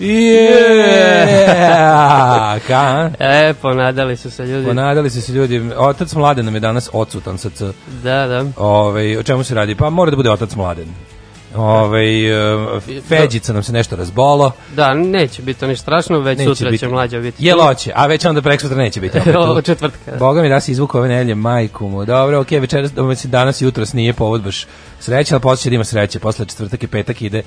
Yeah! Ka? E, ponadali su se ljudi. Ponadali su se ljudi. Otac Mladen nam je danas odsutan sa C. Da, da. Ove, o čemu se radi? Pa mora da bude otac Mladen. Ove, Feđica nam se nešto razbolo. Da, neće biti to ništa strašno, već Neće sutra biti. će mlađa biti. Jel hoće, a već onda prek sutra neće biti. opet četvrtka. Boga mi da si izvuku ove nelje, majku mu. Dobro, okej, večeras, mislim, danas i jutros nije povod baš sreće, ali posle će da ima sreće. Posle četvrtak i petak ide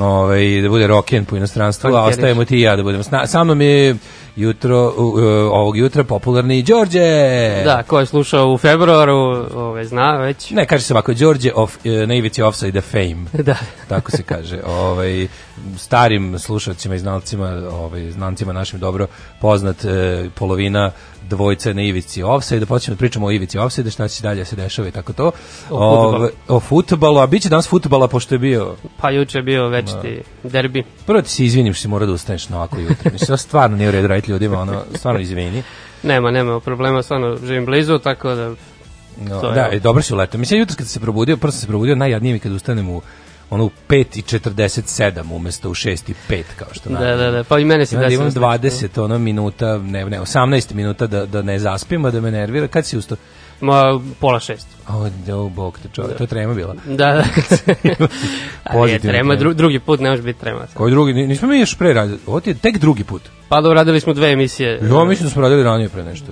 ovaj, da bude roken po inostranstvu, a ostajemo ti i ja da budemo. Sa mnom je jutro, u, u, ovog jutra popularni Đorđe. Da, ko je slušao u februaru, ove, zna već. Ne, kaže se ovako, Đorđe of, e, na ivici offside fame. Da. Tako se kaže. Ovaj, starim slušalcima i znalcima, ovaj, znancima našim dobro poznat e, polovina dvojce na ivici offside, da počnemo da pričamo o ivici offside, šta će dalje se dešava i tako to. O fudbalu. O futbalu, a bit će danas futbala pošto je bio Pa juče je bio večiti derbi. Prvo ti se izvinim što si mora da ustaneš na ovako jutro. Mislim, to stvarno nije u redu raditi ljudima, ono, stvarno izvini. Nema, nema problema, stvarno živim blizu, tako da... No, To je da, i dobro si uletao. Mislim, jutro kad se probudio, prvo sam se probudio, najjadnije mi kad ustanem u ono u 5 i 47 umesto u 6 i 5 kao što Da, naravno. da, da, pa i mene se desilo. imam slično. 20 ono minuta, ne, ne, 18 minuta da, da ne zaspim, a da me nervira. Kad si ustao? Ma, pola šest. O, oh, bog te čovjek, to je trema bila. Da, da. Ali je Pozitivno trema, dru, drugi put ne može biti trema. Koji drugi, Ni- nismo mi još pre radili, ovo ti je tek drugi put. Pa dobro, radili smo dve emisije. Ja mislim da smo radili ranije pre nešto.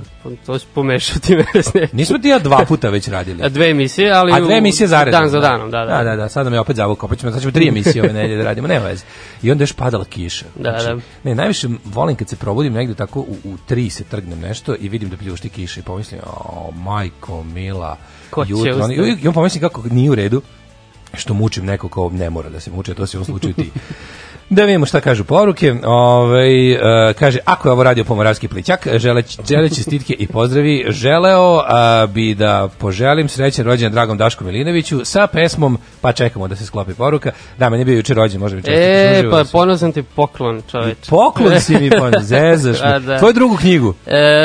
To si pomešao ti mene s ne. Nismo ti ja dva puta već radili. A Dve emisije, ali A dve emisije zaredom. Dan za danom, da, da. Da, da, da, sad nam je opet zavukao, pa ćemo, sad ćemo tri emisije ove nedelje da radimo, nema veze. I onda još padala kiša. Znači, Da, da. Ne, najviše volim kad se probudim negde tako u, u tri se trgnem nešto i vidim da pljušti kiša i pomislim, o, majko, mila, Ko jutro. I, I on pomislim kako nije u redu što mučim neko ko ne mora da se muči, a to si u ovom slučaju ti. Da vidimo šta kažu poruke. Ovaj e, kaže, ako je ovo radio Pomoravski plićak, želeć, želeći stitke i pozdravi, želeo a, bi da poželim srećan rođendan dragom Dašku Milinoviću sa pesmom, pa čekamo da se sklopi poruka. Da, meni je bio juče rođen, može mi čestiti. E, pa ponosan ti poklon, čoveč. Poklon si mi pa zezaš A, me. da. Tvoju drugu knjigu. E,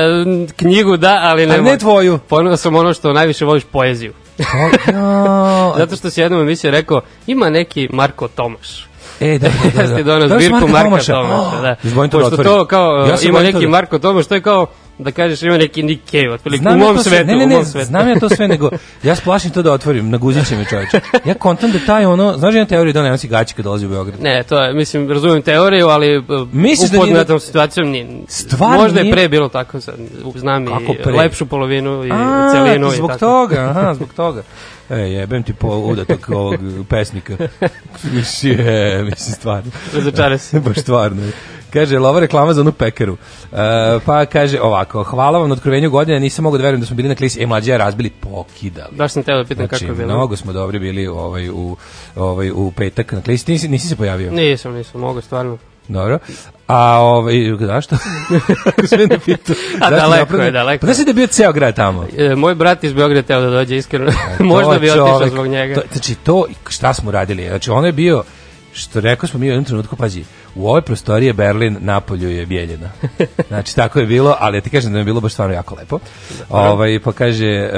knjigu da, ali ne, A ne tvoju. Ponosan sam ono što najviše voliš poeziju. Ja. Zato što si jednom emisiji rekao, ima neki Marko Tomaš. E, da, da, da. Da. ste donao Daš zbirku Marka Tomaša. Tomaša, da. Da Pošto otvorim. to kao, Ja ima neki da- Marko Tomaš, to je kao, da kažeš ima neki Nick Cave, otprilike, u Znam ja mom to sve- svetu, ne, ne, u ne, mom svetu. znam ja to sve, nego ja splašim to da otvorim, naguzit će me čovječ. Ja kontam da taj ono, znaš jedna teorija da on nosi gaći kad dolazi u Beograd? Ne, to je, mislim, razumijem teoriju, ali Misliš da nije- upoznatom situacijom nije. Stvarno Možda je nije? pre bilo tako, znam Kako i pre? lepšu polovinu i A, celinu i zbog tako. toga, aha, zbog toga. E, jebem ti po udatak ovog pesnika. Mislim, je, mislim, stvarno. Razočare se. Baš stvarno. Kaže, jel ovo reklama za onu pekaru. E, pa kaže ovako, hvala vam na otkrovenju godine, nisam mogao da verujem da smo bili na klisi. E, mlađe razbili, pokidali. Baš sam teo da pitam Znači, kako je bilo. mnogo smo dobri bili ovaj, u, ovaj, u petak na klisi. Nisi, nisi se pojavio? Nisam, nisam, mogu stvarno. Dobro. A ovaj zašto? Sve ne pitu. A daleko je, daleko. Pa da se da bio ceo grad tamo. E, moj brat iz Beograda teo da dođe, iskreno. To Možda bi otišao zbog njega. To, znači to šta smo radili? Znači ono je bio što rekao smo mi u jednom trenutku, pazi, u ovoj prostoriji je Berlin, napolju je Bijeljina. Znači, tako je bilo, ali ja ti kažem da mi je bilo baš stvarno jako lepo. Ovaj, pa kaže, e,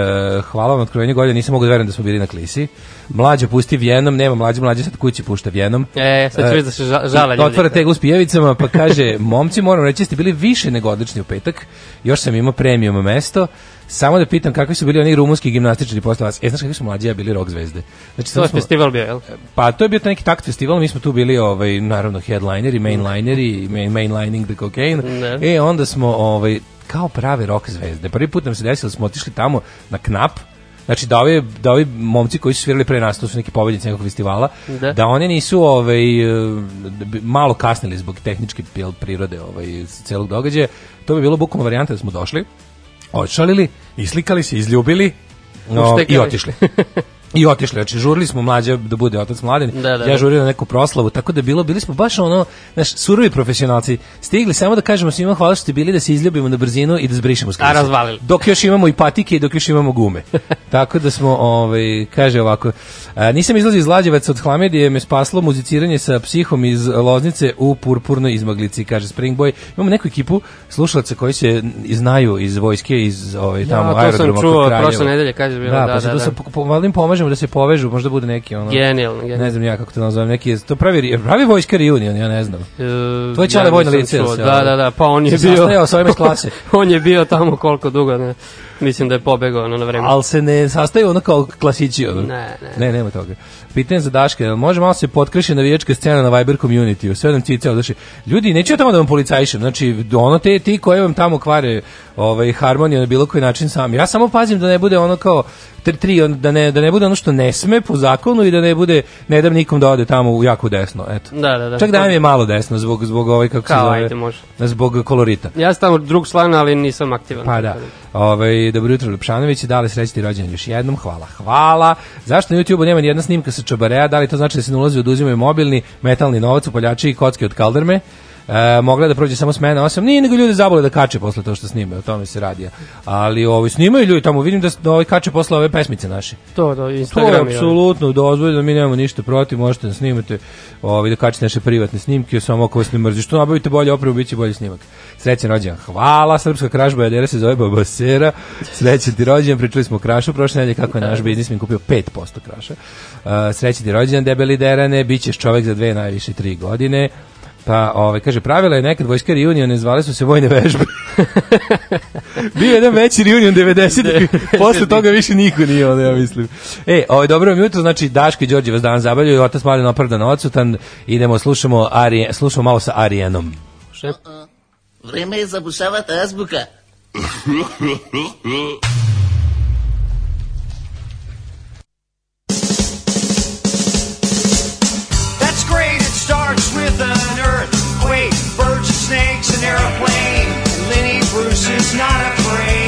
hvala vam na otkrovenju godine, nisam mogu da verujem da smo bili na klisi. Mlađo pusti Vjenom, nema mlađe, mlađe sad kući pušta Vjenom. E, sad ću E, vidjeti da se ža- žale ljudi. Otvara teglu s pijevicama, pa kaže, momci, moram reći, ste bili više nego odlični u petak, još sam imao premium mesto, samo da pitam kakvi su bili oni rumunski gimnastičari posle vas. E, znaš kakvi su mlađi, ja bili rock zvezde. Znači, To je smo, festival bio, jel? pa to je bio taj neki takt festival, mi smo tu bili, ovaj, naravno, headlineri, mainlineri, main, mainlining the cocaine. Ne. E, onda smo, ovaj, kao prave rock zvezde. Prvi put nam se desilo, da smo otišli tamo na knap, Znači da ovi, da ovi momci koji su svirali pre nas, to su neki pobednici nekog festivala, Da. da oni nisu ovaj, malo kasnili zbog tehničke prirode ovaj, celog događaja. To bi bilo bukvalno varijanta da smo došli, odšalili, islikali se, izljubili no, i otišli. I otišli, znači žurili smo mlađe da bude otac mladen. Da, da, ja da. žurio na neku proslavu, tako da bilo, bili smo baš ono, znaš, surovi profesionalci. Stigli samo da kažemo svima hvala što ste bili da se izljubimo na brzinu i da zbrišemo s A, razvalili. Dok još imamo i patike i dok još imamo gume. tako da smo, ovaj, kaže ovako, a, nisam izlazio iz Lađevaca od Hlamedije, me spaslo muziciranje sa psihom iz Loznice u purpurnoj izmaglici, kaže Springboy. Imamo neku ekipu slušalaca koji se znaju iz vojske, iz ovaj, tamo Ja, to sam aerodroma kod čuo prošle nedelje, kaže bilo, Da, da, pa da, zato da. Pomažemo da se povežu, možda bude neki ono. Genijalno, genijalno. Ne znam ja kako to nazovem, neki to pravi pravi vojska reunion, ja ne znam. E, To je Čale vojno nisam lice, čuo. se, Da, da, da, pa on je bio... sastajao sa ovima iz klase. on je bio tamo koliko dugo, ne. Mislim da je pobegao ono na vreme. Ali se ne sastaju ono kao klasići. Ono. Ne, ne. Ne, nema toga. Pitanje za Daške, može malo se potkreši navijačka scena na Viber community, sve nam cice odaši. Ljudi, neću ja tamo da vam policajšem, znači ono te ti koji vam tamo kvare ovaj, harmoniju na bilo koji način sam. Ja samo pazim da ne bude ono kao tri, tri on- da, ne, da ne bude ono što ne sme po zakonu i da ne bude, ne dam nikom da ode tamo u jako desno, eto. Da, da, da. Čak da je malo desno zbog, zbog ovaj, kako se Kao, zove, ajde, može. zbog kolorita. Ja sam tamo drug član, ali nisam aktivan. Pa da. Ovaj dobro jutro Lepšanović, da li srećni rođendan još jednom? Hvala. Hvala. Zašto na YouTubeu nema ni jedna snimka sa Čabarea? Da li to znači da se ne ulazi oduzimaju mobilni, metalni novac, upaljači i kocke od kalderme? E, mogla je da prođe samo smena 8, nije nego ljudi zabole da kače posle to što snimaju, o tome se radi. Ali ovaj snimaju ljudi tamo, vidim da, da ovaj kače posle ove pesmice naše. To, to, To je Instagram i ono. apsolutno dozvoljeno, mi nemamo ništa protiv, možete da snimate, ovaj, da kačete naše privatne snimke, samo ako vas ne mrzi. Što nabavite bolje opremu, bit će bolji snimak. Srećan rođendan. Hvala, srpska kražba jadera se zove Babasera. Srećan ti rođendan, pričali smo o krašu prošle nedelje kako je naš biznismen kupio 5% kraša. Uh, srećan ti rođendan, debeli derane, bit ćeš čovek za dve, najviše tri godine. Pa, ovaj, kaže, pravila je nekad vojska reunione, zvale su se vojne vežbe. Bio jedan veći reunion 90 posle toga više niko nije, ono, ja mislim. E, ovaj, dobro vam jutro, znači, Daško i Đorđe vas dan zabavljaju, otac Malin opravdan odsutan, idemo, slušamo, Ari, slušamo malo sa Arijenom. Vreme je zabušavata azbuka. an earthquake, birds, snakes, an airplane. Lenny Bruce is not afraid.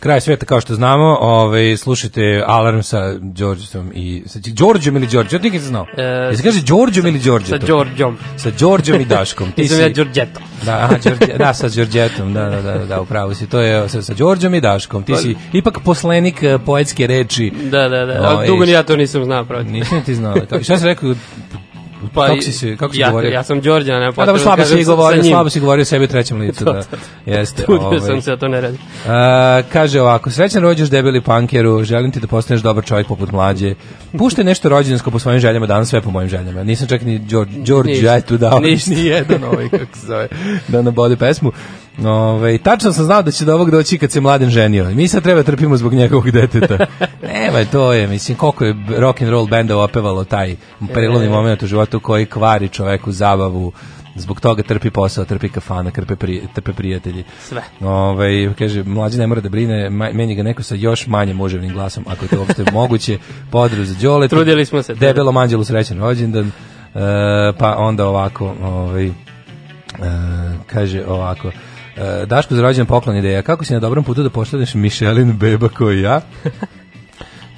Kraj sveta kao što znamo, ovaj slušajte Alarm sa Đorđom i sa Đorđom ili Đorđe, ja nikad znao. Je Jesi kaže Đorđom ili Đorđe? Sa Đorđom. Sa Đorđom i Daškom. Ti da si ja Da, aha, Đorđe, da sa Đorđetom, da, da, da, da, upravo si. To je sa, sa Đorđom i Daškom. Ti pa- si ipak poslenik e, poetske reči. Da, da, da. A ovaj, dugo ni ja to nisam znao, pravo. Nisam ti znao. Kako, šta si rekao? Pa, kako si se, kako si ja, govorio? Ja sam Đorđe, ne, pa. Da, slabo si govorio, slabo si govorio sebi trećem licu, da. Jeste, Studio ovaj. sam se, da to ne radi. A, kaže ovako, srećan rođeš debeli pankeru, želim ti da postaneš dobar čovjek poput mlađe. Pušte nešto rođendansko po svojim željama, danas sve po mojim željama. Nisam čak ni Đorđe Đorđe tu dao. Niš, ni jedan ovaj, kako se zove, da na bode pesmu. Ove, tačno sam znao da će do ovog doći kad se mladen ženio. Mi sad treba trpimo zbog njegovog deteta. Nema, to je, mislim, koliko je rock and roll benda opevalo taj prilovni e. moment u životu koji kvari čoveku zabavu, zbog toga trpi posao, trpi kafana, trpe, pri, trpe prijatelji. Sve. Ovaj kaže, mlađi ne mora da brine, meni ga neko sa još manje muževnim glasom, ako je to uopšte moguće, podru za Đoleta. Trudili smo se. Debelom anđelu srećan rođendan. E, pa onda ovako, ovaj, e, kaže ovako, e, Daško za rođendan poklon ideja, kako si na dobrom putu da pošalješ Mišelin beba koji ja?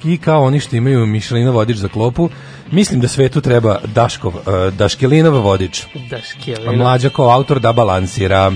I kao oni što imaju Mišelinov vodič za klopu, mislim da svetu treba Daškov, e, Daškelinov vodič. Da, A škjelina. mlađa kao autor da balansira.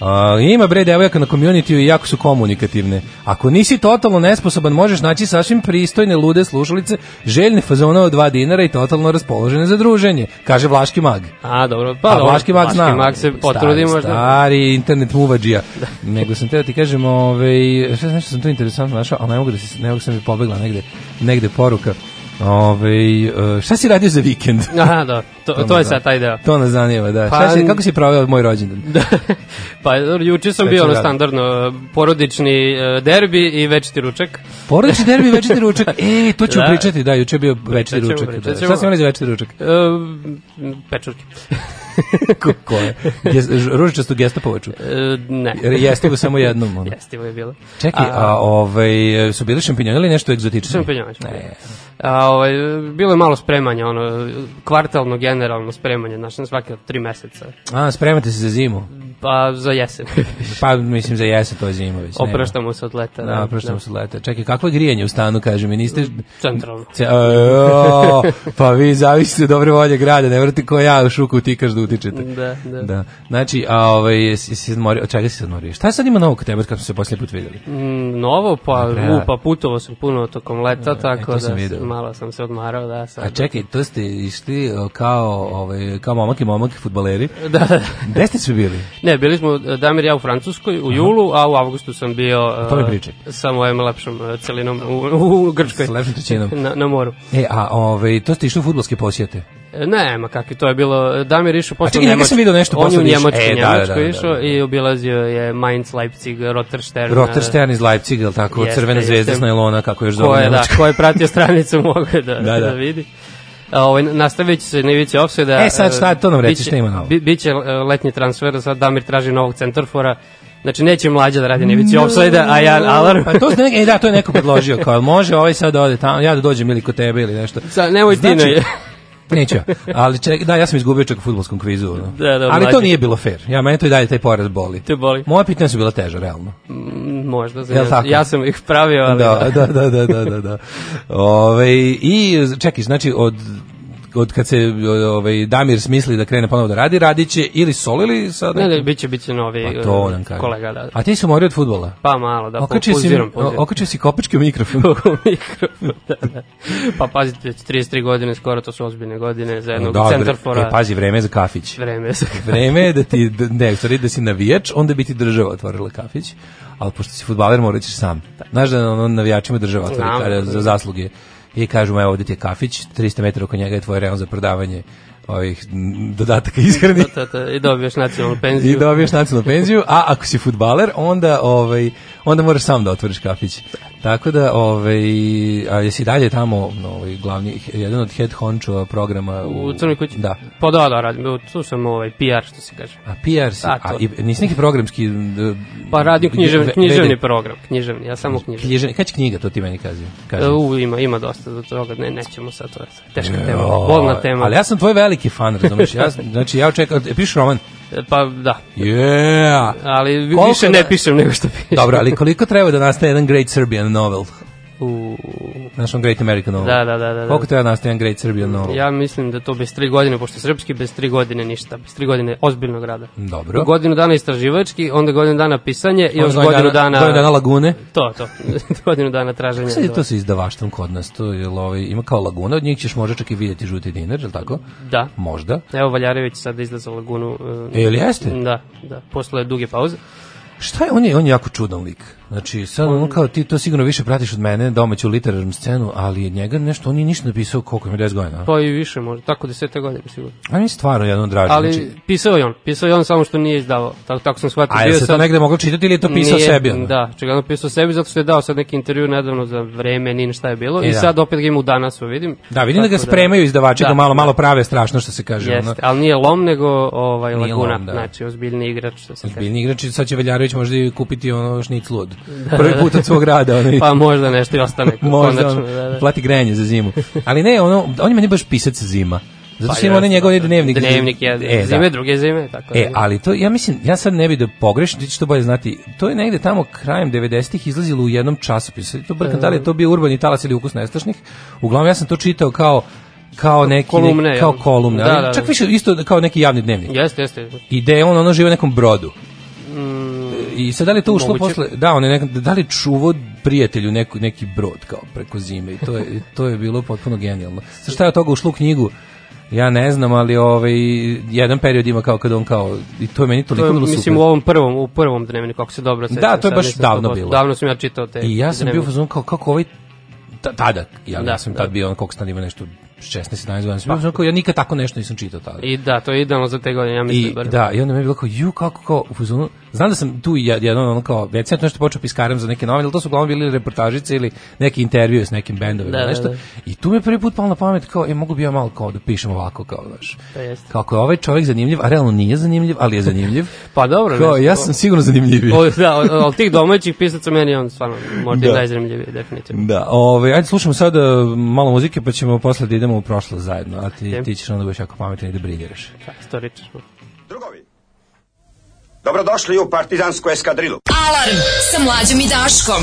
A, ima bre devojaka na community i jako su komunikativne. Ako nisi totalno nesposoban, možeš naći sasvim pristojne lude slušalice, željne fazona od 2 dinara i totalno raspoložene za druženje, kaže Vlaški mag. A, dobro. Pa, Pa dobro, Vlaški mag zna. mag se potrudi Stari, možda. Stari internet muvađija. Nego sam teo ti kažem, ovaj, šta nešto sam tu interesantno našao, ali ne mogu da se, ne mogu sam mi pobegla negde, negde poruka. Ovaj, e, šta si radio za vikend? Aha, da. To, to je me sad taj deo. To nas zanima, da. Pa- si, kako si proveo moj rođendan? Da. pa juče sam bio ono standardno porodični e, derbi i večiti ručak. Porodični derbi večiti ručak. E, to ćemo Da. pričati, da, juče je bio večiti ćemo, ručak. pričat Da. Šta si imali za večiti ručak? E, pečurke. Ko, ko je? Ges- Ružičastu gestapovaču. E, ne. Ga samo jednom. Ono. Jestivo je bilo. Čekaj, a, ovaj, su bili šampinjoni ili nešto egzotično? Šampinjoni. Ne. A, ovaj, bilo je malo spremanja, ono, kvartalno, generalno spremanje, znači na svake tri meseca. A, spremate se za zimu. Pa za jesen. Pa, mislim, za jesen, to je zima već. Opraštamo se od leta. Da, opraštamo se leta. Čekaj, kakvo je grijanje u stanu, kaže mi, niste... Centralno. Ce, o, pa vi zavisite od dobre volje grada, ne vrti ko ja u šuku utikaš da utičete. Da, da. Da. Znači, a ovaj jesi se odmorio, od čega si se odmorio? Šta sad ima novo kod tebe kad smo se posljednji put videli? Mm, novo, pa, Dobre, u, pa putovao sam puno tokom leta, tako to sam da malo sam se odmarao, da, sad. A čekaj, to ste išli kao, ovaj, kao momak i momak fudbaleri. Da, da. Gde ste svi bili? Ne, bili smo e, Damir ja u Francuskoj u julu, a u avgustu sam bio To mi e, pričaj. sa mojom lepšom e, celinom u, u Grčkoj. Sa lepšom trećinom. na, na moru. E, a ovaj, to ste išli u fudbalske posjete? Ne, ma kakvi, to je bilo, Damir išao posle čekaj, u njega Njemačku. sam video nešto On je posle u. Njemačku, E, da, da, Njemačku da, da, išao da. i obilazio je Mainz, Leipzig, Rotterstern. Rotterstern iz Leipziga, ili tako? Jeste, Crvena zvezda s najlona, kako još zove je, da, Nemačka. ko je pratio stranicu mogu da, Da, da, da. vidi. Ovaj, nastavit će se na ivici offside E, sad šta, to nam reci, šta ima novo? Bi, biće letnji transfer, sad Damir traži novog centarfora, Znači neće mlađa da radi na ivici offside a ja alarm. Pa to, ne, e, da, to je neko predložio, kao, može ovaj sad da ode tamo, ja da dođem ili kod tebe ili nešto. Sa, nemoj ti Znači, ne. Neću ja. Ali ček, da, ja sam izgubio čak u fudbalskom kvizu. ono. Da, da, Ali to nije bilo fair. Ja, meni to i dalje taj poraz boli. Te boli. Moja pitanja su bila teža, realno. Mm, Možda, Jel ja, ja sam ih pravio, ali... Da, da, da, da, da, da. da. Ove, I, čekaj, znači, od od kad se ovaj Damir smisli da krene ponovo da radi, radiće ili solo ili sa Ne, ne, biće, biće novi Pa to e, nam kaže. kolega, da. A ti si morio od fudbala? Pa malo, da, Okačio si, okačio si kopački u mikrofon. u mikrofon, da, da. Pa pazite, već 33 godine, skoro to su ozbiljne godine za jednog Dobro, centarfora. e, pazi, vreme je za kafić. Vreme je za- Vreme je da ti, da, ne, stvari da si navijač, onda bi ti država otvorila kafić, ali pošto si futbaler, morat ćeš sam. Znaš da ono, navijačima država otvori za zasluge. I kažu mu, evo ovdje ti je kafić, 300 metara oko njega je tvoj reon za prodavanje ovih dodataka ishrani Ta, ta, I dobiješ nacionalnu penziju. i dobiješ nacionalnu penziju, a ako si futbaler, onda ovaj onda moraš sam da otvoriš kafić. Tako da ovaj a jesi dalje tamo no, ovaj glavni jedan od head hončova programa u, U Crnoj kući? Da. Pa da, da, radim. Tu sam ovaj PR, što se kaže. A PR si, Da, a, to. i nisi neki programski... d- Pa radim književni, književni vede- program. Književni, ja samo književni. Književni, kad će knjiga, to ti meni kaži. kaži. E, U, ima, ima dosta do toga. Ne, nećemo sad, to je teška tema. Bolna tema. Ali ja sam tvoj veliki fan, razumiješ? Ja, znači, ja očekam, e, pišeš roman? Pa da, Yeah! ali Koliko više ne da- pišem nego što pišem. Dobro, ali koliko treba da nastane jedan Great Serbian novel? U, Znaš on Great American novel? da, da, da, da. Koliko treba da nastane jedan Great Serbian novel? Ja mislim da to bez tri godine, pošto je srpski, bez tri godine ništa. Bez tri godine ozbiljnog rada. Dobro. Godinu dana istraživački, onda godinu dana pisanje i još Godinu dana... Godinu dana lagune. To, to. godinu dana traženja. Sad je to sa izdavaštvom kod nas, to je, ovaj, ima kao laguna, od njih ćeš možda čak i vidjeti žuti dinar, je li tako? Da. Možda. Evo Valjarević sad izlaza Lagunu. E, jel jeste? Da, da, posle duge pauze. Šta je, on je, on je jako čudan lik. Znači, sad ono kao ti to sigurno više pratiš od mene, domaću literarnu scenu, ali je njega nešto, on nije ništa napisao koliko ima 10 godina. Pa i više može, tako desete godine sigurno. A mi stvarno jedno draži. Ali znači, pisao je on, pisao je on samo što nije izdavao. Tako, tako sam shvatio. a je se to sad- negde moglo čitati ili je to pisao Nije, sebi? ono? Da, čega pisao sebi zato što je dao sad neki intervju nedavno za vreme, ni šta je bilo. E, I da. sad opet ga ima u danas, vidim. Da, vidim da ga Tako spremaju izdavači, da, Da, malo, da. malo prave strašno što se kaže. ono. Jeste, ali nije lom, nego ovaj, Nije Laguna, lom, da. znači ozbiljni igrač, što se kaže. Biljni igrači, sad će Veljarović možda i kupiti ono šniclu od prvi put od svog rada. Ono, Pa možda nešto i ostane. možda konačno, on, da, da. plati grejanje za zimu. Ali ne, ono, on je meni baš pisac zima. Zato što Pa ima onaj njegov da, da. dnevnik. Dnevnik je, E, da. zime, druge zime, tako E, da. ali to, ja mislim, ja sad ne bi da pogrešim, ti ćeš to bolje znati, to je negde tamo krajem 90-ih izlazilo u jednom časopisu. To brkam, da li je to bio urbani talas ili ukus nestašnih. Uglavnom, ja sam to čitao kao kao neki Kolumne, neki, kao kolumne, Da, ali da, da. čak više isto kao neki javni dnevnik. Jeste, jeste. I da je on ono živi u nekom brodu. I sad da li to ušlo Moguće. posle, da, on je nek, da li je čuvo prijatelju neku, neki brod kao preko zime i to je, to je bilo potpuno genijalno. Sa šta je od toga ušlo u knjigu? Ja ne znam, ali ovaj jedan period ima kao kad on kao i to je meni To toliko je, bilo mislim, super. u ovom prvom, u prvom dnevniku, ako se dobro sećam. Da, to je baš davno 100%. bilo. Davno sam ja čitao te I ja sam bio u dnevnike. fazonu kao kako ovaj ta- tada, ja, Da, ja sam da. tad bio on koliko sad ima nešto 16 17 godina. Kao ja nikad tako nešto nisam čitao tada. I da, to je idealno za te godine, ja mislim. I bar. da, i onda mi je bilo kao, ju, kako, kao, u fazonu, znam da sam tu jed- jedno, ono kao, već sam nešto počeo piskaram za neke novine, ali to su uglavnom bili reportažice ili neki intervju s nekim bendovima, Da, da, nešto. da. I tu mi je prvi put palo na pamet, kao, e, mogu bi ja malo kao da pišem ovako, kao, znaš. To jeste. Kako je ovaj čovjek zanimljiv, a realno nije zanimljiv, ali je zanimljiv. Pa dobro. kao, ja sam sigurno zanimljiviji. O, da, od, od tih domaćih pisaca meni on stvarno možda Da. i najzanimljiviji, definitivno. Da, ovaj, ajde slušamo sad uh, malo muzike, pa ćemo posle da idemo u prošlost zajedno, a ti, ti ćeš onda budeš jako pametan i da briljiraš. Istoričar smo. Drugovi, dobrodošli u partizansku eskadrilu. Alarm sa mlađom i Daškom.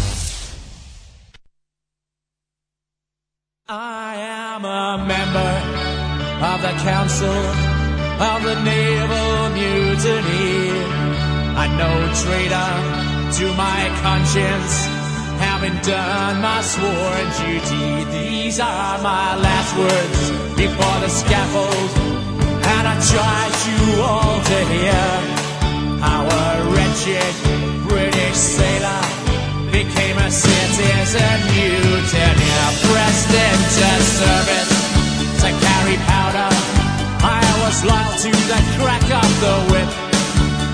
To the crack of the whip.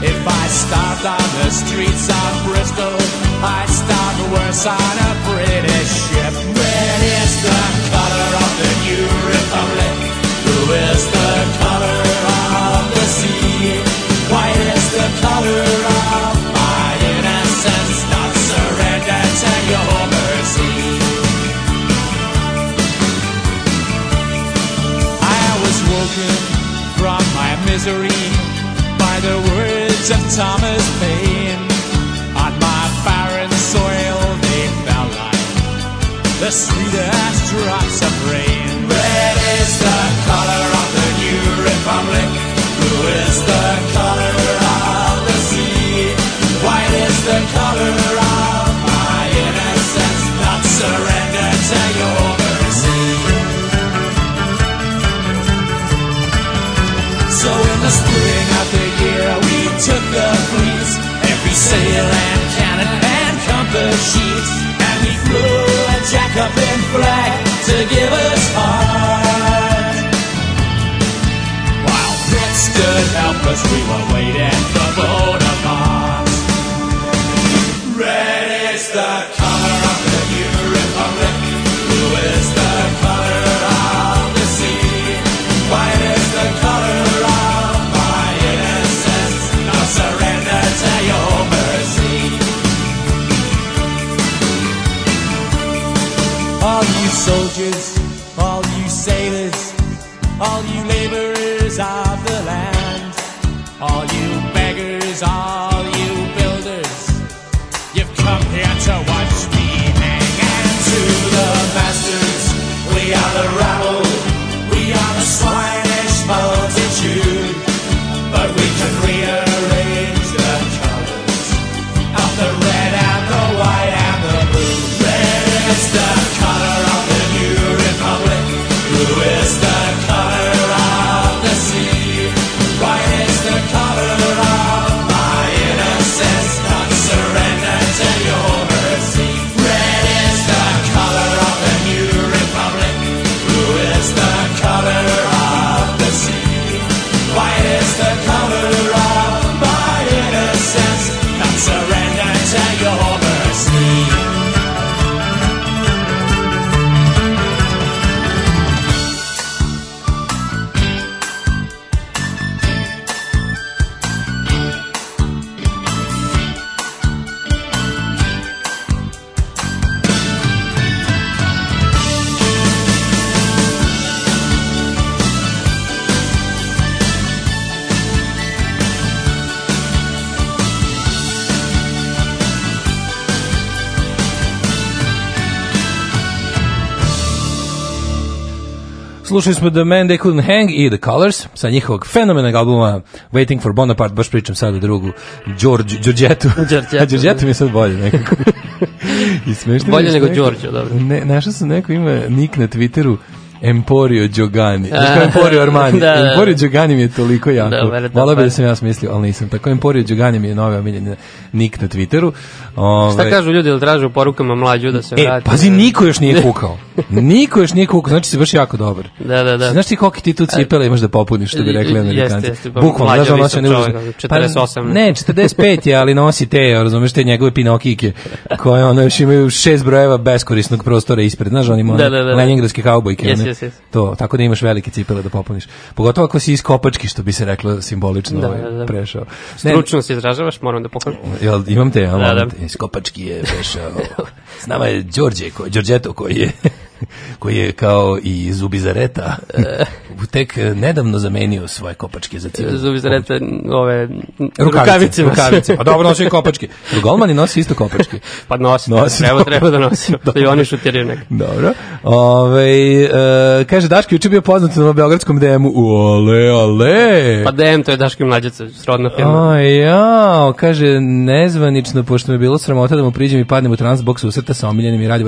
If I starved on the streets of Bristol, I'd starve worse on a British ship. Red is the color of the new republic. Blue is the color of the sea. White is the color misery by the words of Thomas Paine. On my barren soil they fell like the sweetest drops of rain. Red is the sail and cannon and compass sheets, and we flew a Jacobin flag to give us heart. While Pitt stood helpless, we were waiting for Bonaparte. Soldiers, Slušali smo The Man They Couldn't Hang i The Colors sa njihovog fenomenog albuma Waiting for Bonaparte, baš pričam sad o drugu George, Georgetu. Georgetu. A Georgetu mi je sad bolje nekako. I Bolje nego Đorđe, dobro. Ne, našao sam neko ima nik na Twitteru Emporio Giogani. Kao Emporio Armani. Da, da. Emporio Giogani mi je toliko jako. Da, Hvala bi da sam ja smislio, ali nisam. Tako Emporio Giogani mi je novi omiljeni nik na Twitteru. Šta Ove, kažu ljudi da traže u porukama mlađu da se E, vrati? pazi, niko još nije kukao. Niko još nije kukao, znači si baš jako dobar. Da, da, da. Znaš ti koliki ti tu cipele imaš da popuniš, što bi rekli Jeste, amerikanci. jeste, Bukvalno, mlađa znaš, on visok nosi one čovjek, uzne- 48. Pa, ne, 45 je, ali nosi te, razumeš, te njegove pinokike, koje ono još imaju šest brojeva beskorisnog prostora ispred, znaš, on ima Da, da, da, da. lenjingradske kaubojke. Jes, To, tako da imaš velike cipele da popuniš. Pogotovo ako si iz kopački, što bi se reklo simbolično Da, ovaj, da, da. prešao. Ne, Stručno se izražavaš, moram da pokažem. Jel, imam te, ja, Da, da, da. da. Iz Kopački je prešao. S nama je Đorđe, ko, Đorđeto koji je koji je kao i iz Ubizareta tek nedavno zamenio svoje kopačke za cijelu. Zubi zarete ove Rukavice, rukavice. Pa dobro, nosi i kopačke. Golmani nosi isto kopačke. Pa nosi, Nosi, treba, dobro. treba da nosi. Da i oni šutiraju neka. Dobro. Ove, e, kaže, Daško juče bio poznat na Beogradskom DM-u. Ole, ole. Pa DM, to je Daški mlađaca, srodna firma. A jao, kaže, nezvanično, pošto me je bilo sramota da mu priđem i padnem u transbox usrta sa omiljenim i radi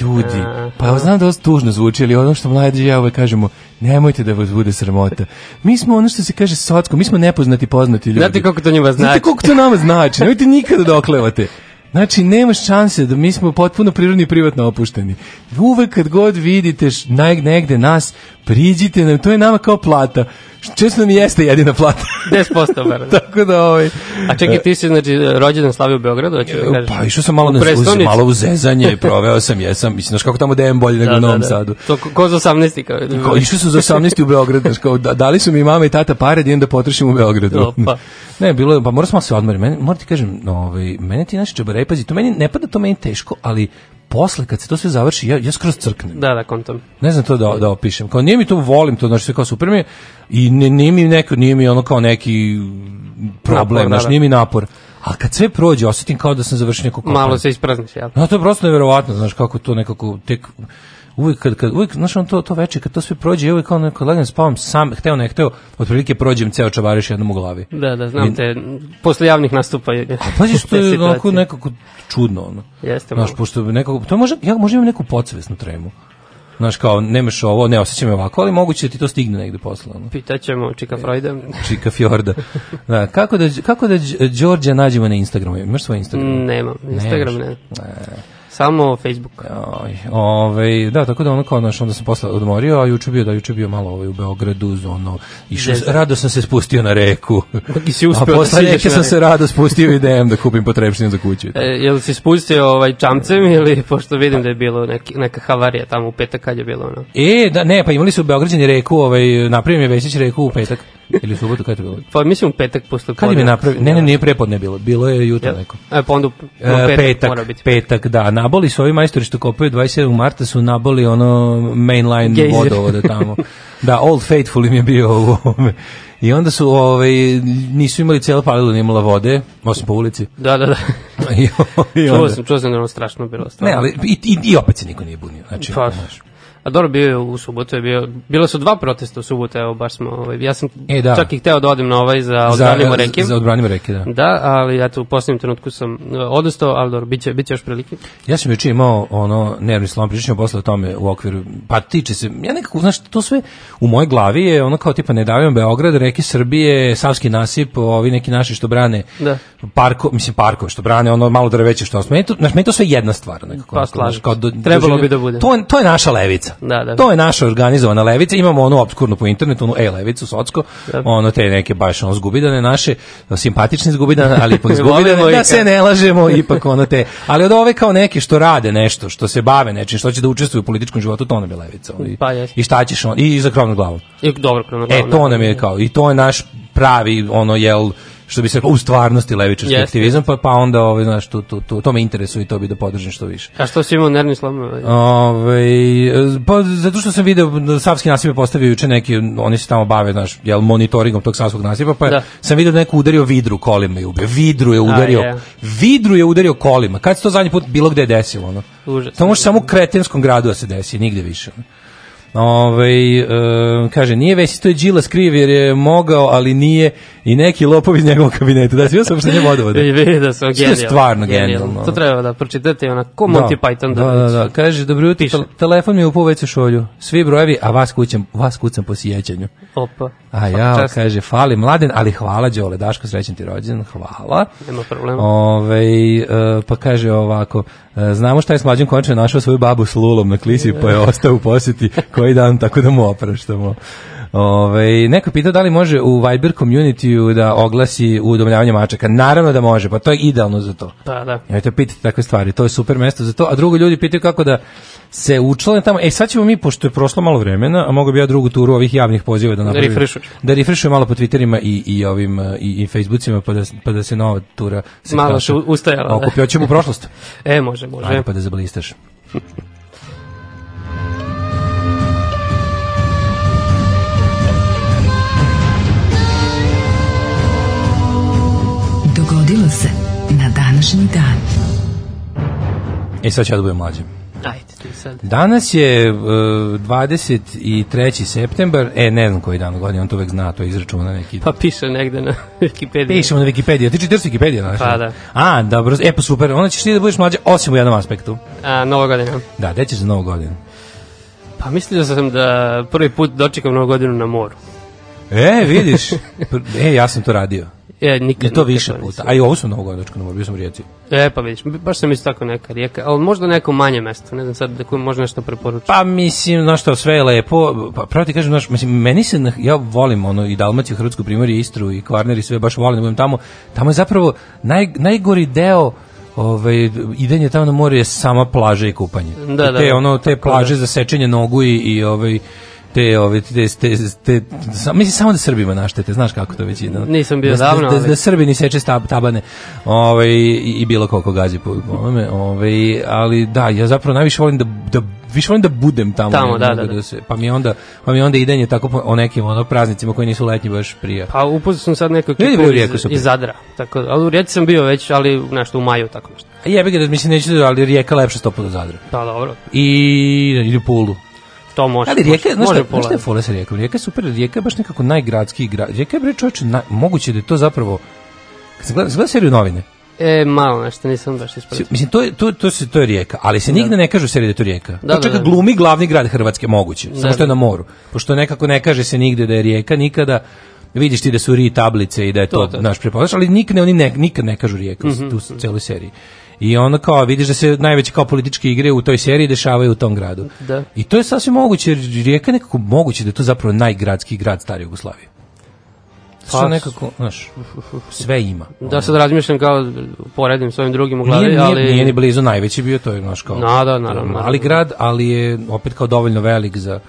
Ljudi, pa ja znam da vas tužno zvuči, ali ono što mlađi ja uvek kažemo, nemojte da vas bude sramota. Mi smo ono što se kaže socko, mi smo nepoznati poznati ljudi. Znate koliko to njima Znate znači? koliko to nama znači, nemojte nikada da oklevate. Znači, nemaš šanse da mi smo potpuno prirodni i privatno opušteni. Uvek kad god vidite neg- negde nas, priđite nam, to je nama kao plata. Često nam i jeste jedina plata. 10% bar. da. Tako da, ovaj... A čekaj, ti si, znači, rođendan slavio u Beogradu, hoćeš da kažeš? Pa išao sam malo, U na, uz, malo u zezanje, proveo sam, jesam, mislim, znaš kako tamo DM bolje nego u Novom Sadu. To ko, ko za 18. kao. Kao, išao sam za 18. u Beograd, znaš, kao, da, dali su mi mama i tata pare da idem da potrošim u Beogradu. Opa. Ne, bilo je, pa moram samo se odmori. Meni, moram ti kažem, ovaj, mene ti naši čabarej, pazi, to meni, ne pada to meni teško, ali posle kad se to sve završi, ja, ja skroz crknem. Da, da, kontom. Ne znam to da, da opišem. Kao nije mi to volim to, znači sve kao super mi je i ne, nije mi neko, nije mi ono kao neki problem, Napor, da, znači da. nije mi napor. A kad sve prođe, osjetim kao da sam završio neko kopanje. Malo se isprazniš, jel? No, to je prosto neverovatno, znaš, kako to nekako tek uvijek kad, kad uvijek, znaš, on to, to veče, kad to sve prođe, ja uvijek kao neko legnem spavam sam, hteo ne hteo, otprilike prođem ceo čavariš jednom u glavi. Da, da, znam I- te, posle javnih nastupa. je- pazi što je onako nekako čudno, ono. Jeste Znaš, malo. pošto nekako, to može, ja možda imam neku podsvesnu tremu. Znaš, kao, nemaš ovo, ne osjećam je ovako, ali moguće da ti to stigne negde posle, ono. Pitaćemo Čika Freuda. Čika Fjorda. Da, kako da, kako da Đ- Đorđa nađemo na Instagramu? Imaš svoj Instagram? Nemam, Instagram Nemaš. ne. Samo Facebook. Aj, ovaj, da, tako da ono kao, znaš, onda sam posle odmorio, a juče bio, da, juče bio malo ovaj, u Beogradu, uz ono, išao, rado sam se spustio na reku. I si uspeo a da posle siđeš reke sam se rado spustio i idem da kupim potrepštine za kuću. E, jel si spustio ovaj čamcem ili, pošto vidim da je bilo neki, neka havarija tamo u petak kad je bilo ono? E, da, ne, pa imali su u Beograđani reku, ovaj, napravio mi je Vesić reku u petak, ili u subotu, kada je bilo? Pa mislim u petak posle Kad je mi podne. napravio? Ne, ne, nije prepodne bilo, bilo je jutro Jel? neko. E, pa onda petak, petak, mora biti. petak, da. Naboli su ovi majstori što kopaju 27. marta su naboli ono mainline Gejzir. vodovoda tamo. da, Old Faithful im je bio u ovome. I onda su, ovaj, nisu imali cijelo palilo, nije imala vode, osim po ulici. Da, da, da. I, i čuo sam, čuo sam da je ono strašno bilo. ne, stvarno. ali i, i, i opet se niko nije bunio. Znači, Pa, znaš. A dobro, bio je u subotu, je bio, bilo su dva protesta u subotu, evo, baš smo, ovaj, ja sam E, da. čak i hteo da odem na ovaj za odbranimo reke. Za, za odbranimo reke, da. Da, ali eto, u posljednjem trenutku sam e, odustao, ali dobro, bit će, bit će još prilike. Ja sam juče imao ono nervni slom, pričat ćemo posle o tome u okviru, pa tiče se, ja nekako, znaš, to sve u mojoj glavi je ono kao tipa ne davimo Beograd, reke Srbije, Savski nasip, ovi neki naši što brane Da. parko, mislim parkove što brane, ono malo drveće što osme. Meni to, znaš, meni to sve jedna stvar. Nekako, Pa, onako, znaš, kao do- Trebalo doživljam- bi da bude. To, je- to je naša levica. Da, da. To je naša organizovana levica. Imamo onu obskurnu po internetu, onu e-levicu, socko, Da. ono te neke baš ono zgubidane naše, simpatične zgubidane, ali ipak zgubidane, da se kad- ne lažemo, ipak ono te. Ali od ove kao neke što rade nešto, što se bave nečim, što će da učestvuju u političkom životu, to nam je levica. I, Pa. I šta ćeš on, i za krovnu glavu. I dobro, krono E, to nam je kao, i to je naš pravi, ono, jel, što bi se u stvarnosti levičarski Jeste. aktivizam, pa, pa onda, ovaj, znaš, to, to, to, to me interesuje i to bi da podržim što više. A što si imao nervni slom? ovaj? Ove, pa zato što sam video da Savski nasip je postavio juče neki, oni se tamo bave, znaš, jel, monitoringom tog Savskog nasipa, pa Da. sam video da neko udario vidru kolima i ubio. Vidru je udario, je. vidru je udario kolima. Kad se to zadnji put bilo gde desilo, ono? Užas. To može samo u kretenskom gradu da se desi, nigde više. ono. Ovaj e, kaže, nije već to je Đilas kriv jer je mogao, ali nije i neki lopov iz njegovog kabineta. Da, sve sam što nije vodovoda. I vidi da su Što je stvarno genijalno. To treba da pročitate, ona, ko Monty Python. Da, da, da. Kaže, dobro jutro, tel- telefon mi je upao već u šolju. Svi brojevi, a vas kućam, vas kucam po sjećanju. Opa. A ja, Čast. kaže, fali mladen, ali hvala Đole, Daško, srećan ti rođendan, hvala. Nema problema. Ove, e, pa kaže ovako, e, znamo šta je s mlađim končno našao svoju babu s lulom na klisi, pa je ostao u posjeti koji dan, tako da mu opraštamo. Ove, neko pita da li može u Viber community da oglasi udomljavanje mačaka. Naravno da može, pa to je idealno za to. Pa da. Nemojte pitati takve stvari, to je super mesto za to. A drugo ljudi pitaju kako da se učlane tamo. E sad ćemo mi, pošto je prošlo malo vremena, a mogu bi ja drugu turu ovih javnih poziva da napravim. refreshuješ. Da refreshujem malo po Twitterima i, i ovim i, i Facebookima pa da, pa da se nova tura se Malo se ustajala, da. Okupi, hoćemo u prošlost. E, može, može. Ajde pa da zablistaš. Današnji dan. E sad ću ja da budem mlađi. Ajde, ti sad. Danas je uh, 23. septembar, e ne znam koji dan godine, on to uvek zna, to je izračuna neki. Pa piše negde na Wikipediji. Pišemo na Wikipediji, ti čitaš Wikipediju, znaš? Pa da. A, dobro, e pa super, onda ćeš ti da budeš mlađi, osim u jednom aspektu. A, Nova godina. Da, gde ćeš za novu godinu? Pa mislio sam da prvi put dočekam Novu godinu na moru. E, vidiš, e, ja sam to radio. E, nikad, I to više puta. A i ovo sam godinu dočekao na moru, bio sam u Rijeci. E, pa vidiš, baš sam isto tako neka rijeka, ali možda neko manje mesto, ne znam sad da koju možda nešto preporučiti. Pa mislim, znaš što, sve je lepo. Pa pravo ti kažem, znaš, mislim, meni se, ja volim ono i Dalmaciju, Hrvatsku primorje, Istru i Kvarner i sve, baš volim da budem tamo. Tamo je zapravo naj, najgori deo ovaj idenje tamo na more je sama plaža i kupanje. Da, da, te da. ono te plaže da. za sečenje nogu i, i ovaj te ove te, te, te, sam, mislim samo da Srbima naštete, znaš kako to već ide. Nisam bio da, davno, da, da, da Srbi ni seče stab, tabane ovaj, i, i bilo koliko gazi po ovome, ovaj, ali da, ja zapravo najviše volim da, da više volim da budem tamo, Tamo, nego da, da, da. se, pa mi onda pa mi onda idenje tako po, o nekim ono praznicima koji nisu letnji baš prija. Pa upoznao sam sad Rijeku iz, iz Zadra. Tako, ali u Rijeci sam bio već, ali nešto u maju, tako nešto. A jebi ga da mislim neću, da- ali Rijeka lepša stopa do Zadra. Pa dobro, I ili u Pulu. To može. Ali Rijeka, je, može, znaš šta, može znaš šta je sa Rijekom? Rijeka je super, Rijeka je baš nekako najgradski grad. Rijeka je bre čovječe, moguće da je to zapravo kad se gleda, se gleda seriju novine, E, malo nešto, nisam baš ispratio. Mislim, to je, to, to, se, to je rijeka, ali se nigde ne kaže u seriji da je to rijeka. Da, to čak da, da. glumi glavni grad Hrvatske, moguće, samo Da, što je da. na moru. Pošto nekako ne kaže se nigde da je rijeka, nikada vidiš ti da su ri tablice i da je to, To, to. naš prepoznaš, ali nikad ne, oni ne, nikad ne kažu rijeka Mhm, u tu celoj seriji. I onda kao vidiš da se najveće kao političke igre u toj seriji dešavaju u tom gradu. Da. I to je sasvim moguće, jer rijeka je nekako moguće da je to zapravo najgradski grad stare Jugoslavije. Što Pa, nekako, znaš, sve ima. Da sad razmišljam kao poredim s ovim drugim u glavi, Nije, nije, ali... nije ni blizu najveći bio, to je naš kao... Da, da, naravno, mali grad, ali je opet kao dovoljno velik za...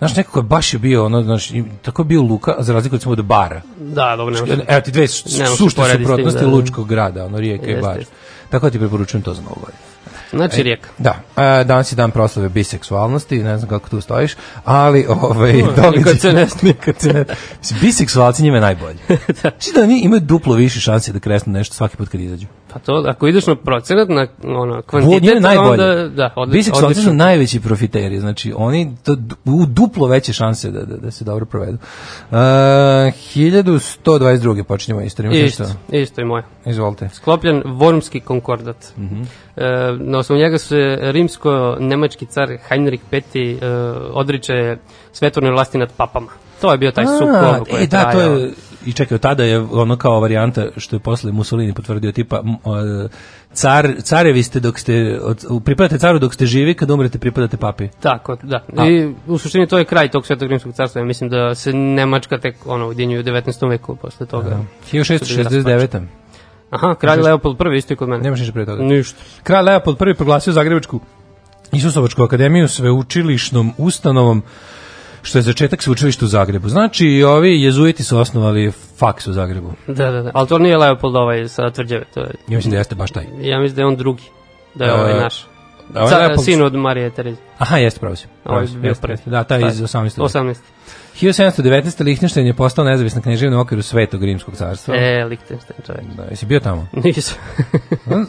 Znaš, nekako je baš je bio, ono, znaš, tako je bio Luka, za razliku od samo od bara. Da, dobro, ne može. Evo ti dve sušte suprotnosti da, da. Lučkog grada, ono, rijeke i bar. Tako da ti preporučujem to za novu godinu. Znači Rijeka. Da, a, danas je dan proslave biseksualnosti, ne znam kako tu stojiš, ali ovaj događaj- nikad se ne nikad se ne. Biseksualci njima je najbolje. Znači da oni imaju duplo više šanse da kresnu nešto svaki put kad izađu. Pa to, ako ideš na procenat, na ono, kvantitet, je najbolje. onda, da, od, Biseksualci su najveći profiteri, znači oni to, u duplo veće šanse da, da, da se dobro provedu. Uh, 1122. počinjemo istoriju. Isto, nešto? isto i moje. Izvolite. Sklopljen Wormski konkordat. Mhm. e, na osnovu njega se rimsko-nemački car Heinrich V e, odriče svetorne vlasti nad papama. To je bio taj sukob koji e, je da, to trajao. je, i čekaj, od tada je ono kao varijanta što je posle Mussolini potvrdio tipa car, carevi ste dok ste, od, pripadate caru dok ste živi, kad umrete pripadate papi. Tako, da. A- I u suštini to je kraj tog svetog rimskog carstva. Ja mislim da se Nemačka tek ono udjenjuje u 19. veku posle toga. 1669. Aha, kralj Leopold I isto i kod mene. Nemaš ništa pre toga. Ništa. Kralj Leopold prvi proglasio Zagrebačku Isusovačku akademiju sveučilišnom ustanovom što je začetak sveučilišta u Zagrebu. Znači, i ovi jezuiti su osnovali faks u Zagrebu. Da, da, da. Ali to nije Leopold ovaj sa tvrđave. To je, Ja mislim da jeste baš taj. ja mislim da je on drugi. Da je ovaj E, naš. Da, ovaj Leopold- sin od Marije Terezije. Aha, jeste pravo si. Ovo je Pravo si, bio prvi. Da, taj iz 18. veka. 18. 1719. Lihtenštajn je postao nezavisna knježevina u okviru Svetog Rimskog carstva. E, Lichtenstein čovjek. Da, jesi bio tamo? Nisam.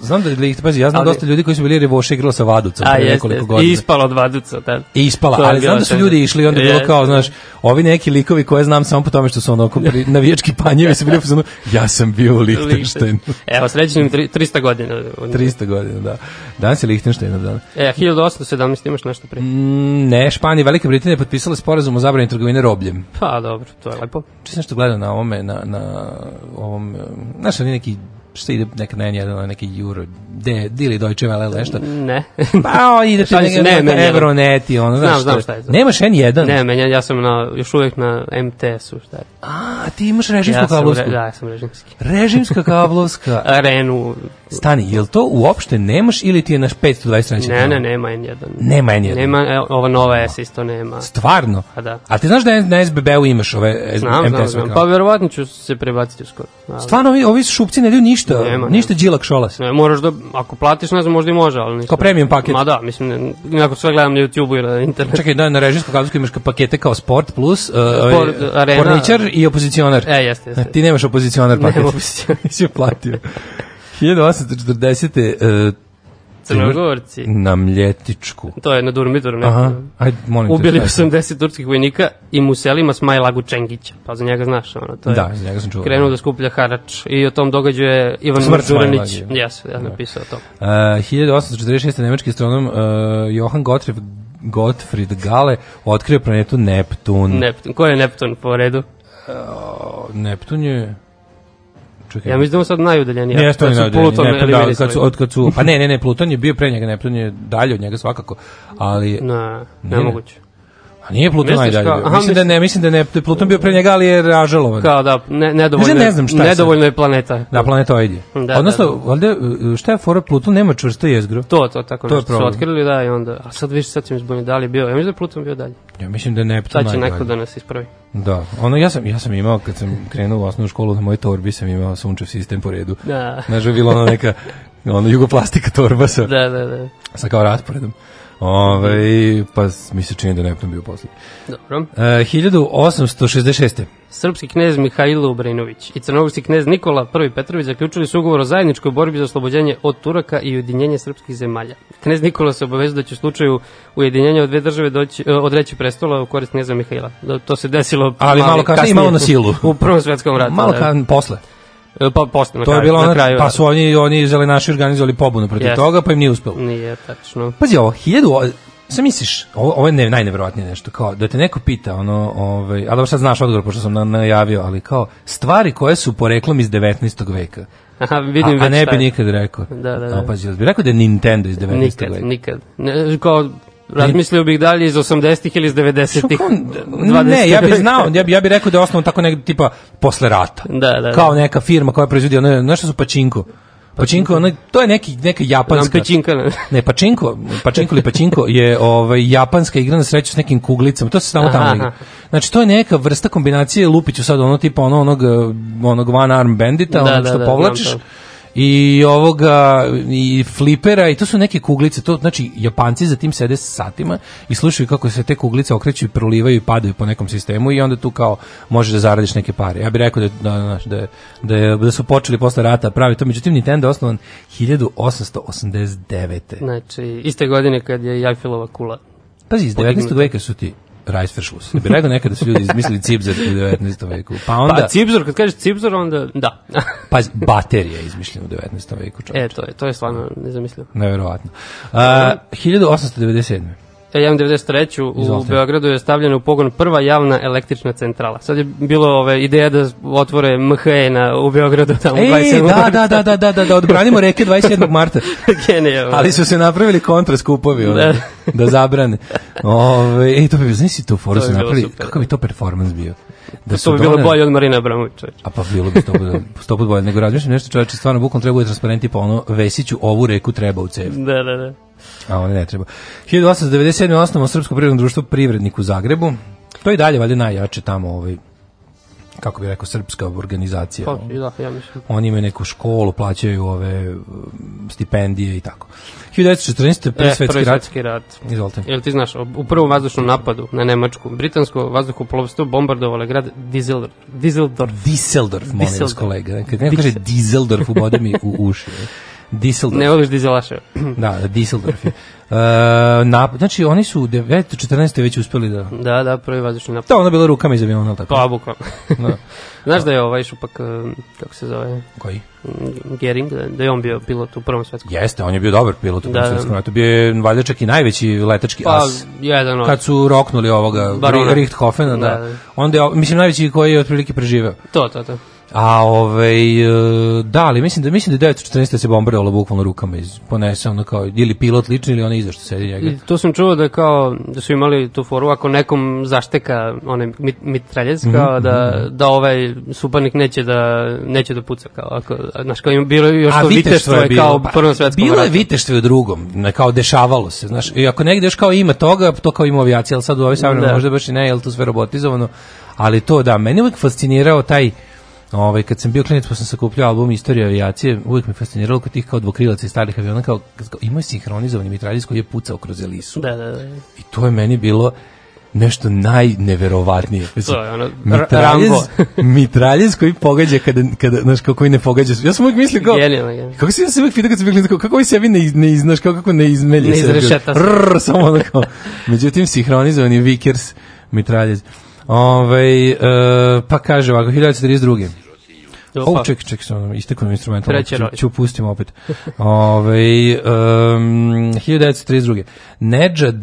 Znam, da je Licht, pazi, ja znam Ali- dosta ljudi koji su bili revoše igrali sa Vaducom A, pre jeste, nekoliko jeste. godina. I ispalo od vaduca. Da. I ispala, To ali znam da su ljudi išli i onda je bilo Jeste. kao, znaš, ovi neki likovi koje znam samo po tome što su onako pri, navijački panjevi su bili u fazonu, ja sam bio u Lichtensteinu. Evo, srećnim 300 godina. 300 godina, da. Danas je Lichtenstein dan. E, 1817 imaš nešto prije. Mm, ne, Španija i Velika Britanija potpisale sporazum o zabrani trgovine robljem. Pa, dobro, to je lepo. Či sam nešto gledao na ovome, na, na ovom, eh, znaš, ali neki šta ide neka na N1, neki Euro, de, Dili Deutsche Welle ili nešto. Ne. Pa, o, ide to neka, ne, neka meni, Euronet i ono, Znam, znaš znam što- šta je to. Nemaš N1? Ne, menja, ja sam na, još uvijek na MTS-u, šta je. A, ti imaš režimsku ja kablovsku. re- Da, ja sam režimski. Režimska kablovska. Arenu. Stani, jel to uopšte nemaš ili ti je naš 523? Ne, ne, nema N1. Nema N1. Nema, ova nova S isto nema. Stvarno? A da. A ti znaš da na SBB-u imaš ove Znam, znam, MTS-ove znam. kabele? Pa verovatno ću se prebaciti uskoro. Stvarno, ovi, ovi šupci ne daju ništa, Nema, ništa džilak šolas. Ne, moraš da, ako platiš, ne znam, možda i može, ali nisam. Kao premium paket. Ma da, mislim, ne, ako sve gledam na YouTube-u ili na internetu. Čekaj, da, na režimskom kablovsku imaš pakete kao Sport Plus, uh, Sport, ovaj, Arena. porničar i opozicionar. E, jeste, jeste. Ti nemaš opozicionar paket. Nemam opozicionar. Nisi platio. 1840. Uh, Crnogorci. na Mljetičku. To je na Durmitoru. Aha, Aha. ajde, molim te. Ubili šta je to? 80 turskih vojnika i Muselima Smajlagu Čengića. Pa za njega znaš, ono, to je. Da, za njega sam čuo. Krenuo da skuplja harač i o tom događaju je Ivan Smrt Đuranić. Jes, ja napisao to. Uh, 1846. nemački astronom uh, Johann Gottfried, Gottfried Gale otkrio planetu Neptun. Neptun. Ko je Neptun po redu? Neptun je... Čekaj. Ja mislim da je sad najudaljeniji. Ne, Kad su najudaljeniji. Da, kad su, od kad su, pa ne, ne, ne, Pluton je bio pre njega, Neptun je dalje od njega svakako, ali... Ne, nemoguće. A nije Pluton najdalje bio. aha, mislim da ne, mislim da ne, da Pluton bio pre njega, ali je ražalovan. Kao da, ne, nedovoljno, Ne znam šta je nedovoljno je planeta. Da, planetoid je. Da, Odnosno, da, valjda, uh, šta je fora, Pluton nema čvrsto jezgro. To, to, tako To nešto su otkrili, da, i onda, a sad više sad se mi zbunio, da li je bio, ja mislim da je Pluton bio dalje. Ja mislim da je Neptun Sad će najdalje. neko da nas ispravi. Da, ono ja sam ja sam imao kad sam krenuo u osnovnu školu na mojoj torbi sam imao sunčev sistem po redu. Da. Znaš, je bilo ono neka ono jugoplastika torba sa, Da, da, da. sa kao rasporedom. Ove, pa mi se čini da Neptun bio posljednji. Dobro. E, 1866. Srpski knez Mihajlo Ubrenović i crnogorski knez Nikola I Petrović zaključili su ugovor o zajedničkoj borbi za oslobođenje od Turaka i ujedinjenje srpskih zemalja. Knez Nikola se obavezao da će u slučaju ujedinjenja od dve države doći, e, odreći prestola u korist kneza Mihajla. Da, To se desilo Ali malo kasnije i malo na silu. U Prvom svetskom ratu. Malo da. kan, posle. E, Pa posle, na To je bilo na kraju. pa su oni, oni zelenaši organizovali pobunu protiv Jeste. toga, pa im nije uspelo. Nije tačno. Pazi ovo, hiljadu, Sam misliš, ovo, ovo je ne, nešto, kao da te neko pita, ono, ovaj, a dobro sad znaš odgovor, pošto sam na, najavio, ali kao, stvari koje su poreklom iz 19. veka. Aha, vidim a, a ne šta bi nikad rekao. Da, da, da. A, pazi, jel bi rekao da je Nintendo iz 19. Nikad, veka? nikad. Ne, kao, razmislio bih dalje iz 80-ih ili iz 90-ih. Što kao- 20. Ne, ja bih znao, ja bih ja bi rekao da je osnovan tako negde tipa posle rata. Da, da, da. Kao neka firma koja proizvodi ono, znaš šta su pačinko? Pačinko, ono, to je neki, neka Nam japanska... pećinka. ne. Ne, pačinko, pačinko ili pačinko je ovaj japanska igra na sreću s nekim kuglicama. To se samo tamo igra. Znači to je neka vrsta kombinacije lupiću sad ono tipa ono onog onog one arm bandita, Da, onog da, što da, povlačiš. to. I ovoga i flipera i to su neke kuglice, to znači Japanci za tim sede satima i slušaju kako se te kuglice okreću i prolivaju i padaju po nekom sistemu i onda tu kao možeš da zaradiš neke pare. Ja bih rekao da da da, da, da su počeli posle rata pravi to, međutim Nintendo je osnovan 1889. Znači, iste godine kad je Eiffilova kula. Pazi, iz 19. veka su ti Reisverschluss. Ja bih rekao nekada su ljudi izmislili cipzer u 19. veku. Pa onda, Pa Cipzor, kad kažeš Cipzor, onda da. pazi, baterija je izmišljena u 19. veku. Čovječ. e, to je, to je stvarno nezamislivo. Neverovatno. A, 1897. E, imam 93. u Izvolite. Beogradu je stavljena u pogon prva javna električna centrala. Sad je bilo ove, ideja da otvore MHE na, u Beogradu tamo Ej, 27. da, da, da, da, da, da, da odbranimo reke 27. marta. Genijalno. Ali su se napravili kontraskupovi ono, Da. da zabrane. Ove, ej, to bi, znaš si tu foru To se napravili, super. kakav bi to performans bio? Da to bi bilo doneli- bolje od Marina Abramović. A pa bilo bi sto put, sto put bolje. Nego razmišljam nešto čoveče, stvarno bukom treba bude transparenti pa ono, Vesiću ovu reku treba u cev. Da, da, da. A ono ne treba. 1897. osnovno Srpsko privredno društvo Privrednik u Zagrebu. To je i dalje valjda najjače tamo ovaj kako bi rekao, srpska organizacija. Pa, da, ja mislim. Oni imaju neku školu, plaćaju ove stipendije i tako. 1914. prvi E, svetski prvi rat. svetski rat. Izvolite. Jel ti znaš, u prvom vazdušnom napadu na Nemačku, britansko vazduhoplovstvo bombardovalo grad Dizeldorf. Dizeldorf. Disseldorf, molim vas kolega. Kad neko kaže Dizeldorf, ubode mi u uši. Disseldorf. Ne voliš dizelaše. Da, da, Disseldorf je. Uh, na, znači, oni su u 914. već uspeli da... Da, da, prvi vazdušni napad. To ono bilo rukama iz aviona, tako? Pa, bukvalno. Da. Znaš da je ovaj šupak, kako se zove, Koji? Gering, da, da je on bio pilot u prvom svetskom. Jeste, on je bio dobar pilot u Da, Prvom da. svetskom ratu. Bio je valjda čak i najveći letački Pa, as. jedan od... Kad su roknuli ovoga Barona. Richthofena, da. Da, da. Onda je, mislim, najveći koji je otprilike preživeo. To, to, to. A ovaj e, da, ali mislim da mislim da je 914 se bombardovalo bukvalno rukama iz ponese ono kao ili pilot lični ili onaj iza što sedi njega. I to sam čuo da je kao da su imali tu foru ako nekom zašteka onaj mit, mitraljez Mhm, kao da da ovaj suparnik neće da neće da puca kao ako znaš kao im bilo je još to viteštvo viteštvo je bilo, kao pa, prvom svetskom Bilo je ratu. viteštvo i u drugom, ne, kao dešavalo se, znaš. I ako negde još kao ima toga, to kao ima u avijaciji, ali sad u ovoj savremenoj Da. možda baš i ne, jel to sve robotizovano. Ali to da, meni uvek fascinirao taj Ovaj kad sam bio klinac pa sam sakupljao album Istorija avijacije, uvek me fasciniralo kod tih kao dvokrilaca i starih aviona kao, kao imaju sinhronizovani mitraljez koji je pucao kroz Elisu. Da, da, da. I to je meni bilo nešto najneverovatnije. To je ono, mitraljez, mitraljez koji pogađa kada, kada, znaš, kako koji ne pogađa. Ja sam uvijek mislio kao, Genijalno, genijalno. kako si ja se uvijek pitao kad sam bio kao, kako vi sebi ne, ne znaš, kako, kako ne izmelje Ne izrešeta se. Rrr, samo ono kao, međutim, sinhronizovani Vickers mitraljez. Ove, e, pa kaže ovako, 1932. Opa. O, ček, ček, sam istekao nam instrumental. Treći Ću, ću pustim opet. Ove, um, 1932. Nedžad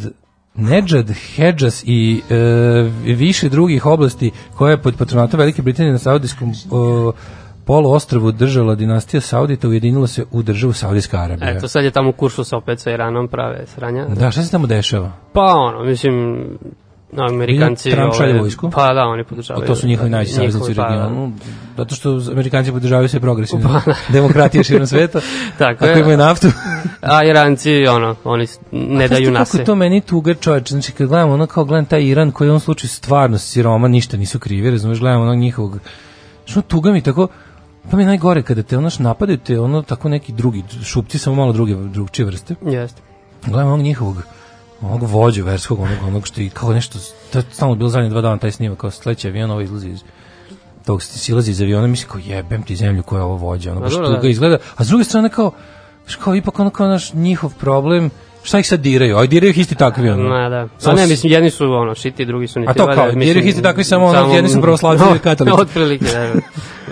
Nedžad, Hedžas i e, više drugih oblasti koje je pod patronatom Velike Britanije na Saudijskom o, poluostrvu držala dinastija Saudita ujedinila se u državu Saudijska Arabija. Eto, sad je tamo u kursu sa opet sa Iranom prave sranja. Da, šta se tamo dešava? Pa ono, mislim, Amerikanci... Trump šalje ove, vojsku? Pa da, oni podržavaju. to su njihovi najveći saveznici u pa, regionu. Zato što Amerikanci podržavaju sve progresivne demokratije širom sveta. Tako Ako je. imaju naftu. A Iranci, ono, oni ne daju Kako nase. je to meni tuga čoveč, znači kad gledamo ono kao gledam taj Iran koji u ovom slučaju stvarno siroma, ništa nisu krivi, razumeš, gledamo onog njihovog, što tuga mi tako, pa mi je najgore kada te onoš napadaju te ono tako neki drugi, šupci samo malo druge, drugčije vrste, Jeste. gledamo onog njihovog, onog vođu verskog, onog, onog što i kao nešto, to je stalno bilo zadnje dva dana taj snimak, kao sledeći avion, ovo izlazi iz tog silazi iz aviona, mislim kao jebem ti zemlju koja je ovo vođa, ono Pa baš tuga da. izgleda, a s druge strane kao, kao ipak ono kao naš njihov problem, šta ih sad diraju, a diraju ih isti takvi, ono. Ma da. Samo A ne, mislim, jedni su ono, šiti, drugi su niti A to kao, jer ih isti takvi samo ono, jedni su pravoslavci, drugi katolici. Otprilike, da,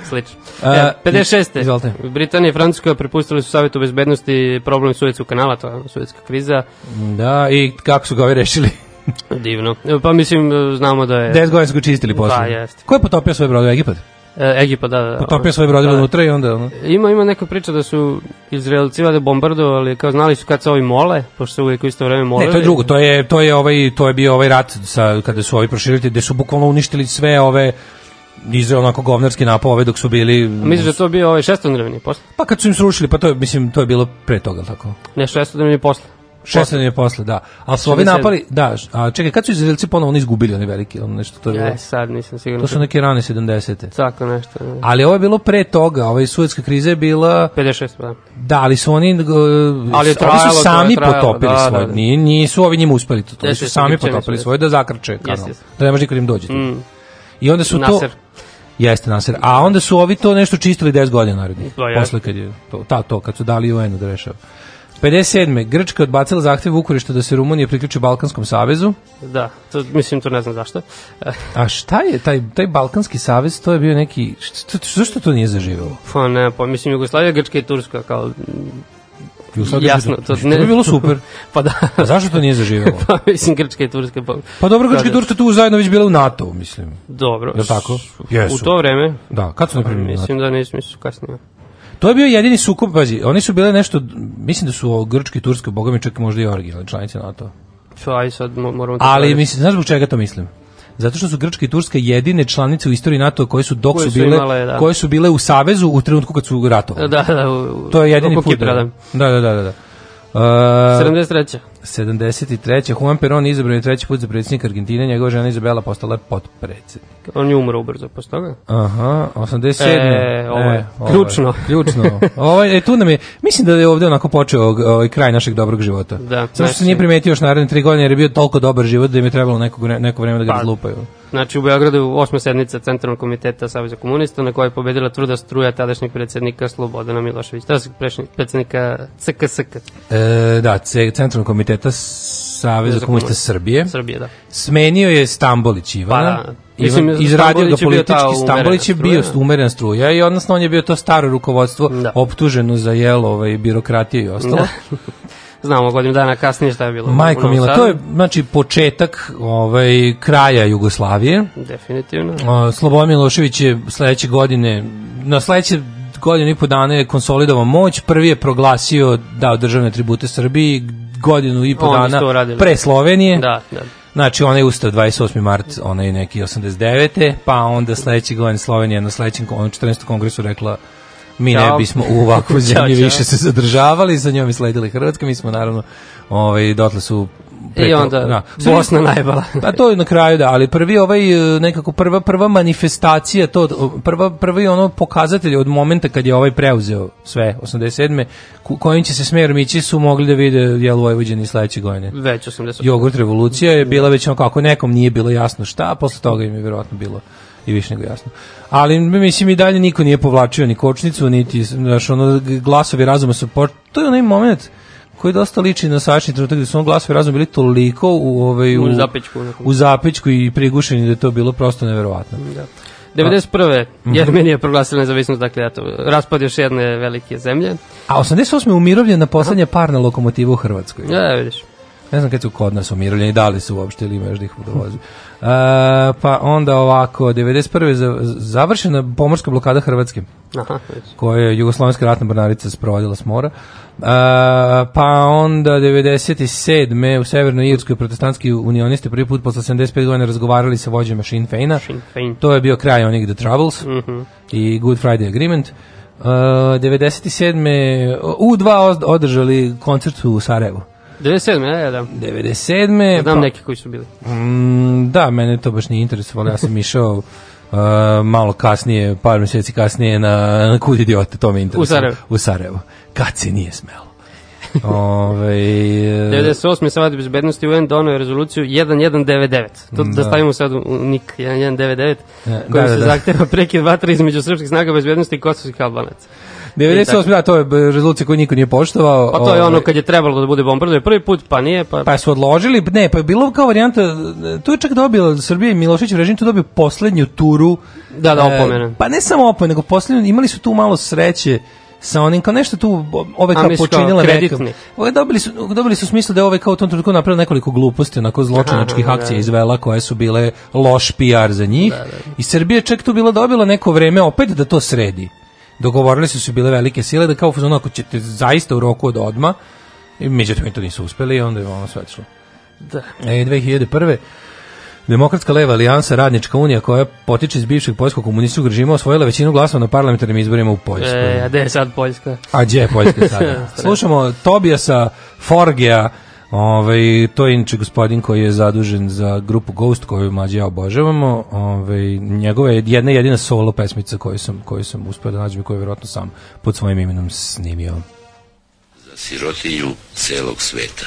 slično. E, 56. izvolite. Britanija i Francuska prepustili su Savjetu bezbednosti problem Suetskog kanala, to je suetska kriza. Da, i kako su ga ovi rešili? Divno. E, Pa mislim, e, znamo da je... 10 godina su ga čistili posle. Da, jeste. Ko je potopio svoje brodove? Egipat? E, Egipat, da, da. Potopio svoje brodove Da. unutra i onda... Ono, Ima ima neka priča da su Izraelci valjda bombardovali, kao znali su kad se ovi mole, pošto se uvijek u isto vreme molili. ne, to je drugo, to je, to je, ovaj, to je bio ovaj rat sa, kada su ovi proširili, gde su bukvalno uništili sve ove Izrael onako govnarski napao ove dok su bili... Misliš da to bio ovaj šestodnevni posle? Pa kad su im srušili, pa to je, mislim, to je bilo pre toga, tako? Ne, šestodnevni posle. Šestan je posle, da. Ali su ovi 67. napali, da, a čekaj, kad su Izraelci ponovo oni izgubili oni veliki, ono nešto, to je bilo, Ja, sad nisam siguran. to su neke rane 70. Tako nešto. ne. Ali ovo je bilo pre toga, ovaj suetska kriza je bila 56, pa da. Da, ali su oni, uh, Ali je ovi trajalo, su sami je trajalo, potopili da, svoje, da. Nije, nisu ovi njima uspeli to, to su sami potopili svoje da zakrče kanal, jeste. da ne može nikom da im dođe. Mm, I onda su Nasser. to... Jeste Nasser. A onda su ovi to nešto čistili 10 godina narednih. Pa. Posle kad je to, ta, to, kad su dali UN-u da rešava. 57. Grčka odbacila zahtev Vukurešta da se Rumunija priključi Balkanskom savezu. Da, to, mislim, to ne znam zašto. A šta je taj, taj Balkanski savez? To je bio neki... Što, zašto to nije zaživelo? Pa ne, pa mislim Jugoslavija, Grčka i Turska kao Jugoslavija- jasno, to ne bi bilo super. pa da. A zašto to nije zaživelo? pa mislim Grčka i Turska pa. Pa dobro, Grčka i Kada- Turska tu zajedno već bile u NATO, mislim. Dobro. Jel tako? U Jesu. to vreme Da, kad su primili NATO? mislim da nisu, mislim kasnije. To je bio jedini sukob, pazi, oni su bile nešto, mislim da su Grčka i Turska, boga mi čak možda i originalne članice NATO. Pa aj sad mo- moramo Ali mislim, znaš zbog čega to mislim? Zato što su Grčka i Turska jedine članice u istoriji NATO koje su dok Koje su su bile imale, da. koje su bile u savezu u trenutku kad su ratovali. Da, da, u, To je jedini put. Da. Da, da, da, da. da. Uh, 73. 73. Juan Perón izabran je treći put za predsjednika Argentine, njegova žena Izabela postala je potpredsjednik. On je umro ubrzo posle toga. Aha, 87. E, ovo je ključno. ključno. Ovo je, e, tu nam je, mislim da je ovde onako počeo ovaj kraj našeg dobrog života. Da, Zato što se nije primetio još naredne tri godine jer je bio toliko dobar život da im je trebalo nekog, vre- neko vreme da ga Pa, razlupaju. Znači u Beogradu osma sednica Centralnog komiteta Saveza komunista na kojoj je pobedila tvrda struja tadašnjeg predsjednika Slobodana Miloševića, tadašnjeg predsjednika CKSK E, da, Centralnog komiteta Saveza Za komunista. Srbije. Srbije, da. Smenio je Stambolić Ivana. Pa da. Mislim, Ivan, izradio ga politički, Stambolić je bio umerena struja i odnosno on je bio to staro rukovodstvo Da. optuženo za jelo ovaj, birokratiju i ostalo. Da. Znamo godinu dana kasnije šta je bilo. Majko Mila, to je znači početak ovaj kraja Jugoslavije. Definitivno. A, Slobodan Milošević je sledeće godine na sledeće godinu i po dana je konsolidovao moć, prvi je proglasio dao državne tribute Srbiji godinu i po Oni dana pre Slovenije. Da, da. Znači, onaj ustav 28. mart, onaj neki 89. Pa onda sledeće godine Slovenija na sledećem kon- 14. kongresu rekla mi ne bismo u ovakvoj zemlji više se zadržavali, za njom i Hrvatska, mi smo naravno ovaj, dotle su I onda Bosna najbala. Pa to je na kraju da, ali prvi ovaj e, nekako prva prva manifestacija to prva prvi ono pokazatelj od momenta kad je ovaj preuzeo sve 87. ku- kojim će se smerom ići su mogli da vide jel Vojvođani sledeće godine. Već 80. Jogurt revolucija je bila već ono kako nekom nije bilo jasno šta, a posle toga im je verovatno bilo i više nego jasno. Ali mislim i dalje niko nije povlačio ni kočnicu, niti znaš, ono glasovi razuma su po... to je onaj moment koji dosta liči na sadašnji trenutak gde su ono glasovi razuma bili toliko u ovaj U zapećku nekom. u zapećku i prigušeni da je to bilo prosto neverovatno. Da. 91. Mhm. Jermenija je proglasila nezavisnost, dakle, eto, raspad još jedne velike zemlje. A 88. je umirovljena poslednja parna lokomotiva u Hrvatskoj. Ja, vidiš. Ne znam kad su kod nas umirovljeni, da li su uopšte ili ima još da ih dovozi. E, pa onda ovako, 91. za, završena pomorska blokada Hrvatske, Aha, koju je Jugoslovenska ratna mornarica sprovodila s mora. E, pa onda 97. u Severnoj Irskoj protestantski unionisti prvi put posle 75 godina razgovarali sa vođama Sinn Feina. Sinn Fein. To je bio kraj onih The Troubles Mhm. i Good Friday Agreement. Uh, 97. U dva od- održali koncert u Sarajevu. 97. Ja, ja, da. 97. Znam pa- neki koji su bili. Mm, da, mene to baš nije interesovalo. Ja sam išao uh, malo kasnije, par mjeseci kasnije na, na Kud idiote, to me interesuje. U Sarajevo. U Sarajevo. Kad se nije smelo. Ove, 98. Savet bezbednosti UN donio je rezoluciju 1199. To da, Da. stavimo sad u nik 1199, Da, koji da, se da. zahteva prekid vatre između srpskih snaga bezbednosti i kosovskih albanaca. 98. Da, to je rezolucija koju niko nije poštovao. Pa to je ono Ovaj, kad je trebalo da bude bombardovanje prvi put, pa nije, pa... Pa su odložili, ne, pa je bilo kao varijanta, tu je čak dobila Srbija i Milošević režim tu dobio poslednju turu. Da, da, e, opomene. pa ne samo opomene, nego poslednju, imali su tu malo sreće sa onim, kao nešto tu, ove kao počinila kreditni? Ove dobili su, dobili su smisla da je ovaj kao u tom trenutku napravio nekoliko gluposti, onako zločinačkih Aha, da, akcija da. izvela koje su bile loš PR za njih. I Srbija čak tu bila dobila neko vreme opet da to sredi. Dogovorili su se bile velike sile da kao fazonu ako ćete zaista u roku od odma, i međutim to nisu uspeli i onda je ono sve otišlo. Da. E, 2001. Demokratska leva alijansa Radnička unija koja potiče iz bivšeg poljskog komunističkog režima osvojila većinu glasova na parlamentarnim izborima u Poljskoj. E, a gde je sad Poljska? A gdje je Poljska sada? Slušamo Tobijasa Forgea, ovaj, to je inače gospodin koji je zadužen za grupu Ghost koju mlađe ja obožavamo. Ovaj, njegova je jedna jedina solo pesmica koju sam, koju sam uspio da nađem i koju je vjerojatno sam pod svojim imenom snimio. za sirotinju celog sveta.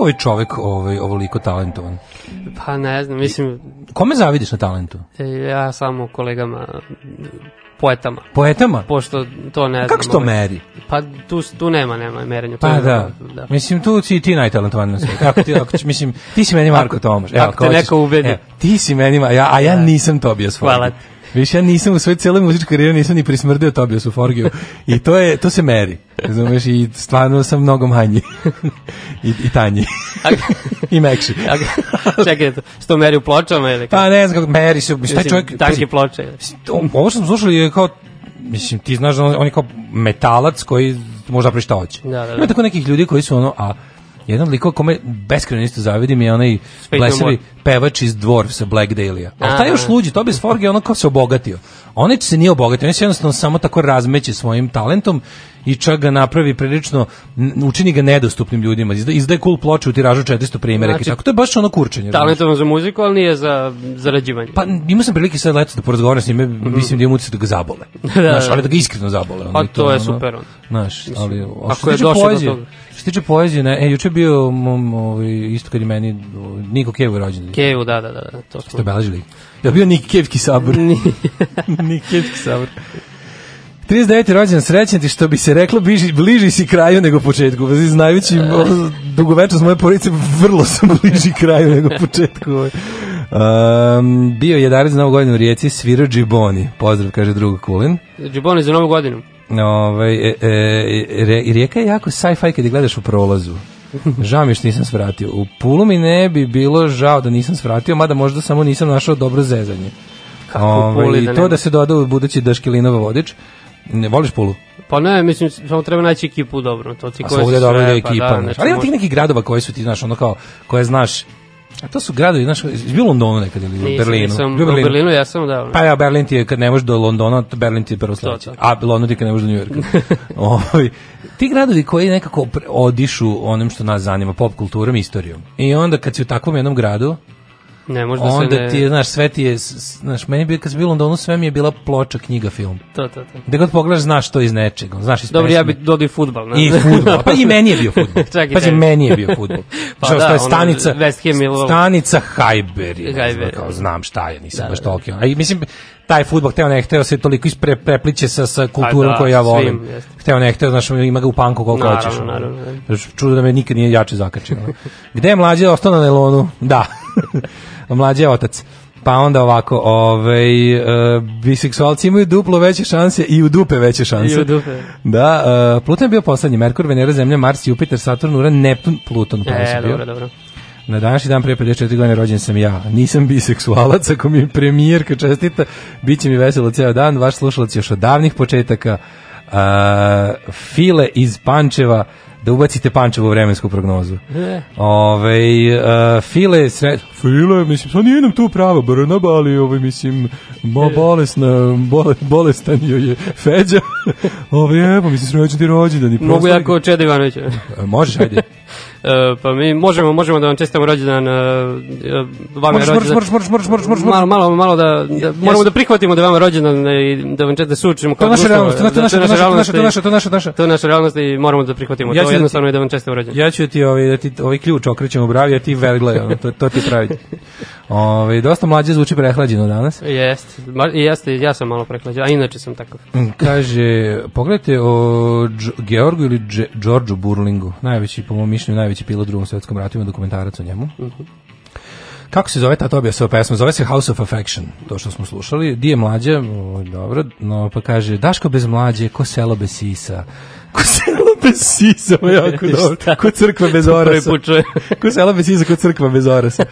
Kako ovaj čovek ovaj, ovoliko talentovan? Pa ne znam, mislim, Kome zavidiš na talentu? e, ja samo kolegama poetama. Poetama? Pošto to ne znam. Kako se to ovaj. meri? Pa tu, tu nema, nema merenja. to Pa da. da. Mislim, tu si ti najtalentovaniji na svijetu. Ako ti, ako, mislim, ti si meni Marko Ako- Tomaš. ako te neko ubedi. evo, ti si meni, Ma- ja, a ja nisam Tobijas Forgiju. Hvala ti. Viš, ja nisam u svojoj cijeloj muzičkoj karijeri nisam ni prismrdio Tobijasu Forgiju. I to je, to se meri. Razumeš, i stvarno sam mnogo manji. I, i tanji. I mekši. Čekaj, to- što meri u pločama ili? Pa ne znam kako meri se, Mislim, čovjek... tanke ploče. ovo što smo slušali je kao mislim ti znaš da on, on je kao metalac koji može napravi šta hoće. Da, da, da. Ima tako nekih ljudi koji su ono a jedan liko kome beskrajno isto zavidim je onaj blesavi pevač iz Dwarfsa Black Dahlia. A taj Aha. još luđi, Tobias Forge je ono kao se obogatio. On se nije obogatio, on se jednostavno samo tako razmeće svojim talentom i čak ga napravi prilično, učini ga nedostupnim ljudima. Izda, izdaje cool ploče u tiražu 400 primjeraka i Znači, tako. To je baš ono kurčenje. Talentovan za muziku, ali nije za zarađivanje. Pa imao sam prilike sad leto da porazgovaram s njime, mislim da imam utisak da ga zabole. Da, Znaš, da. ali da ga iskreno zabole. ono, Pa i to je ono, super. Znaš, ali ako je došao do toga. Što se tiče poezije, ne, e, juče je bio mom, ovaj, isto kad je meni Niko Kevo je rođen. Kevu, da, da, da, da, to smo. Ste obeležili? Je bio Nik Kevski sabor? Nik Kevski sabor. 39. rođendan srećan ti što bi se reklo bliži, bliži si kraju nego početku. Znajući ovo, dugovečnost moje porodice, vrlo sam bliži kraju nego početku. Um, bio je 11 na novu godinu u Rijeci, svirao Džiboni. Pozdrav, kaže drug Kulin. Džiboni za novu godinu. Ovaj, e, e, i Rijeka je jako sci-fi kad je gledaš u prolazu. Žao mi što nisam svratio. U Pulu mi ne bi bilo žao da nisam svratio, mada možda samo nisam našao dobro zezanje. Kako Ovaj, Puli i da to nema? da se doda u budući Daškilinova vodič. Ne, voliš Pulu? Pa ne, mislim, samo treba naći ekipu dobro. To ti A koje svugde je sve, je pa ekipa. da, Ali ima tih nekih gradova koji su ti, znaš, ono kao, koje znaš, a to su gradovi, znaš, jesi bio u Londonu nekad ili u Nisam, Berlinu? nisam, Bio u Berlinu ja sam, da. Pa ja, Berlin ti je, kad ne možeš do Londona, Berlin ti je prvo sledeće. A London ti je kad ne možeš do Njujorka. Ovaj, ti gradovi koji nekako odišu onim što nas zanima, pop kulturom i istorijom. I onda kad si u takvom jednom gradu, Ne, možda onda se ne... ti je, znaš, sve ti je, znaš, meni bi, kad sam bio u Londonu, sve mi je bila ploča, knjiga, film. To, to, to. Gde god pogledaš, znaš to iz nečega, znaš iz Dobro, ja bi dodao i futbal. Ne? I fudbal. Pa i meni je bio fudbal. Čak i Pazi, meni je bio fudbal. Pa Što da, je ono, stanica, West Ham ili- stanica Hajber. je, Hajber. znam, Kao, znam šta je, nisam Da, baš da. toliko. A i mislim, taj fudbal, hteo ne hteo, se toliko ispre, sa, sa kulturom da, koju ja svim, volim. jeste. Hteo ne hteo, znaš, ima ga u panku koliko Naravno, hoćeš. ono. naravno, naravno. Znaš, Čudo da me nikad nije jače zakačio. ono. Gde je mlađe ostao na nelonu? Da. mlađe je otac. Pa onda ovako, ovaj, uh, biseksualci imaju duplo veće šanse i u dupe veće šanse. I u dupe. Da, uh, Pluton je bio poslednji, Merkur, Venera, Zemlja, Mars, Jupiter, Saturn, Uran, Neptun, Pluton. pa E, je bio. dobro, dobro. Na današnji dan prije 54 godine rođen sam ja. Nisam biseksualac, ako mi premijerka čestita, bit će mi veselo ceo dan. Vaš slušalac još od davnih početaka. Uh, file iz Pančeva, da ubacite Pančevu u vremensku prognozu. E. Ove, uh, file, sre... File, mislim, sad nije nam tu prava Brnaba, ali ovaj, mislim, bo, bolesna, bole, bolestan joj je Feđa. Ove, evo, mislim, srećan ti rođendan. Mogu proslavi ja ga. kao Čeda Ivanović. E, Možeš, ajde. E, pa mi možemo, možemo da vam čestitamo rođendan. Uh, vama je rođendan. Malo, malo, malo da, da moramo da prihvatimo da je vama rođendan i da vam čete sučimo To je naša realnost, to je naša, je naša, to je naša, to je naša, to je naša, je naša. To je naša realnost i moramo da prihvatimo Ja to da jednostavno i da vam čestitamo rođendan. Ja ću ti ovaj da ti ovaj ključ okrećem u bravi, a ti vergle, ono, to to ti pravi. Ovaj dosta mlađe zvuči prehlađeno danas. Jeste, jeste, ja sam malo preklađen, a inače sam takav. Mm, Kaže, pogledajte o Georgu ili Đorđu Burlingu, najveći, po mom mišljenju, najveći pilot u drugom svetskom ratu, ima dokumentarac o njemu. Kako se zove ta Tobijasova pesma? Zove se House of Affection, to što smo slušali. Di je mlađa? Dobro, no pa kaže, Daško bez mlađe, ko selo bez sisa. Ko selo bez sisa, ma jako dobro. Ko crkva bez orasa. Ko selo bez sisa, ko crkva bez orasa.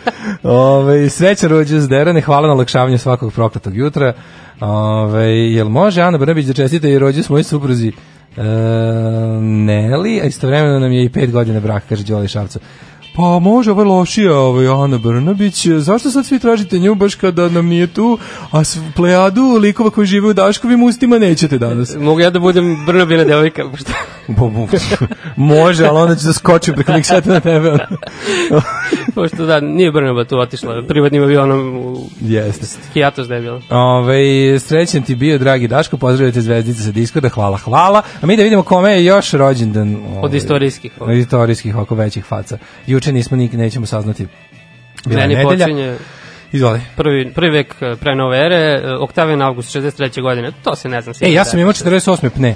Ove, sreća rođe s Derane, hvala na olakšavanju svakog prokletog jutra. Ove, jel može Ana Brnabić da čestite i rođe s mojoj supruzi e, Neli, a istovremeno nam je i pet godina brak, kaže Đoli Šavca. Pa može, ovo lošija ovaj, Ana Brnabić. Zašto sad svi tražite nju baš kada nam nije tu, a s plejadu likova koji žive u Daškovim ustima nećete danas? Mogu ja da budem Brnabina devojka, bo- može, ali onda ću da skočim preko njih seta na tebe. Pošto da, nije Brnaba tu otišla, privatnim avionom u Jeste. hijatos da je bilo. Ove, srećan ti bio, dragi Daško, pozdravite zvezdice sa Discorda, hvala, hvala. A mi da vidimo kome je još rođendan. Ovaj, Od istorijskih. Od istorijskih, oko većih faca. Juče nismo nik, nećemo saznati. Bila Meni nedelja. počinje Izvoli. prvi, prvi vek eh, pre nove ere, eh, Oktavijan August 63. godine, to se ne znam. E, ja sam imao 48. pne.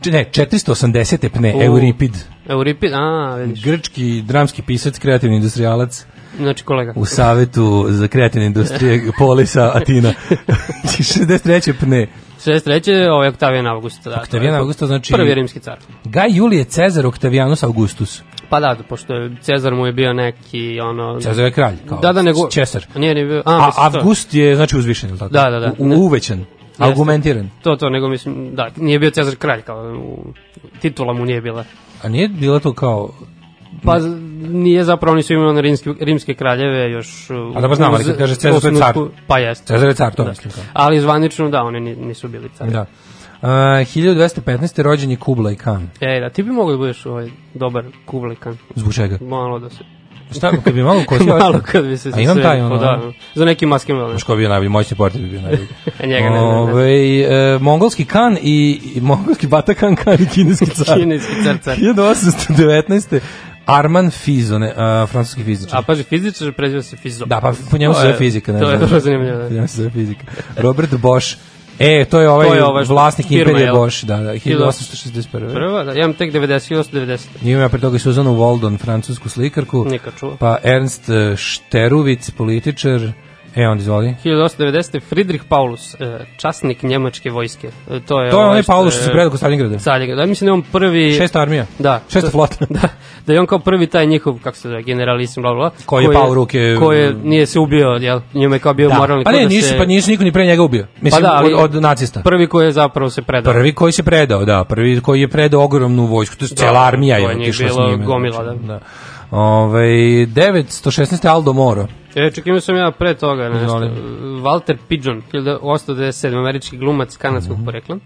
Č- Ne, 480. pne, U. Euripid. Euripid, a, vidiš, Grčki dramski pisac, kreativni industrijalac znači kolega. u Savetu za kreativne industrije Polisa Atina. 63. pne. 63. Ovo je Oktavijan August. Da, Oktavijan August, znači- Prvi rimski car. Gaj Julije Cezar Octavianus Augustus. Pa da, pošto je Cezar mu je bio neki, ono... Cezar je kralj, kao Da, da, nego... Cesar. Nije ni bio... A, A, Avgust je znači uzvišen, tako? Da, da, da. U, uvećan, argumentiran. To, to, nego mislim, da, nije bio Cezar kralj, kao u, titula mu nije bila. A nije bilo to kao Pa nije zapravo, oni su imali one rimske, kraljeve još... A dobro znam, ali kad kaže Cezar, je car. Pa jeste. Cezar je car, to Da. mislim kao. Ali zvanično, da, oni ni- nisu bili cari. Da. Uh, 1215. rođen je Kublai Khan. E, da, ti bi mogao da budeš ovaj dobar Kublai Khan. Zbog čega? Malo da se... Šta, kad bi malo kosio? Malo kad bi se... A imam sve- taj, ono, da, za neki maskim velom. Ko bi bio najbolji, moćni portir bi bio najbolji. Njega ne. Ove, e, mongolski kan i, i mongolski batakan kan i kineski car. Kineski car, car. 1819. Arman Fizone, a, francuski fizičar. A paži, fizičar preziva se Fizo. Da, pa po njemu se zove je- fizika. Ne To je vrlo zanimljivo. Po Da. njemu se zove fizika. Robert Bosch. E, to je ovaj, To je ovaj vlasnik firma, Imperije? Bosch, da, da, 1861. Prva, da, ja imam tek 90, 890. Imam ja pre toga i Suzanu Waldon, francusku slikarku. Nikad čuo. Pa Ernst eh, Šterovic, političar. E, on izvoli. 1890. Friedrich Paulus, e, časnik njemačke vojske. E, To je, To je ovaj onaj Paulus što se predao kod Stalingrada. Stalingrada. Da, mislim da je on prvi... Šesta armija. Da. Šesta flota. Da, da je on kao prvi taj njihov, kako se zove, generalisim, bla, bla, Koji je pao ruke- Koji je, nije se ubio, jel, njima je kao bio moralni Pa ne, da nisu, se... pa nisu niko ni pre njega ubio. Mislim, Pa da, ali- od, od nacista. Prvi koji je zapravo se predao. Prvi koji se predao, da, prvi koji je predao ogromnu vojsku, to je Da, cela armija je otišla s njime. gomila, znači, da. da. Ove, 916. Aldo Moro. E, čekaj, imao sam ja pre toga nešto. Izvoli. Walter Pidgeon, 1897, američki glumac kanadskog Mhm. porekla. Uh,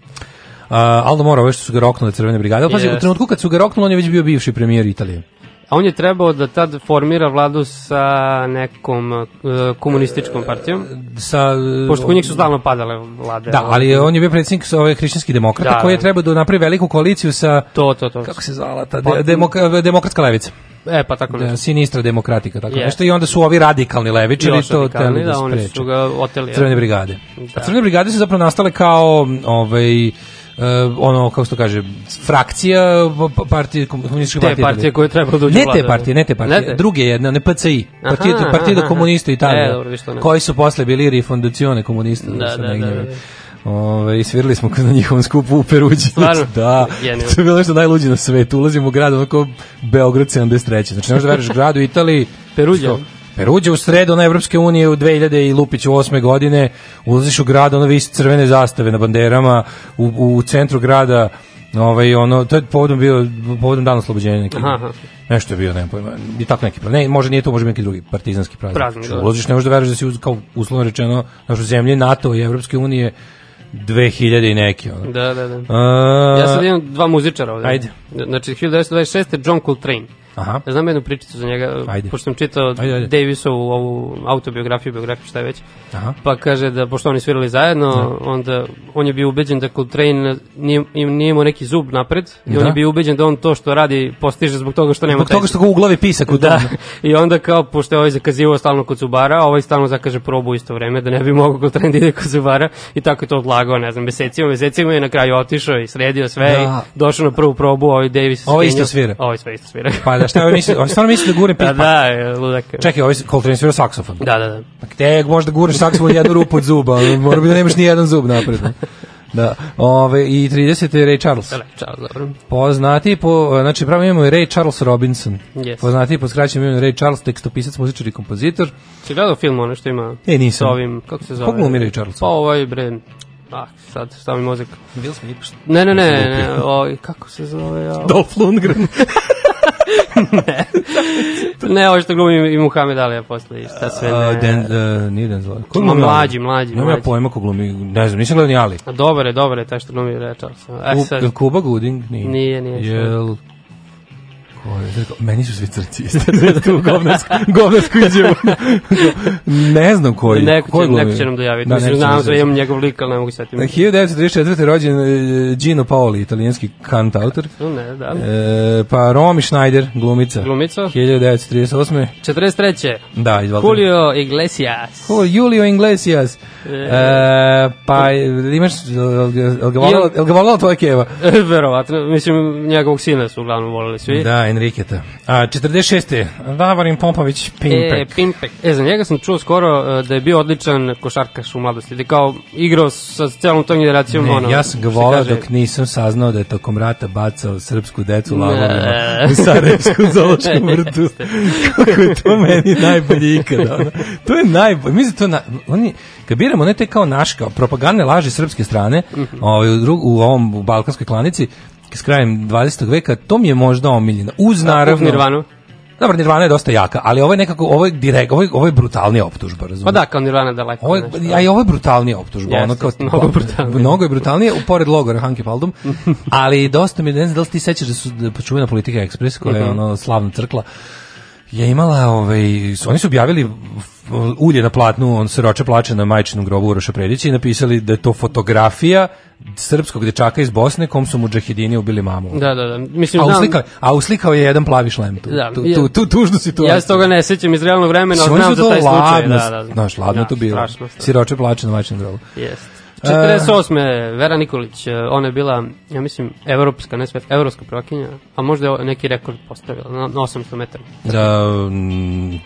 Aldo Moro, ove što su ga roknule crvene brigade. Ali pazi, u Jest. trenutku kad su ga roknuli, on je već bio bivši premijer Italije. A on je trebao da tad formira vladu sa nekom uh, komunističkom partijom. Sa, Pošto kod njih su stalno padale vlade. Da, ali on je bio predsjednik sa ove hrišćanskih demokrata Da, koji je da. trebao da napravi veliku koaliciju sa To, to, to. kako se zvala ta Pa- de, demoka- demokratska levica. E, pa tako Da, nešto. sinistra demokratika, tako Jest. nešto. I onda su ovi radikalni levičari to radikalni, teli da, da, oni su ga oteli. Crvene brigade. Da. A crvene brigade su zapravo nastale kao ovaj ono, kako se kaže, frakcija pa- partije, komunističke Te partije. partije koje treba da Ne te partije, ne te partije, Ne te? druge jedne, ne PCI, partije, Aha, partije komunista aha. Italije, E, koji su posle bili rifondacione komunista. Da, da, negdje. da, da. Ove, i svirali smo na njihovom skupu u Peruđi. Stvarno? da, Genijalno. to je bilo nešto najluđe na svetu. Ulazimo u grad, onako Beograd 73. Znači, ne možeš da veruješ grad u Italiji. Peruđa? Što? Peruđa u sredu na Evropske unije u 2000 i Lupić u 8. godine. Ulaziš u grad, ono visi crvene zastave na banderama. U, u centru grada Ovaj ono to je povodom bio povodom dana oslobođenja neki. Aha. Nešto je bio, nemam pojma. I tako neki. Ne, može nije to, može neki drugi partizanski praznik. Praznik, da. Ulaziš, ne možeš da veruješ da si uz, kao uslovno rečeno našu zemlje NATO i Evropske unije 2000 i neki. Ono. Da, da, da. A, Ja sad imam dva muzičara ovde. Ajde. Znači, 1926. je John Coltrane. Aha. Ja znam jednu pričicu za njega, Ajde. pošto sam čitao Ajde, ajde. Davisovu ovu autobiografiju, biografiju, šta je već. Aha. Pa kaže da, pošto oni svirali zajedno, onda on je bio ubeđen da Coltrane nije, nije imao neki zub napred i on Da. je bio ubeđen da on to što radi postiže zbog toga što nema Zbog toga što ga u glavi pisak u Da, i onda kao, pošto je ovaj zakazivao stalno kod Zubara, ovaj stalno zakaže probu isto vreme, da ne bi mogao Coltrane da ide kod Zubara, i tako je to odlagao, ne znam, mesecima, mesecima i na kraju otišao i sredio sve, Da. i došao na prvu probu, ovaj Davis skenjao. isto svira. Ovaj sve isto svira. Pa da šta ovaj misli, ovaj stvarno misli da gure Da, pipak. da, je, ludak. Čekaj, ovaj Coltrane svira saksofon. Da, da, da. Pa gde možda guraš saksofon jednu rupu od zuba, ali mora bi da nemaš ni jedan zub napred. ne? Da, ove, i 30. je Ray Charles. Da, čao, dobro. Poznati po, znači pravo imamo je Ray Charles Robinson. Yes. Poznati po skraćenom imenu Ray Charles, tekstopisac, muzičar i kompozitor. Si gledao film ono što ima E, nisam. sa ovim, kako se zove? Ko glumi Ray Charles? Pa ovaj bre, ah, sad stavi mozak. Will Smith. Ne, ne, ne, ne, ovaj, kako se zove? Ja? Dolph Lundgren. Ne, ovo što glumi i Muhammed Ali, a posle i šta sve ne. Uh, Den, uh, nije Denzel. Ko Ma, glumi mlađi, mlađi, Nemam ja pojma ko glumi, ne znam, nisam gledao ni Ali. A dobar je, dobar je taj što glumi Ray Charles. E, sad, Kuba Gooding? Nije. Nije, nije. Jel... Ko je? Meni su svi crci. tu govnarsku, govnarsku izjavu. ne znam ko je. neko, će, glumi? neko će nam dojaviti. Da, Mislim, neko će znam dojaviti. imam njegov lik, ali ne mogu setiti. 1934. rođen e, Gino Paoli, italijanski kantautor. Ne, da. E, pa Romy Schneider, glumica. Glumica. 1938. 43. Da, izvolite. Julio Iglesias. Ko, Julio Iglesias. E, pa imaš, jel ga- volala tvoja keva? Verovatno, mislim, njegovog sina su uglavnom volili svi. Da, Enriketa. A, 46. Davorin Popović, E, Pimpek. Pimpek. E, za njega sam čuo skoro e, da je bio odličan košarkaš u mladosti. Da kao igrao sa celom tom generacijom. Ne, ono, ja sam ga volao kaže- dok nisam saznao da je tokom rata bacao srpsku decu lavovima Ne. u Sarajevsku zoološkom vrtu. Kako je to meni najbolje ikada. ono. To je najbolje. Mislim, da to na, oni, kad biramo ne te kao naš, kao propagandne laži srpske strane, Mhm. ovaj, u, drug, u ovom u balkanskoj klanici, s krajem 20. veka, to mi je možda omiljeno. Uz naravno... Nirvanu. Dobro, Nirvana je dosta jaka, ali ovo je nekako, ovo je direkt, ovo je, ovo je brutalnija optužba, razumiješ? Pa da, kao Nirvana daleko. Ovo je, nešto. a i ovo je brutalnija optužba, Jeste, ono kao mnogo brutalnije. Mnogo je brutalnije, u pored logora Hanke Paldum, ali dosta mi, ne znam da li ti sećaš da su da počuvena politika Ekspres, koja je Mhm. ono slavna crkla, je imala, ovaj, oni su objavili ulje na platnu, on se roče plače na majčinom grobu Uroša Predića i napisali da je to fotografija srpskog dečaka iz Bosne kom su mu džahidini ubili mamu. Da, da, da. Mislim, A uslikao, a uslikao je jedan plavi šlem tu, Da, tu, tu, tu tužnu situaciju. ja se toga ne sećam iz realnog vremena, ali znam za taj slučaj. ladno, Da, da. znaš, ladno Ja, to bilo. Strašno, strašno. Siroče plače na majčinom grobu. Jest. 48. Vera Nikolić, e, ona je bila, ja mislim, evropska, ne svetska, evropska prvakinja, a možda je neki rekord postavila na, na 800 metara. Da,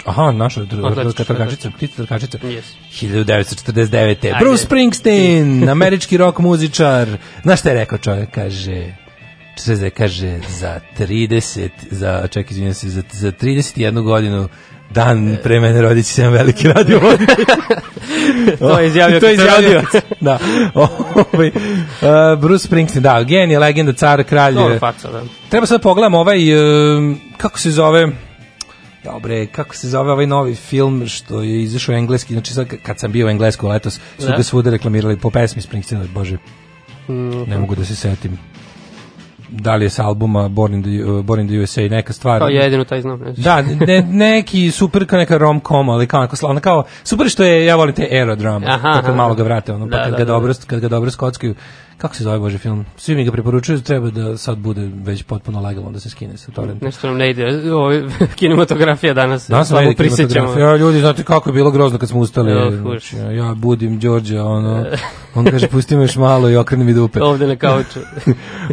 aha, naša dr- Atletička trkačica, ptica trkačica. Yes. 1949. Ajde. Bruce Springsteen, američki rock muzičar. Znaš šta je rekao čovjek? Kaže, se kaže, za 30, za, čekaj, izvinjam se, za, za 31 godinu dan pre mene rodit će se jedan veliki radio To je izjavio to je izjavio. da. Uh, Bruce Springsteen, da, genije, legenda, car, kralj. Dobro faca, da. Treba sad da pogledamo ovaj, um, kako se zove, Dobre, kako se zove ovaj novi film što je izašao engleski, znači sad kad sam bio u englesku letos, su Da. ga svuda reklamirali po pesmi Springsteena, bože, Mm, ne mogu da se setim. Da li je s albuma Born in the, uh, Born in the USA neka stvar? Kao jedino taj znam. Ne. Da, ne, neki super kao neka rom-com, ali kao, ono kao super što je, ja volim te aerodrama, Aha, aha. malo ga vrate, ono, pa Da, kad, da, ga da. dobro, kad ga dobro skockaju, kako se zove Bože film? Svi mi ga preporučuju, treba da sad bude već potpuno legalno da se skine sa torrenta. Nešto nam ne ide. Ovo, kinematografija danas. Danas prisjećamo. kinematografiju. Ja, ljudi, znate kako je bilo grozno kad smo ustali. Ja, Znači, ja budim Đorđa, ono, on kaže, pusti me još malo i okrene mi dupe. Ovde na kauču.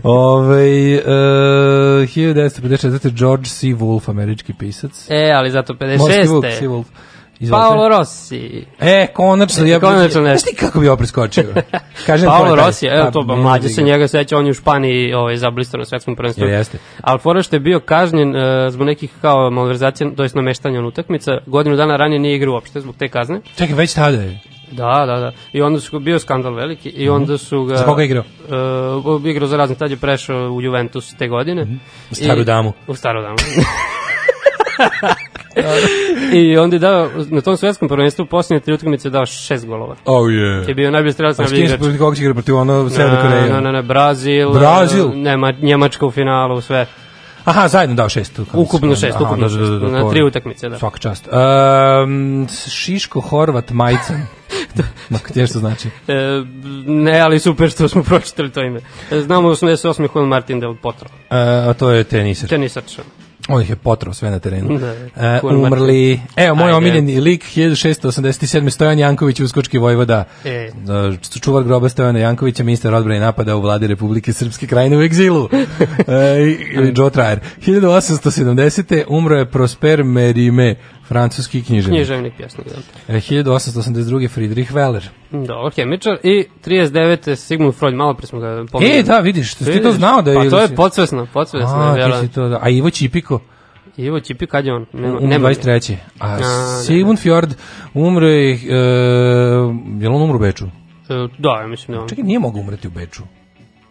Ove, uh, 1954. George C. Wolfe, američki pisac. E, ali zato Morski vuk, 56. C. Wolfe. Izvolite. Paolo Rossi. E, konačno, ja Konačno nešto. Znaš ti kako bi ovo preskočio? Kažem Paolo je. Rossi, evo Pa, to, ne mlađe se ga. njega seća, on je u Španiji ovaj, zablistao na svetskom prvenstvu. Jel jeste? Ali fora što je bio kažnjen uh, zbog nekih kao malverzacija, to jest nameštanja on utakmica, godinu dana ranije nije igrao uopšte zbog te kazne. Čekaj, već tada je. Da, da, da. I onda su bio skandal veliki i onda su ga... Mhm. Za koga je igrao? Uh, igrao za razne, tad je prešao u Juventus te godine. U staru I- damu. U staru damu. I onda je dao, na tom svetskom prvenstvu, posljednje tri utakmice dao šest golova. Oh yeah. Je bio najbolji strelac A na s kim se igrač. protiv koga će igra protiv ono Severna Koreja? Ne, ne, ne, Brazil, Brazil? e, Nema, Njemačka u finalu, sve. Aha, zajedno dao šest. Ukupno šest, aha, ukupno da, da, da, šest, da, na tri utakmice, da. Svaka čast. Um, Šiško, Horvat, Majcan. Ma, gdje što znači? E, ne, ali super što smo pročitali to ime. Znamo 88. Juan Martin del Potro. E, a to je teniser. Tenisač. On ih je potrao sve na terenu. Da. Juan umrli. Evo, moj Ajde. omiljeni lik 1687. Stojan Janković, Uskočki vojvoda. E. E, čuvar groba Stojana Jankovića, ministar odbrane napada u vladi Republike Srpske krajine u egzilu. i Joe Trajer. 1870. umro je Prosper Merime, francuski književnik. Književnik pjesnik, da. E, 1882. Friedrich Weller. Dobro, hemičar. I 39. Sigmund Freud, malo pre smo ga pominjali. E, da, vidiš, ti to znao da je... Pa to je podsvesno, podsvesno. A, je, ti si to, da. A Ivo Čipiko? Ivo Čipi, kad je on? Nema, nema 23. A, A, Sigmund Fjord umro je... E, je li on umro u Beču? E, Da, ja mislim da on. Čekaj, nije mogao umreti u Beču.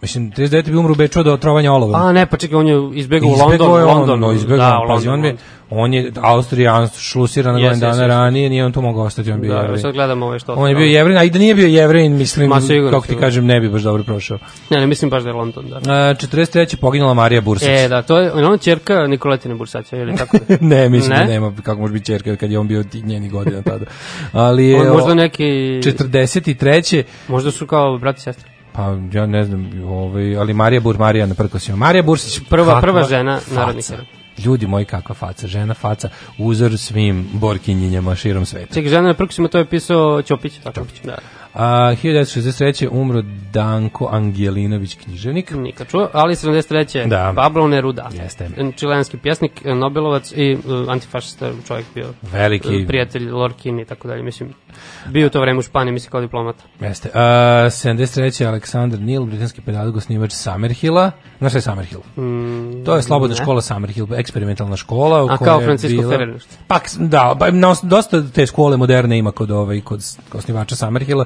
Mislim, 39. bi umro u Beču od otrovanja olovom. A ne, pa čekaj, on je izbegao u London. Izbegao je London, ono, izbegao, da, pazi, on, je, on je Austrija šlusirana Jeste, godin dana jeste. ranije, nije on tu mogao ostati, on bio Da, jevrin. sad gledamo ove što... On je bio jevrin, a i da nije bio jevrin, mislim, Ma, sigurno, kako ti sigurno. kažem, ne bi baš dobro prošao. Ne, ne, mislim baš da je London, da. E, 43. poginula Marija Bursać. E, da, to je ona ćerka Nikoletine Bursaća, ili tako da? ne, mislim Ne? da nema, kako može biti čerka kad je on bio njeni godina tada. Ali je... On možda o, neki... 43. Možda su kao brat i. Pa ja ne znam, ovaj, ali Marija Bur, Marija na prkosima. Marija Bursić, Prva, kakva prva žena heroj. Ljudi moji, kakva faca, žena faca, uzor svim borkinjinjama širom sveta. Čekaj, žena na prkusima to je pisao Ćopić. tako? Ćopić. Da. A 1963. umro Danko Angelinović, književnik. Nikad čuo, ali 73. Da. Pablo Neruda. Jeste. Čilenski pjesnik, Nobelovac i uh, antifašista čovjek bio. Veliki. Uh, Prijatelj Lorkin i tako dalje, mislim. Bio u to vreme u Španiji, mislim, kao diplomata. Jeste. A, 73. Aleksandar Nil, britanski pedagog, osnivač Summerhilla. Znaš šta je Summerhill? Mm, To je slobodna ne. škola Summerhill, eksperimentalna škola. U A kao Francisco bila- Ferrer? Pa, da, ba, os- dosta te škole moderne ima kod, ovaj, kod osnivača Summerhilla.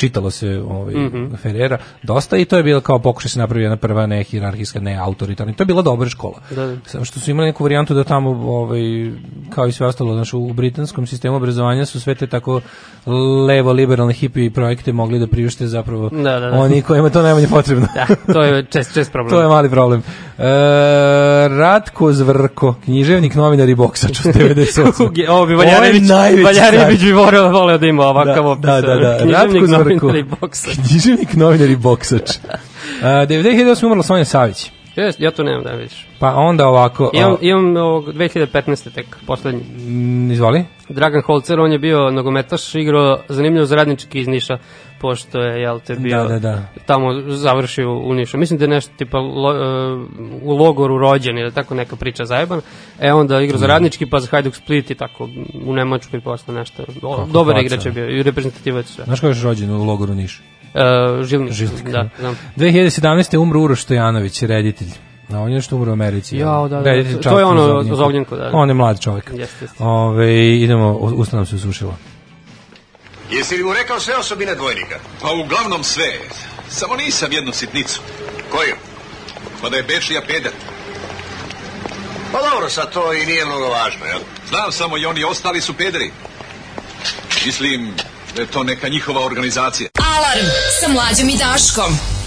Čitalo se ovaj, Mhm. Ferrera dosta i to je bilo kao pokušaj se napravi jedna prva ne hirarhijska, ne autoritarna. To je bila dobra škola. Da, da. Samo što su imali neku varijantu da tamo, ovaj, kao i sve ostalo, znači, u britanskom sistemu obrazovanja su sve te tako levo liberalne hipi projekte mogli da priušte zapravo Da, da, da. oni kojima to najmanje potrebno. Da, to je čest, čest problem. To je mali problem. E, Ratko Zvrko, književnik, novinar i boksač u 98. Ovo bi Valjarević, Valjarević bi voleo, da ima ovakav opis. Da, da, da. Ratko Zvrko. Novinar i boksač. Književnik, novinar i boksač. Uh, 2008. umrla Sonja Savić. Jes, ja to nemam da vidiš. Pa onda ovako... Imam, a, imam ovog 2015. tek, poslednji. mm, izvoli. Dragan Holcer, on je bio nogometaš, igrao zanimljivo za radnički iz Niša, pošto je, jel te, bio Da, da, da. tamo završio u Nišu. Mislim da je nešto tipa lo, e, u logoru rođen ili tako neka priča zajebana. E onda igrao za radnički, pa za Hajduk Split i tako u Nemačkoj posle nešto. O, Kako dobar faca. igrač je bio i reprezentativac sve. Znaš ko je rođen u logoru Niš? E, Žilnik. Žilnik, Da, znam. 2017. umro Uroš Stojanović, reditelj. A on je nešto umro u Americi. Jao, da, da. Reditelj To je ono. Zovnjenko, da, da. On je mlad čovjek. Jeste, jeste. Ove, idemo, usta nam se usušila. Jesi li mu rekao sve osobine dvojnika? Pa uglavnom sve. Samo nisam jednu sitnicu. Koju? Pa da je Bečija peder. Pa dobro, sad to i nije mnogo važno, jel? Znam samo i oni ostali su pederi. Mislim da je to neka njihova organizacija. Alarm sa mlađom i Daškom.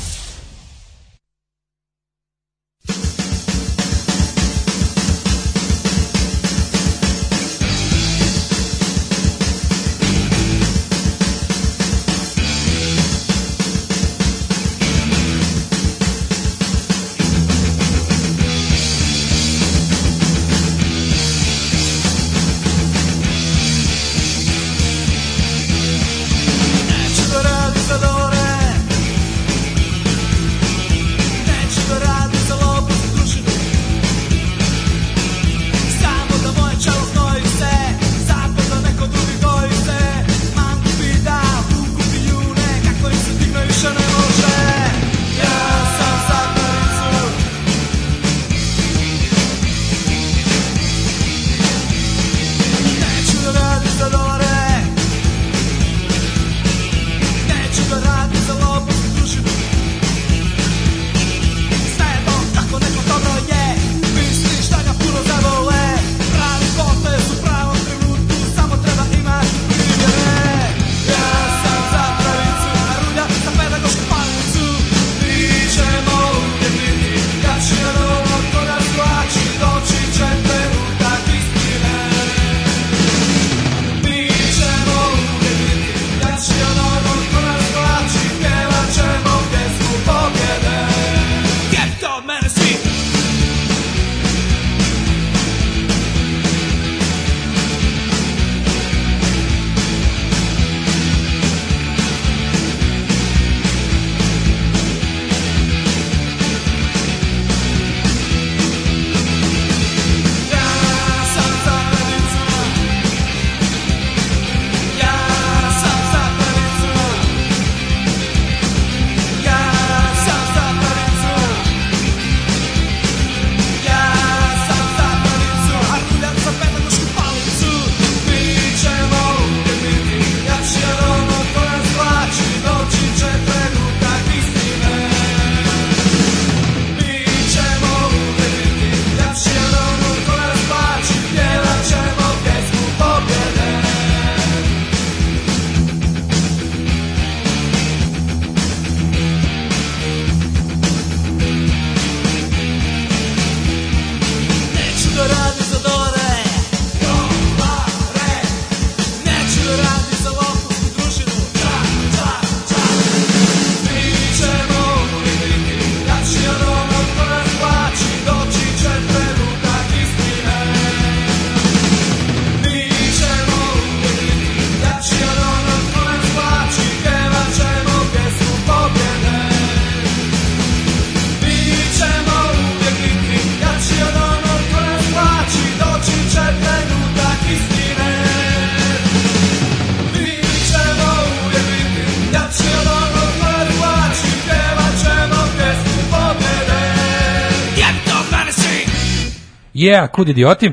Yeah, kud idioti.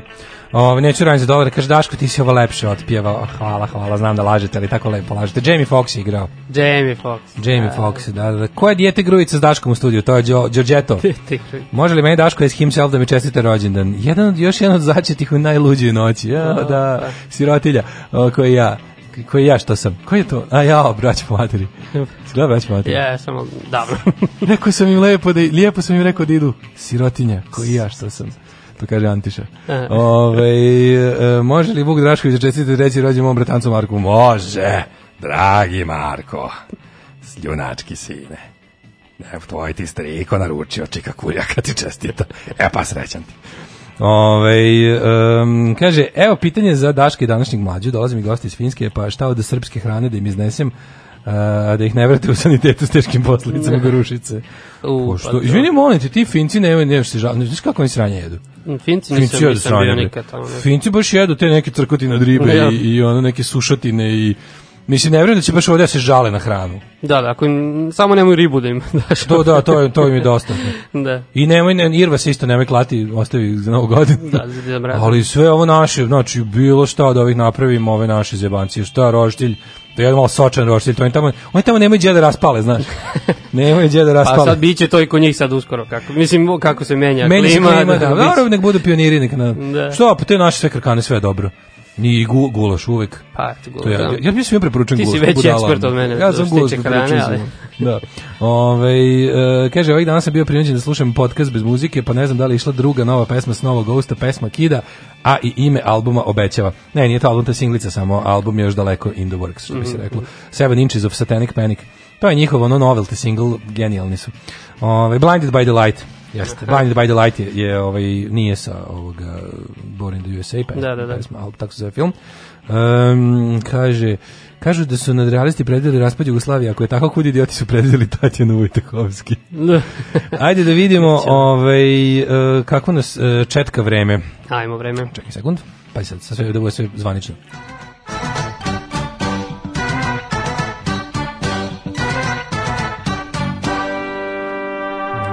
Ove, neću raditi za dolare, kaže Daško, ti si ovo lepše otpjevao. Hvala, hvala, znam da lažete, ali tako lepo lažete. Jamie Foxx je igrao. Jamie Foxx. Jamie Foxx, da, da, da. Ko je dijete grujica s Daškom u studiju? To je Đo, Đorđeto. Može li meni Daško iz himself da mi čestite rođendan? Jedan od, još jedan od začetih u najluđoj noći. Ja, da, sirotilja, o, koji ja. Koji ja što sam? Koji je to? A ja, brać po materi. Gleda brać po materi. Ja, samo davno. rekao sam im lepo da, lijepo sam im rekao da idu sirotinja, koji ja što sam. To kaže Antiša. Ove, e, može li Vuk Drašković čestiti reći rođen mom bratancu Marku? Može, dragi Marko, sljunački sine. Evo, tvoj ti striko naručio, čika kuljaka ti čestita. E pa srećan ti. Ove, um, kaže, evo pitanje za Daške i današnjeg mlađu, dolazi mi gosti iz Finske, pa šta od srpske hrane da im iznesem, a da ih ne vrate u sanitetu s teškim posledicama gorušice. U, Pošto, pa izvini, molim te, ti Finci nemaju, nemaš se žal, znaš kako oni sranje jedu? Finci nisam, jedu nisam bio nikad tamo. ne. Finci baš jedu te neke crkotine od ribe Ja. i, i ono neke sušatine i Mislim, ne vjerujem da će baš ovdje da se žale na hranu. Da, da, ako im, samo nemoj ribu da im daš. To, da, to, je, to im je dosta. da. I nemoj, ne, Irva se isto nemoj klati, ostavi za novu godinu. Da, za Deda Mraza. Ali sve ovo naše, znači bilo šta od ovih napravimo, ove naše zebancije, šta roštilj, da jedan malo sočan roštilj, to oni tamo, oni tamo nemaju gdje da raspale, znaš. nemaju gdje da Pa raspale. sad biće to i kod njih sad uskoro. Kako, mislim, kako se menja Meni se klima. klima, da, biće- dobro, nek budu pioniri, nek na... Da. Što, pa te naše sve krkane, sve je dobro. Ni gu, gulaš uvek. Pa, gulaš, To ja, da. ja, ja mislim ja preporučujem Ti si gulaš. veći ekspert od mene, Ja sam gulaš preporučujem svima. Da. Ove, e, kaže, ovih dana sam bio prinuđen da slušam podcast bez muzike, pa ne znam da li je išla druga nova pesma s novog Ghosta, pesma Kida, a i ime albuma obećava. Ne, nije to album, to je singlica samo, album je još daleko in the works, što bi se Mhm. reklo. Seven Inches of Satanic Panic. To je njihov ono novelty single, genijalni su. Ove, Blinded by the Light. Jeste, Blinded by the Light je, je ovaj, nije sa ovoga Born in the USA, pesma, Da, da, da. pesma, ali tako se zove film. Um, kaže, kažu da su nadrealisti predvidjeli raspad Jugoslavije, ako je tako, kud idioti su predvidjeli Tatjana Vojtehovski. Ajde da vidimo ovaj, e, kako nas e, četka vreme. Ajmo vreme. Čekaj sekund, pa sad, sad sve da bude sve zvanično.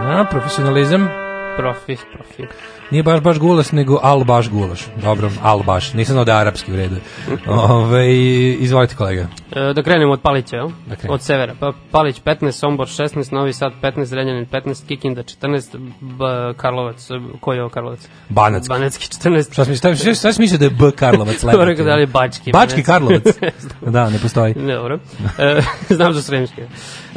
Na, profesionalizam. Profi, profi. Nije baš baš gulaš, nego al baš gulaš. Dobro, al baš. Nisam znao da je arapski u redu. Ove, izvolite kolega. E, da krenemo od Palića, jel? Da krenemo. od severa. Pa, Palić 15, Sombor 16, Novi Sad 15, Zrenjanin 15, Kikinda 14, B, Karlovac, koji je ovo Karlovac? Banatski. Banatski 14. Šta si mislio, šta, šta si mislio da je B Karlovac lepo? To rekao da li je Bački. Bački. Karlovac. da, ne postoji. Dobro. E, znam za Sremske.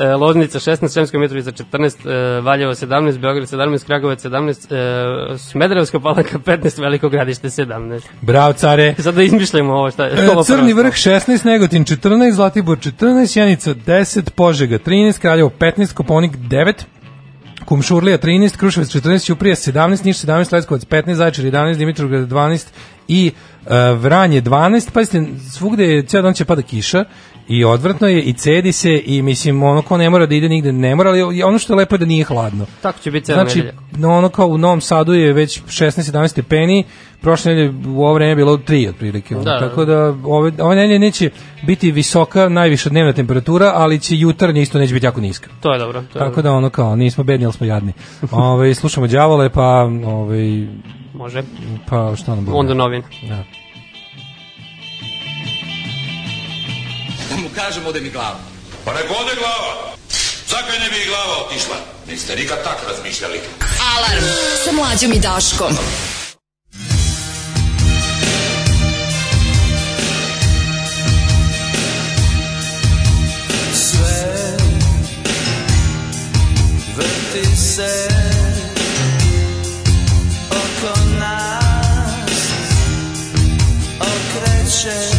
E, Loznica 16, Sremska Mitrovica 14, e, Valjevo 17, Beograd 17, Kragovac 17, e, Smederevska palanka 15, Veliko gradište 17. Bravo, care. Sad da izmišljamo ovo šta je. Ovo Crni vrh 16, Negotin 14, Zlatibor 14, Sjenica 10, Požega 13, Kraljevo 15, Koponik 9, Kumšurlija 13, Kruševac 14, Ćuprija 17, Niš 17, Leskovac 15, Zaječar 11, Dimitrovgrad 12 i e, Vranje 12. Pazite, svugde je, cijel dan će pada kiša i odvratno je i cedi se i mislim ono ko ne mora da ide nigde ne mora, ali ono što je lepo je da nije hladno. Tako će biti cijela Znači, no, ono kao u Novom Sadu je već 16-17 stepeni, prošle nedelje u ovo vreme je bilo 3 otprilike. ono. Da, da. Tako da ove, ove nedelje neće biti visoka, najviša dnevna temperatura, ali će jutarnje isto neće biti jako niska. To je dobro. To je Tako da ono kao, nismo bedni, ali smo jadni. Ove, slušamo đavole, pa, ove, Može. pa šta nam bude? Onda novine. Da. Mu kažemo da mi glava. Pa nek ode glava. Zakaj ne bi i glava otišla? Niste nikad tak razmišljali. Alarm sa mlađom i Daškom. Sve vrti se oko nas okreće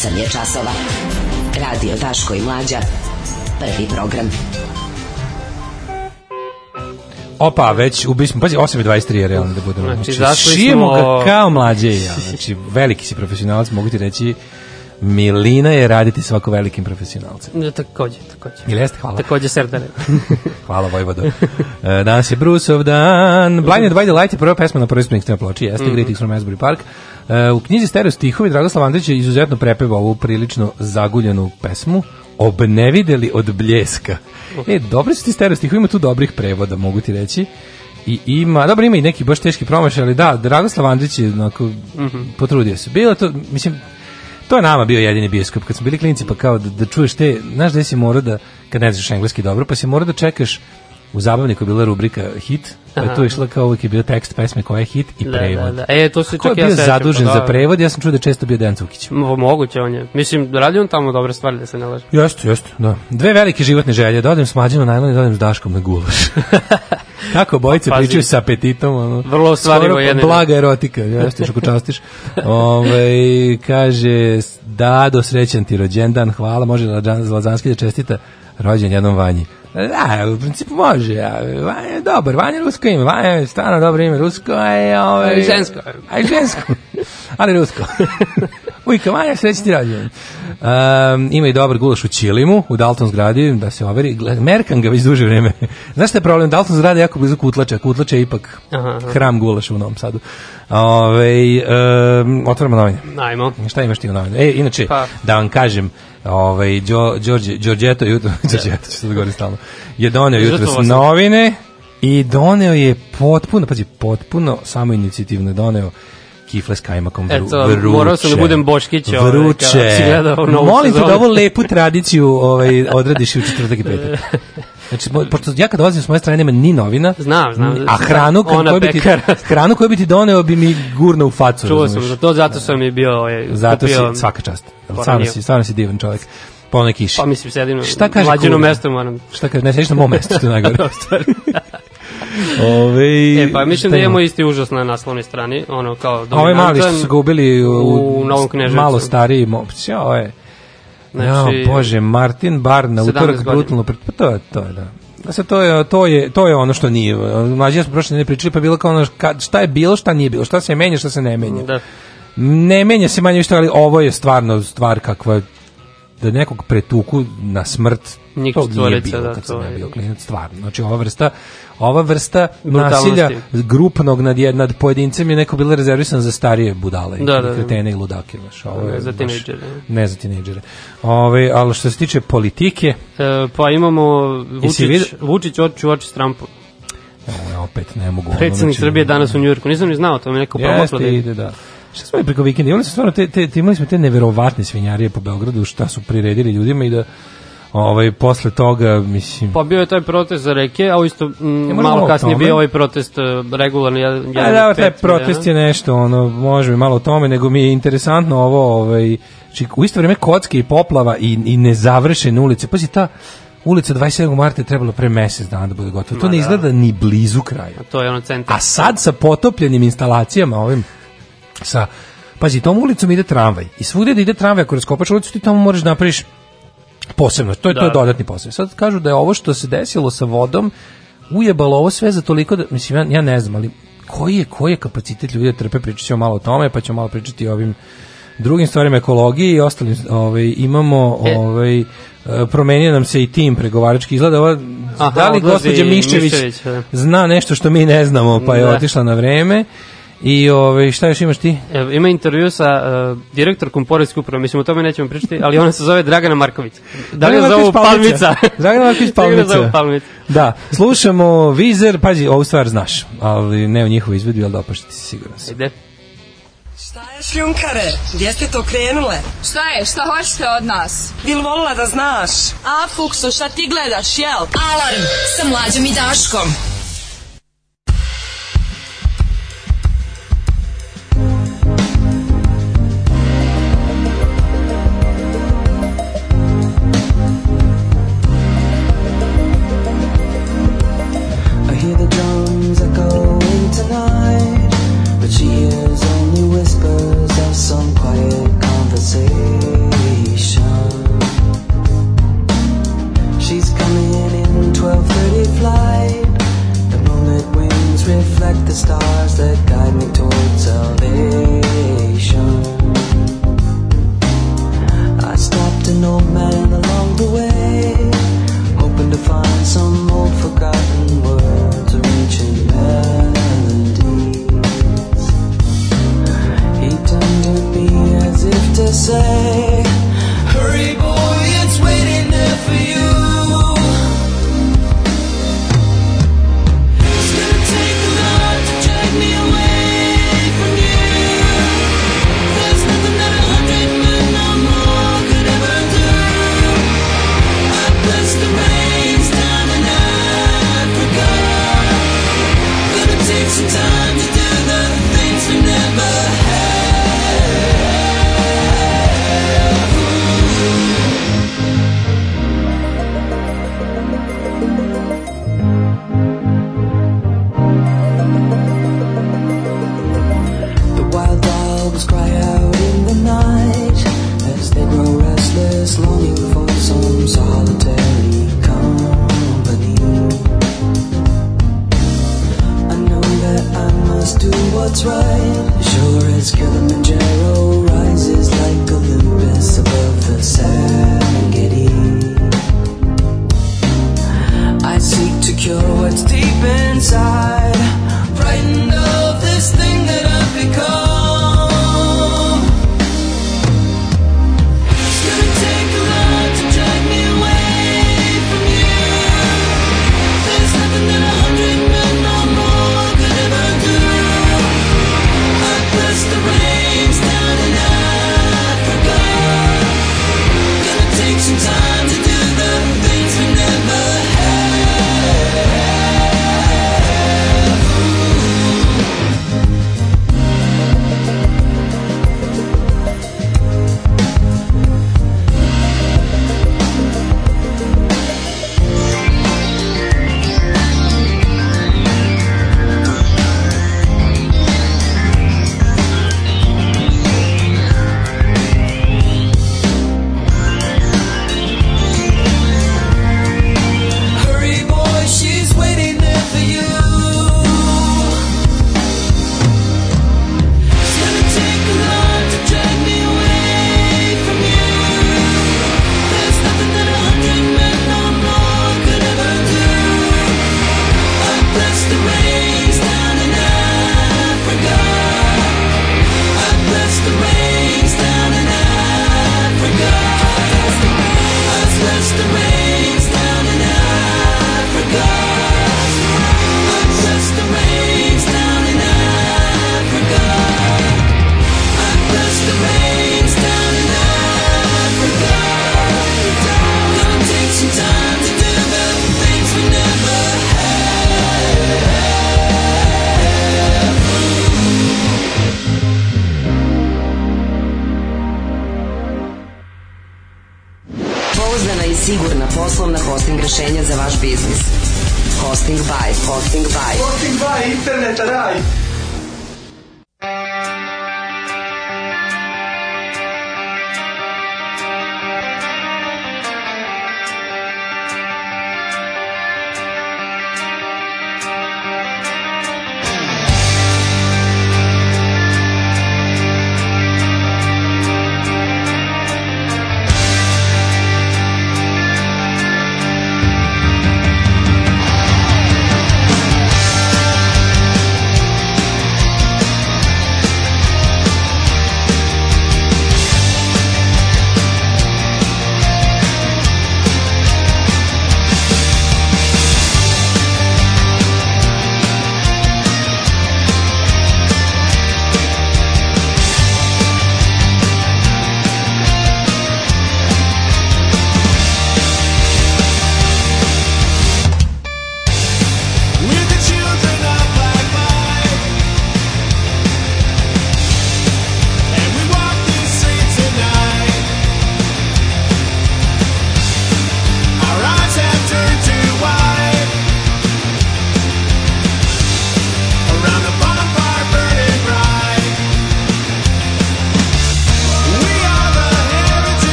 8 je časova. Radio Daško i Mlađa. Prvi program. Opa, već ubismo, pazi, 8.23 je realno da budemo. Znači, Znači, šijemo smo- ga kao mlađe i ja. Znači, veliki si profesionalac, mogu ti reći, milina je raditi svako velikim profesionalcem. Ja, takođe, takođe. Ili jeste? Hvala. Takođe serdane. Hvala Vojvodo. E, danas je Brusov dan. Blinded by the Light je prva pesma na prvoj Springsteen ploči, jeste Mhm. Greetings from Asbury Park. E, u knjizi Stereo stihovi Dragoslav Andrić je izuzetno prepevao ovu prilično zaguljenu pesmu Obnevideli od bljeska. E, dobri su ti stereo stihovi, ima tu dobrih prevoda, mogu ti reći. I ima, dobro ima i neki baš teški promašaj, ali da, Dragoslav Andrić je onako Mhm. potrudio se. Bilo to, mislim, to je nama bio jedini bioskop. Kad smo bili klinci, pa kao da, da čuješ te, znaš da si morao da, kad ne znaš engleski dobro, pa si morao da čekaš u zabavniku bila rubrika hit, pa je tu išla kao uvijek je bio tekst pesme koja je hit i Da, prevod. da, da. E, to se je čak ja bio sećam, zadužen pa za da. prevod? Ja sam čuo da je često bio Dejan Cukić. Mo- Moguće on je. Mislim, radi on tamo dobre stvari da se ne laže. Jeste, jeste, da. Dve velike životne želje, da odem s mlađim na najlon i da odem s Daškom na gulaš. Kako bojice Pa, pričaju sa apetitom, ono. Vrlo ostvarivo skoro jedno. Blaga erotika, jeste što častiš. Ove, kaže, da, do srećan ti rođendan, hvala, može Lazanski da čestita rođen jednom vanji. Da, u principu može. Ja. Vanja je dobar, Vanja je rusko ime, Vanja je stvarno dobro ime, rusko je... Ove, A i žensko. A i žensko, ali rusko. Ujka, Vanja, sreći ti rođendan. Um, ima i dobar gulaš u Čilimu, u Dalton zgradi, da se overi. Merkam ga već duže vreme. Znaš šta je problem? Dalton zgrada je jako blizu Kutlača. Kutlača je ipak Aha, aha. hram gulaša u Novom Sadu. Ove, um, otvaramo novine. Ajmo. Šta imaš ti u novine? E, inače, Pa. da vam kažem, ovaj Đo Đorđe Đorđeto jutro Đorđeto se da govori stalno. Je doneo jutros novine i doneo je potpuno, pazi, potpuno samo inicijativno doneo kifle s kajmakom vru, Eto, vruće. morao sam da budem Boškić, ovaj, Vruće. novu Molim te da ovu lepu tradiciju ovaj, odradiš i u četvrtak i petak. Znači, pošto ja kad dolazim s moje strane nema ni novina, Znam, znam. a hranu, Ona koju bi ti, hranu koju bi ti doneo bi mi gurno u facu. Čuo sam za to, zato sam i bio... Ovaj, Zato si, kupio- svaka čast. Stvarno si, stvarno si divan čovjek. Po onoj kiši. Pa mislim, sedim na Šta kaže mlađeno mesto, moram... Šta kaže, ne sediš na mom mestu, što je najgore. Ove, E, pa mislim da ima? imamo isti užas na naslovnoj strani, ono kao A Ovaj mali što dominantan su ga ubili u, u Novom Kneževcu. Malo stariji mops. Ja, ovo je. Znači, ja, bože, Martin Bar na 17 utorak brutalno. Pa to je, to je, da. Se to je to je to je ono što nije. Mlađi ja smo prošle ne pričali pa bilo kao ono šta je bilo, šta nije bilo, šta se menja, šta se ne menja. Da. Ne menja se manje više, ali ovo je stvarno stvar kakva da nekog pretuku na smrt Njih to nije bilo da, kad sam ja bio klinac, stvarno. Znači ova vrsta ova vrsta nasilja grupnog nad, jed- nad pojedincem je neko bilo rezervisan za starije budale Da, da, da. kretene i ludake. Znaš, ovo je za baš- tinejdžere. Ne za tinejdžere. Ove, ali što se tiče politike, E, pa imamo Vučić, vidio- Vučić oči u oči s Trumpom. evo, opet ne mogu. ono, Predsjednik znači- Srbije danas u Njujorku. Nisam ni znao, to mi neko promaklo da ide, da. Šta smo preko vikenda? Imali smo stvarno te, te, te, imali smo te neverovatne svinjarije po Beogradu, šta su priredili ljudima i da ovaj, posle toga, mislim... Pa bio je taj protest za reke, a isto m, možemo malo o kasnije bio ovaj protest e, regularni. Ja, jedan da, taj protest je nešto, ono, može mi malo o tome, nego mi je interesantno ovo, ovaj, či, u isto vrijeme kocke i poplava i, i nezavršene ulice. Pazi, ta ulica 27. marta je trebalo pre mesec dana da bude gotovo. To Ma ne da. izgleda ni blizu kraja. To je ono centar. A sad sa potopljenim instalacijama ovim sa pazi tom ulicom ide tramvaj i svugde da ide tramvaj ako raskopaš ulicu ti tamo moraš da napraviš posebno to je to je Da. dodatni posao sad kažu da je ovo što se desilo sa vodom ujebalo ovo sve za toliko da mislim ja, ja ne znam ali koji je koji je kapacitet ljudi da trpe pričat ćemo malo o tome pa ćemo malo pričati o ovim drugim stvarima ekologiji i ostalim ovaj imamo E. ovaj e, promenio nam se i tim pregovarački izgleda ova, Aha, da li gospođa Miščević, Miščević, da. zna nešto što mi ne znamo pa je Da. otišla na vreme i ovaj šta još imaš ti E, ima intervju sa uh, direktorkom Poreske uprave, mislim o tome nećemo pričati, ali ona se zove Dragana Marković. Da li je zovu Palmica? Dragana Marković Da Palmica. Palmica? Da, slušamo Vizer, pazi, ovu stvar znaš, ali ne u njihovu izvedu, ali dopašti si siguran sam. Ide. Šta je šljunkare? Gdje ste to krenule? Šta je, šta hoćete od nas? Bil volila da znaš? A, Fukso, šta ti gledaš, jel? Alarm sa mlađom i Daškom.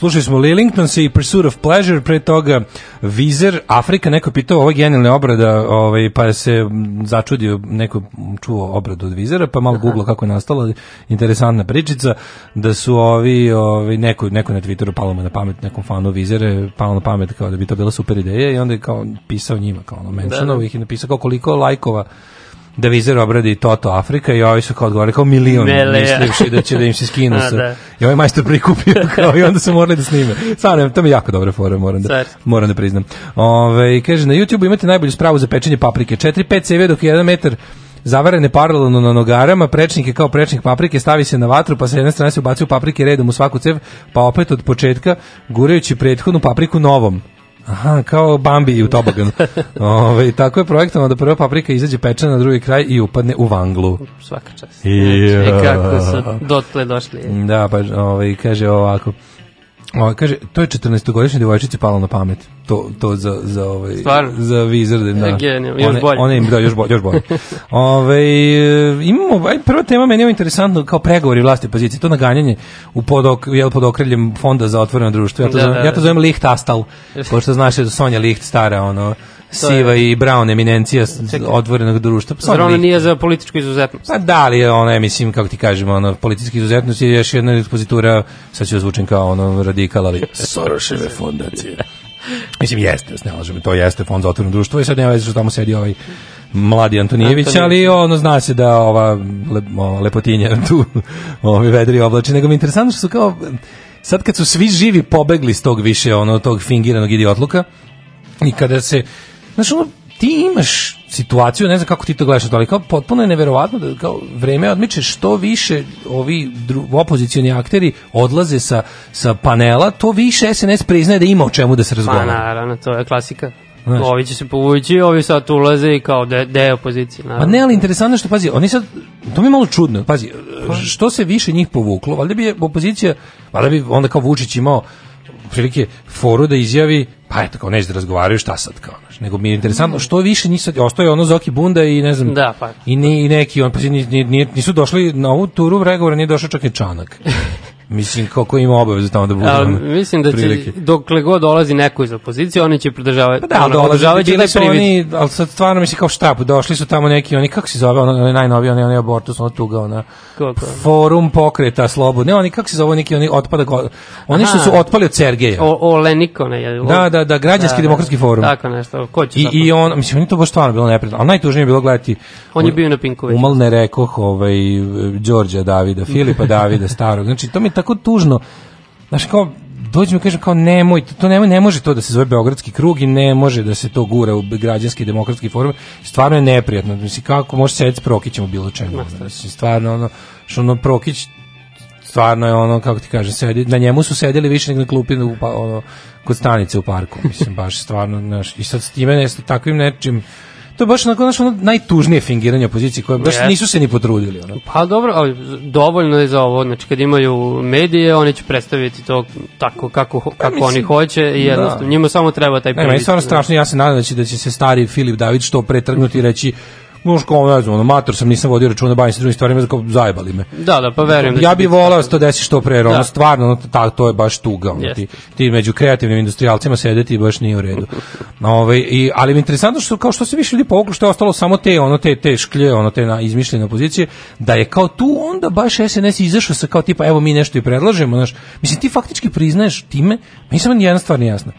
Slušali smo Lillingtons i Pursuit of Pleasure, pre toga Vizer, Afrika, neko pitao ovo genijalna obrada, ovaj, pa je se začudio, neko čuo obradu od Vizera, pa malo googlo kako je nastala, interesantna pričica, da su ovi, ovi neko, neko na Twitteru palo mu na pamet, nekom fanu Vizere, palo na pamet kao da bi to bila super ideja i onda je kao pisao njima, kao ono, mentionovo Da, da. ih i napisao kao koliko lajkova da Vizer obradi Toto Afrika i ovi su kao odgovorili kao milion Mele, mislivši da će da im se skinu A, sa, da. i ovaj majstor prikupio kao i onda su morali da snime. Stvarno, to mi je jako dobra fora, moram da, moram da priznam. Ove, kaže, na YouTube imate najbolju spravu za pečenje paprike. 4-5 CV dok je 1 metar zavarene paralelno na nogarama, prečnik je kao prečnik paprike, stavi se na vatru, pa sa jedne strane se ubacuju paprike redom u svaku cev, pa opet od početka, gurajući prethodnu papriku novom. Aha, kao Bambi u toboganu. Ove, tako je projektovano da prva paprika izađe pečena na drugi kraj i upadne u vanglu. Svaka čast. Ja. Znači, kako su dotle došli. Da, pa ovaj, kaže ovako. Ovaj, kaže, to je 14-godišnja devojčica palo na pamet. To, to za, za, ovaj, Stvarno? za Wizard. Da. E, genijalno, još One- bolje. One, im, da, još bolje. Još bolje. Ove, imamo, aj, prva tema meni je interesantno kao pregovori vlasti opozicije, to naganjanje u pod, ok, jel, pod okriljem fonda za otvoreno društvo. Ja to, Da, zovem, da, ja to da. zovem Licht Astal, pošto znaš da je Sonja Licht stara, ono, siva i brown eminencija s- otvorenog društva. Pa Zar ona nije za političku izuzetnost? Pa da li je ona, mislim, kako ti kažemo, ono, politički izuzetnost je još jedna ekspozitura, sad ću da zvučim kao ono radikal, ali Soroševe fondacije. Mislim, jeste, ne lažem, to jeste fond za otvoreno društvo i sad nema veze što tamo sedi ovaj mladi Antonijević, Antonijević. ali ono zna se da ova, le, ova lepotinja tu ovi vedri oblači, nego mi je interesantno što su kao sad kad su svi živi pobegli s tog više ono tog fingiranog idiotluka i kada se znaš ono ti imaš situaciju, ne znam kako ti to gledaš, ali kao potpuno je neverovatno da kao vreme odmiče što više ovi opozicioni akteri odlaze sa, sa panela, to više SNS priznaje da ima o čemu da se Pa razgovara. naravno, to je klasika. Znaš. Ovi će se povući, ovi sad ulaze i kao de, deo opozicije. Pa Naravno. ne, ali interesantno što, pazi, oni sad, to mi je malo čudno, pazi, što se više njih povuklo, valjda bi opozicija, valjda bi onda kao Vučić imao prilike foru da izjavi, pa eto, kao neće da razgovaraju, šta sad, kao, znaš, nego mi je interesantno, što više njih sad, ostaje ono Zoki Bunda i ne znam, Da, pa. i, ni, i neki, on, pa ni, ni, ni- nisu došli na ovu turu pregovora, nije došao čak i Čanak. Mislim, kako ima obavezu tamo da bude. Ono, mislim da će, prilike. dokle god dolazi neko iz opozicije, oni će pridržavati. Pa da, ono, održavajući bili su oni, ali sad stvarno mislim kao šta, došli su tamo neki, oni, kako se zove, ono, onaj najnoviji, onaj, onaj abortus, ono tuga, ona, Kako? forum pokreta slobod, ne, oni, kako se zove, neki, oni otpada, oni što su otpali od Sergeja. O, o Lenikone je. Da, da, da, građanski demokratski forum. Tako nešto, ko će I, zapravo? I on, mislim, meni to baš stvarno bilo neprijatno, ali najtužnije je bilo gledati On je bio na Pinku već. Umal ne rekoh ovaj, Đorđa Davida, Filipa Davida starog. Znači, to mi je tako tužno. Znaš, kao, dođe mi kaže kao nemoj, to nemoj, ne može to da se zove Beogradski krug i ne može da se to gura u građanski demokratski forum. Stvarno je neprijatno. Mislim, kako može sedeti s Prokićem u bilo čemu. Mislim, stvarno, ono, što ono, Prokić stvarno je ono, kako ti kažem, sedi, na njemu su sedeli više nego na klupi u, pa, ono, kod stanice u parku. Mislim, baš stvarno, znaš, i sad s time, ne, s takvim nečim, to je baš onako, znaš, ono najtužnije fingiranje opozicije koje baš Jeste. nisu se ni potrudili. Ono. Pa dobro, ali dovoljno je za ovo, znači kad imaju medije, oni će predstaviti to tako kako, kako Pa mislim, oni hoće i jednostavno, da. njima samo treba taj Ne, je privid. stvarno strašno, ja se nadam da će, da će se stari Filip David što pretrgnuti i reći Možeš kao, ne znam, ono, mator sam, nisam vodio računa, bavim se drugim stvarima, kao, zajebali me. Da, da, pa verujem da ja bih volao tako. da to desi što pre, ono Da. stvarno, ono, ta, to je baš tuga, ono, ti, ti među kreativnim industrijalcima sedeti baš nije u redu. Ove, i, ali mi je interesantno što, kao što se više ljudi povuklo, što je ostalo samo te, ono, te, te šklje, ono, te na, izmišljene opozicije, da je kao tu onda baš SNS izašao sa kao tipa, evo mi nešto i predlažemo, znaš, mislim, ti faktički priznaješ time, meni samo jedna stvar nije jasna,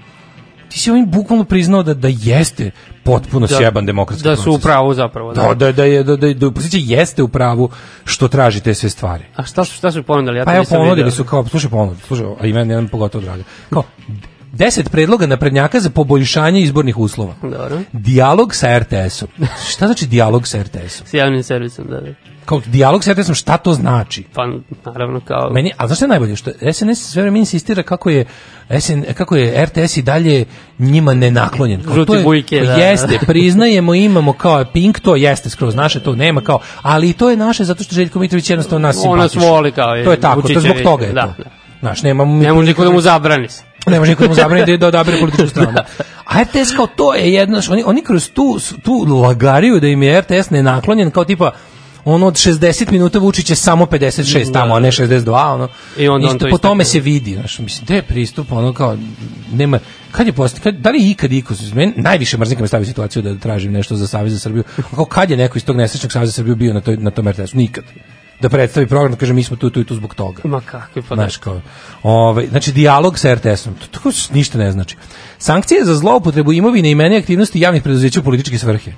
ti si ovim bukvalno priznao da, da jeste potpuno Da- sjeban demokratski Da su u pravu zapravo. Da, da, da, je, da, da, da opozicija jeste u pravu što traži te sve stvari. A šta su, šta su ponudili? Ja Pa evo ponudili su kao, slušaj ponud, slušaj, a i meni jedan pogotovo draga. Kao, deset predloga naprednjaka za poboljšanje izbornih uslova. Dobro. Dijalog sa RTS-om. Šta znači dijalog sa RTS-om? S javnim servisom, da, da. Kao dijalog sa RTS-om, šta to znači? Pa, naravno, kao... Meni, a znaš šta je najbolje? Što SNS sve vreme insistira kako je, SN, kako je RTS i dalje njima nenaklonjen. Kao, Žuti to je, bujke, kao, da. Jeste, priznajemo, imamo kao Pink, to jeste skroz naše, to nema kao, ali i to je naše zato što Željko Mitrović jednostavno nas On nas simpatiše. voli kao i To je tako, to je zbog toga je da, to. da. Znaš, nemamo mi Ne može niko da mu zabrani se. Ne može niko da mu zabrani da, da odabere političku stranu. Da. A RTS kao to je jedno, oni, oni kroz tu, tu lagariju da im je RTS nenaklonjen kao tipa ono od 60 minuta Vučić je samo 56 tamo, a ne 62, ono. I onda on Isto to po tome se vidi, znaš, mislim, gde je pristup, ono kao, nema, kad je post, kad, da li ikad iko, meni najviše mrzim kad me stavi situaciju da tražim nešto za Savez za Srbiju, kao kad je neko iz tog nesrećnog Saveza za Srbiju bio na, toj, na tom RTS-u, nikad. Da predstavi program, da kaže mi smo tu, tu i tu zbog toga. Ma kakvi pa Znaš, kao, ovaj, znači, dijalog sa RTS-om, to tako ništa ne znači. Sankcije za zloupotrebu imovine i mene aktivnosti javnih preduzeća u političke svrhe.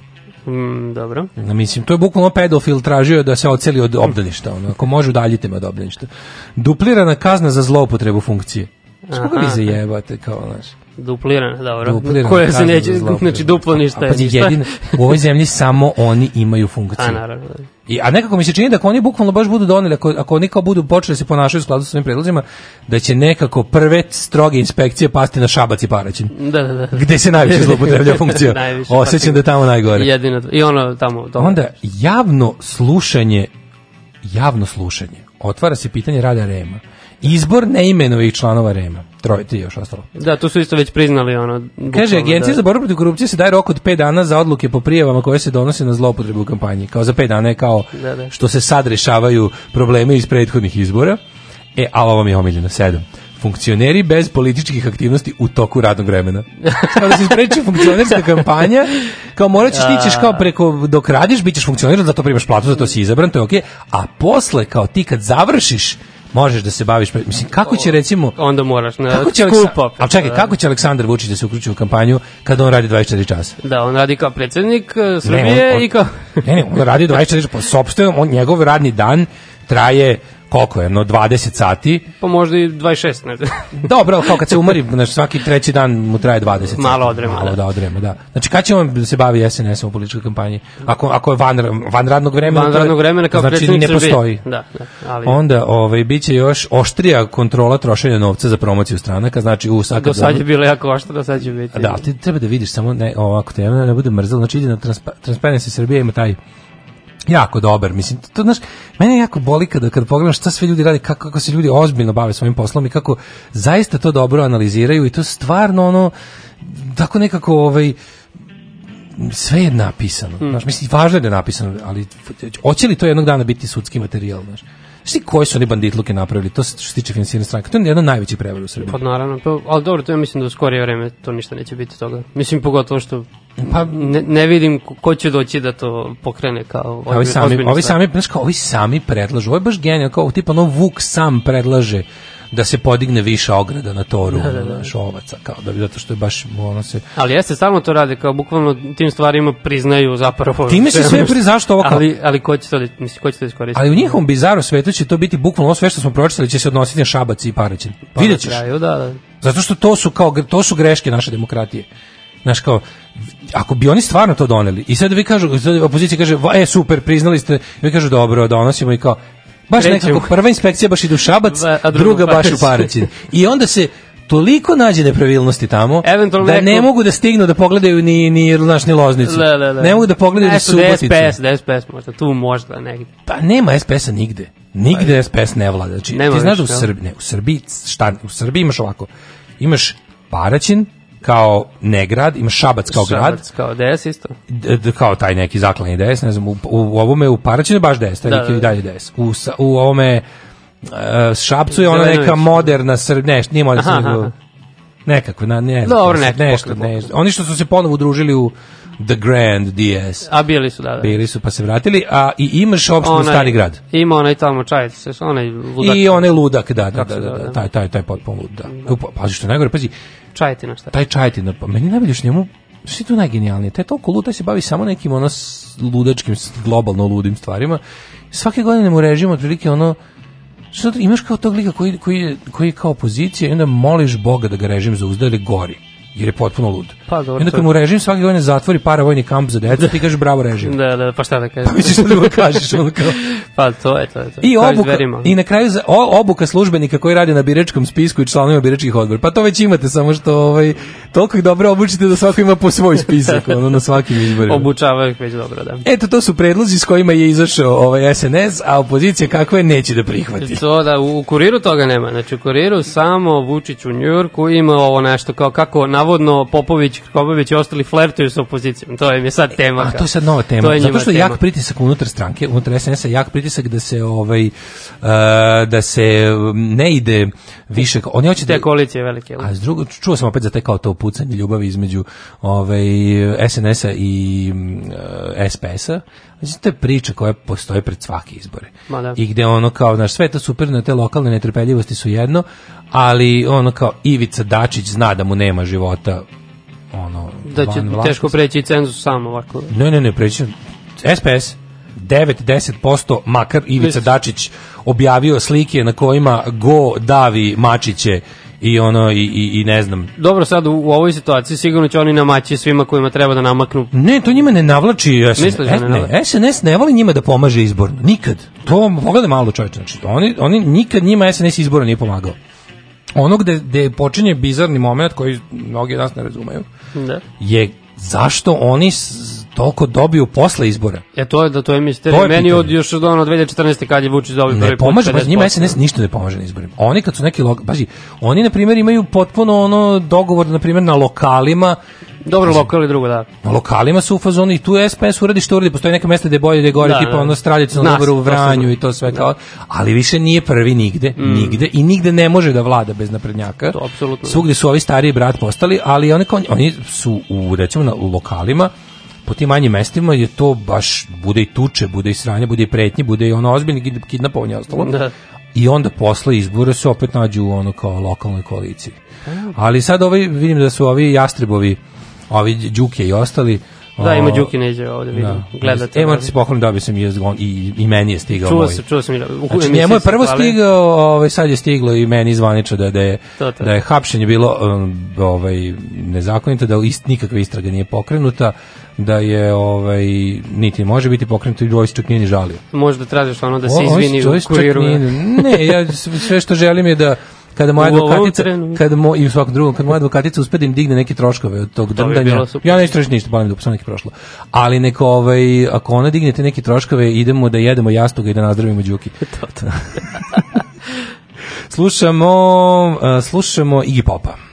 Mm, dobro. Na, mislim, to je bukvalno pedofil tražio da se oceli od obdaništa, ono, ako može udaljite me od obdaništa. Duplirana kazna za zloupotrebu funkcije. Skoga vi Aha. zajebate, kao, znaš. Duplirana, dobro. Duplirana Koje se neće, znači duplo ništa. A pazi, ništa. jedino, u ovoj zemlji samo oni imaju funkciju. A, naravno. da. I, a nekako mi se čini da ako oni bukvalno baš budu doneli, ako, ako oni kao budu počeli da se ponašaju u skladu sa svojim predlozima, da će nekako prve stroge inspekcije pasti na Šabac i Paraćin. Da, da, da. Gde se najviše zloupotrebljava funkcija. Najviše, Osjećam pa da je tamo najgore. Jedino, I ono tamo. tamo. Onda javno slušanje, javno slušanje. Otvara se pitanje rada Rema. Izbor neimenovih članova Rema. Troje, tri još ostalo. Da, tu su isto već priznali ono. Kaže, bukvalno agencija da- za borbu protiv korupcije se daje rok od 5 dana za odluke po prijavama koje se donose na zloupotrebu u kampanji. Kao za 5 dana je kao Da, da. što se sad rešavaju probleme iz prethodnih izbora. E, a ovo mi je omiljeno, sedam. Funkcioneri bez političkih aktivnosti u toku radnog vremena. Kao da se ispreči funkcionerska kampanja, kao morat ćeš, ti ćeš kao preko, dok radiš, bit ćeš funkcioner, zato primaš platu, zato si izabran, to je okej. A posle, kao ti kad završiš, možeš da se baviš, mislim, kako će recimo, Onda moraš na kako će Aleksa- Ali čekaj, da. kako će Aleksandar Vučić da se uključi u kampanju kada on radi 24 časa? Da, on radi kao predsjednik eh, Ne, Srbije on- on- i kao... Ne, ne, on radi 24 časa, po sopstvenom, on, njegov radni dan traje koliko je, no 20 sati. Pa možda i 26, ne znam. Dobro, kao kad se umori, znači svaki treći dan mu traje 20 sati. Malo odrema, Malo da. da odrema, da. Znači kad će on da se bavi SNS-om u političkoj kampanji? Ako, ako je van, van radnog vremena, Van radnog vremena kao znači ne Srbije. postoji. Da, da, ali- Onda ovaj, bit će još oštrija kontrola trošenja novca za promociju stranaka, znači u sad Do sad je bilo jako oštro, do sad će biti. Da, ti treba da vidiš samo ne, ovako, te ne bude mrzelo, znači ide na transpa, Transparency Srbija ima taj jako dobar, mislim, to, to znaš, mene jako boli kada, kada pogledam šta sve ljudi rade, kako, kako se ljudi ozbiljno bave svojim poslom i kako zaista to dobro analiziraju i to stvarno ono, tako nekako ovaj, sve je napisano. Hmm. Znaš, mislim, važno je da je napisano, ali hoće li to jednog dana biti sudski materijal, znaš? Znaš ti koji su oni banditluke napravili, to što se tiče finansiranja stranka, to je jedna od najvećih prevara u Srbiji. Pa naravno, pa, ali dobro, to ja mislim da u skorije vreme to ništa neće biti toga. Mislim pogotovo što Pa- ne, ne vidim ko- će doći da to pokrene kao ovi sami, ovi sami, znaš kao, ovi sami predlažu, ovo je baš genijalno, kao tipa ono Vuk sam predlaže da se podigne viša ograda na toru, Da, da, da. znaš, ovaca, kao da bi, zato što je baš, ono se... Ali jeste, stalno to rade, kao bukvalno tim stvarima priznaju zapravo. Time se sve pri- zašto ovo kao- Ali, ali ko će to, da- mislim, ko će to iskoristiti? Ali u njihovom bizaru svetu će to biti bukvalno ovo sve što smo pročitali će se odnositi na Šabac i Paraćin. Pa Vidjet ćeš. kraju, da, da. Zato što to su kao to su greške naše demokratije. Znaš kao ako bi oni stvarno to doneli i sad vi kažu sad opozicija kaže "Va, e super priznali ste vi kažu dobro donosimo i kao baš Krećemo. nekako prva inspekcija baš ide u Šabac Ba- a druga, druga baš u Paraćin. I onda se toliko nađe nepravilnosti tamo Eventualno da ne neko- mogu da stignu da pogledaju ni ni znaš ni Loznicu. Da, da, da. Ne mogu da pogledaju ni Suboticu. DSPS, DSPS možda, tu možda negdje. Pa nema SPS-a nigde. Nigde SPS ne vlada. Znači, Nema ti znaš da u? Srbiji, ne, u Srbiji, šta, u Srbiji imaš ovako, imaš Paraćin kao negrad, imaš Šabac kao grad, Šabac Kao DS isto. d- d- kao taj neki zaklani DS, ne znam, u, u ovome u Paraćinu baš DS, taj Da, neki da, i dalje DS. U, u ovome e, Šapcu je ona neka moderna Srb, ne, nije moderna aha. nekako, na, ne Dobro, nešto, nešto, pokret, nešto. Oni što su se ponovo udružili u The Grand DS. A bili su, da, da. Bili su pa se vratili, a i imaš opštinu Onaj- Stari grad. Ima onaj tamo čajac, sve su onaj ludak. I onaj ludak, da, da, da, se da, da, taj, taj, taj potpuno lud, da. Pa, Pazi što je najgore, pazi, Čajetina šta? taj čajtina, pa meni najbolje što njemu, što je tu najgenijalnije, taj toliko lud, taj se bavi samo nekim ono ludačkim, globalno ludim stvarima. Svake godine mu režim otprilike ono, što to- imaš kao tog lika koji, koji, je, koji je kao opozicija i onda moliš Boga da ga režim zauzda ili gori, jer je potpuno lud. Pa, dobro, I onda to kad je- mu režim svake godine zatvori paravojni kamp za decu, ti kažeš bravo režim. Da, da, pa šta da kažem? Misliš šta da mu kažeš, ono kao... Pa to je, to je, to je. I obuka, izverima. i na kraju za, o, obuka službenika koji radi na biračkom spisku i članovima biračkih odbora. Pa to već imate, samo što ovaj, toliko ih dobro obučite da svako ima po svoj spisak ono, na svakim izborima. Obučavaju ih već dobro, da. Eto, to su predlozi s kojima je izašao ovaj SNS, a opozicija kako je neće da prihvati. To da, u kuriru toga nema. Znači, u kuriru samo Vučić u Njujorku ima ovo nešto kao kako navodno Popović, Krkobabić i ostali flertuju sa opozicijom. To je sad tema. A to je sad nova tema. To je Zato što je jak pritisak unutar stranke, unutar SNS-a jak pritisak da se ovaj uh, da se ne ide više oni hoće da Te koalicije velike. A s drugo, čuo sam opet za te kao to pucanje ljubavi između ovaj, SNS-a i mm, eh, SPS-a. Znači, to je priča koja postoji pred svake izbore. Ma da. I gde ono kao, znaš, sve to super, na te lokalne netrpeljivosti su jedno, ali ono kao Ivica Dačić zna da mu nema života ono, Da će teško preći cenzus sam ovako. Ne, ne, ne, preći. SPS 9-10% makar Ivica Mislim. Dačić objavio slike na kojima go davi mačiće i ono i, i, i ne znam Dobro, sad u, u ovoj situaciji sigurno će oni namaći svima kojima treba da namaknu. Ne, to njima ne navlači SNS. Misliš da ne navlači? SNS ne voli njima da pomaže izborno. Nikad. To pogledaj malo čovječe. Znači, oni, oni nikad njima SNS izborno nije pomagao. Ono gde, gde počinje bizarni moment koji mnogi nas ne razumeju Da. je zašto oni s- toliko dobiju posle izbora. E to je da to je misterija. To je Meni pitanje. od još od ono 2014. kad je Vučić dobio prvi Ne put pomaže, 50%. njima SNS ništa ne pomaže na izborima. Oni kad su neki log, pazi, oni na primjer imaju potpuno ono dogovor na primjer na lokalima Dobro, lokal i drugo, da. Na lokalima su u fazonu i tu SPS uradi što uradi, postoji neka mesta gde je bolje da je gore, Da, tipa da. ono straljica na Zna Doboru u se, to se Vranju i to sve kao, ali više nije prvi nigde, Mm. nigde i nigde ne može da vlada bez naprednjaka. To apsolutno. Svugde su ovi stariji brat postali, ali oni, kao, oni su u, recimo, na, lokalima, po tim manjim mestima je to baš, bude i tuče, bude i sranje, bude i pretnje, bude i ono ozbiljni kid- kidnapovanje ostalo. Da. I onda posle izbora se opet nađu u ono kao lokalnoj koaliciji. Ali sad ovi, vidim da su ovi jastrebovi, ovi Đuke i ostali, Da, ima Đuki neđe ovde, vidim. Gledate. E, morate se pohvalim, dobio sam i, i, i meni je stigao Čuo moj. sam, čuo sam da- Znači, njemu je prvo hvali. stigao, ovaj, sad je stiglo i meni zvanično da, da, je, To, to. da je hapšenje bilo um, ovaj, nezakonito, da ist, nikakva istraga nije pokrenuta, da je ovaj, niti može biti pokrenuto i se čak nije ni žalio. Možda tražiš ono da se O- izvini čovjek u kuriru. nije- ne, ja sve što želim je da kada moja advokatica, kada mo, i u svakom drugom, kada moja advokatica uspe da im digne neke troškove od tog drndanja, ja neću tražiti ništa, balim da posle neki prošlo. Ali neko, ovaj, ako ona dignete neke troškove, idemo da jedemo jastoga i da nazdravimo Đuki. to, to. slušamo, uh, slušamo Iggy Popa.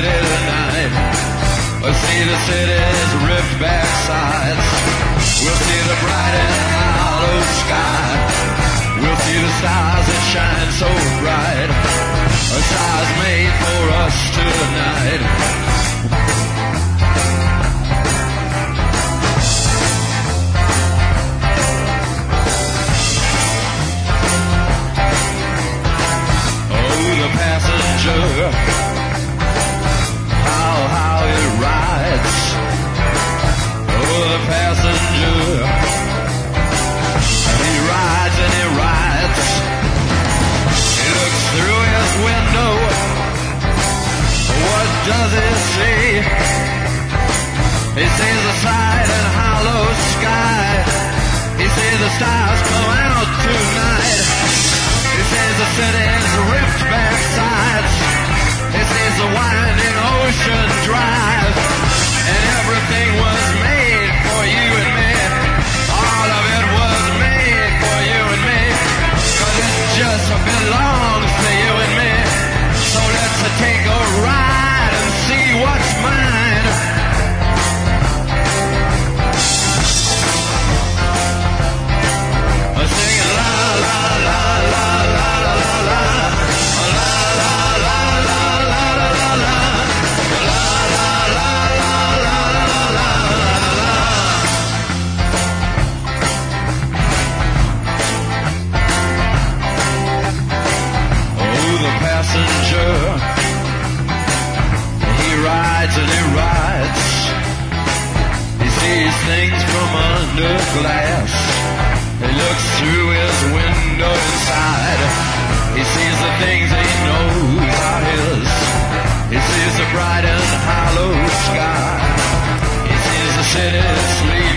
City tonight. We'll see the city's ripped back sides. We'll see the bright and hollow sky. We'll see the stars that shine so bright. A stars made for us tonight. Does he see? He sees the side and hollow sky. He sees the stars come out tonight. He sees the city's ripped back sides. He sees the winding ocean drive. And everything was made for you and me. All of it was made for you and me. Cause it just belongs he rides. He sees things from under glass. He looks through his window inside. He sees the things he knows are his. He sees the bright and hollow sky. He sees the city sleep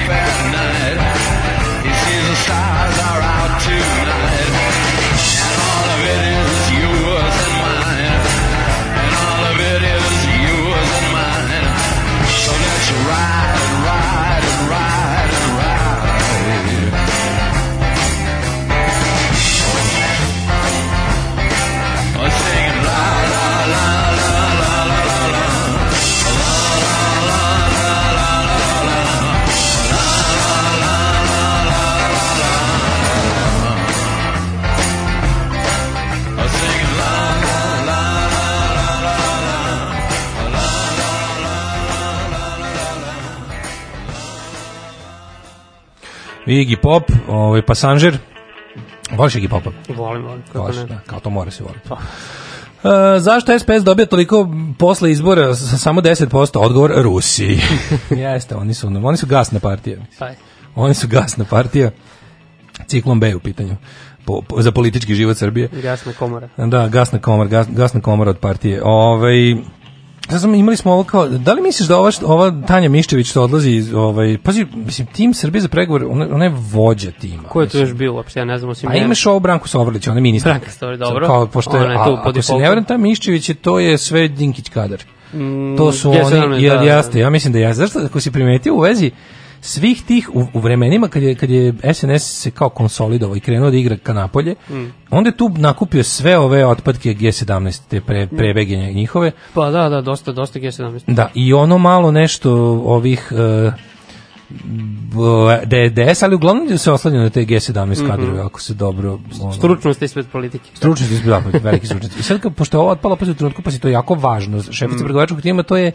Iggy Pop, ovaj, pasanžer. Voliš Iggy Popa? Volim, volim. Kako Voliš, ne? da, kao to mora se voliti. Pa. E, zašto SPS dobija toliko posle izbora sa samo 10%? Odgovor Rusiji. Jeste, oni su, oni su gasna partija. Taj. Oni su gasna partija. Ciklon B u pitanju. Po, po- za politički život Srbije. Gasna komora. Da, gasna komora, gas, gasna komora od partije. Ovaj Ja znam, imali smo ovo kao, da li misliš da ova, ova Tanja Miščević što odlazi, iz, ovaj, pazi, mislim, tim Srbije za pregovor, ona, ona je vođa tima. Ko je tu još bio uopšte? Ja ne znam osim A njene. imaš ovo Branku Sovrlić, ona je ministar. Branka Sovrlić, dobro. Kao, pošto je, Ona je tu a, ako se ne varam, ta Miščević je, to je sve Dinkić kadar. Mm, to su G17, oni, jer da, jeste, da. ja mislim da jeste. Zašto, ako si primetio u vezi svih tih, u, u vremenima kad je, kad je SNS se kao konsolidovao i krenuo da igra ka napolje, Mm. onda je tu nakupio sve ove otpadke G17, te pre, prebege njihove, Pa da, da, dosta, dosta G17. Da, i ono malo nešto ovih uh, DDS, ali uglavnom se oslanja na te G17 Mhm. kadrove, ako se dobro... Ono, Stručnost i svet politike. Stručnost je bila veliki stručnost. I sad, pošto je ovo otpalo pa u trenutku, pa si to jako važno, šefica Mm. pregovaračkog tima, to je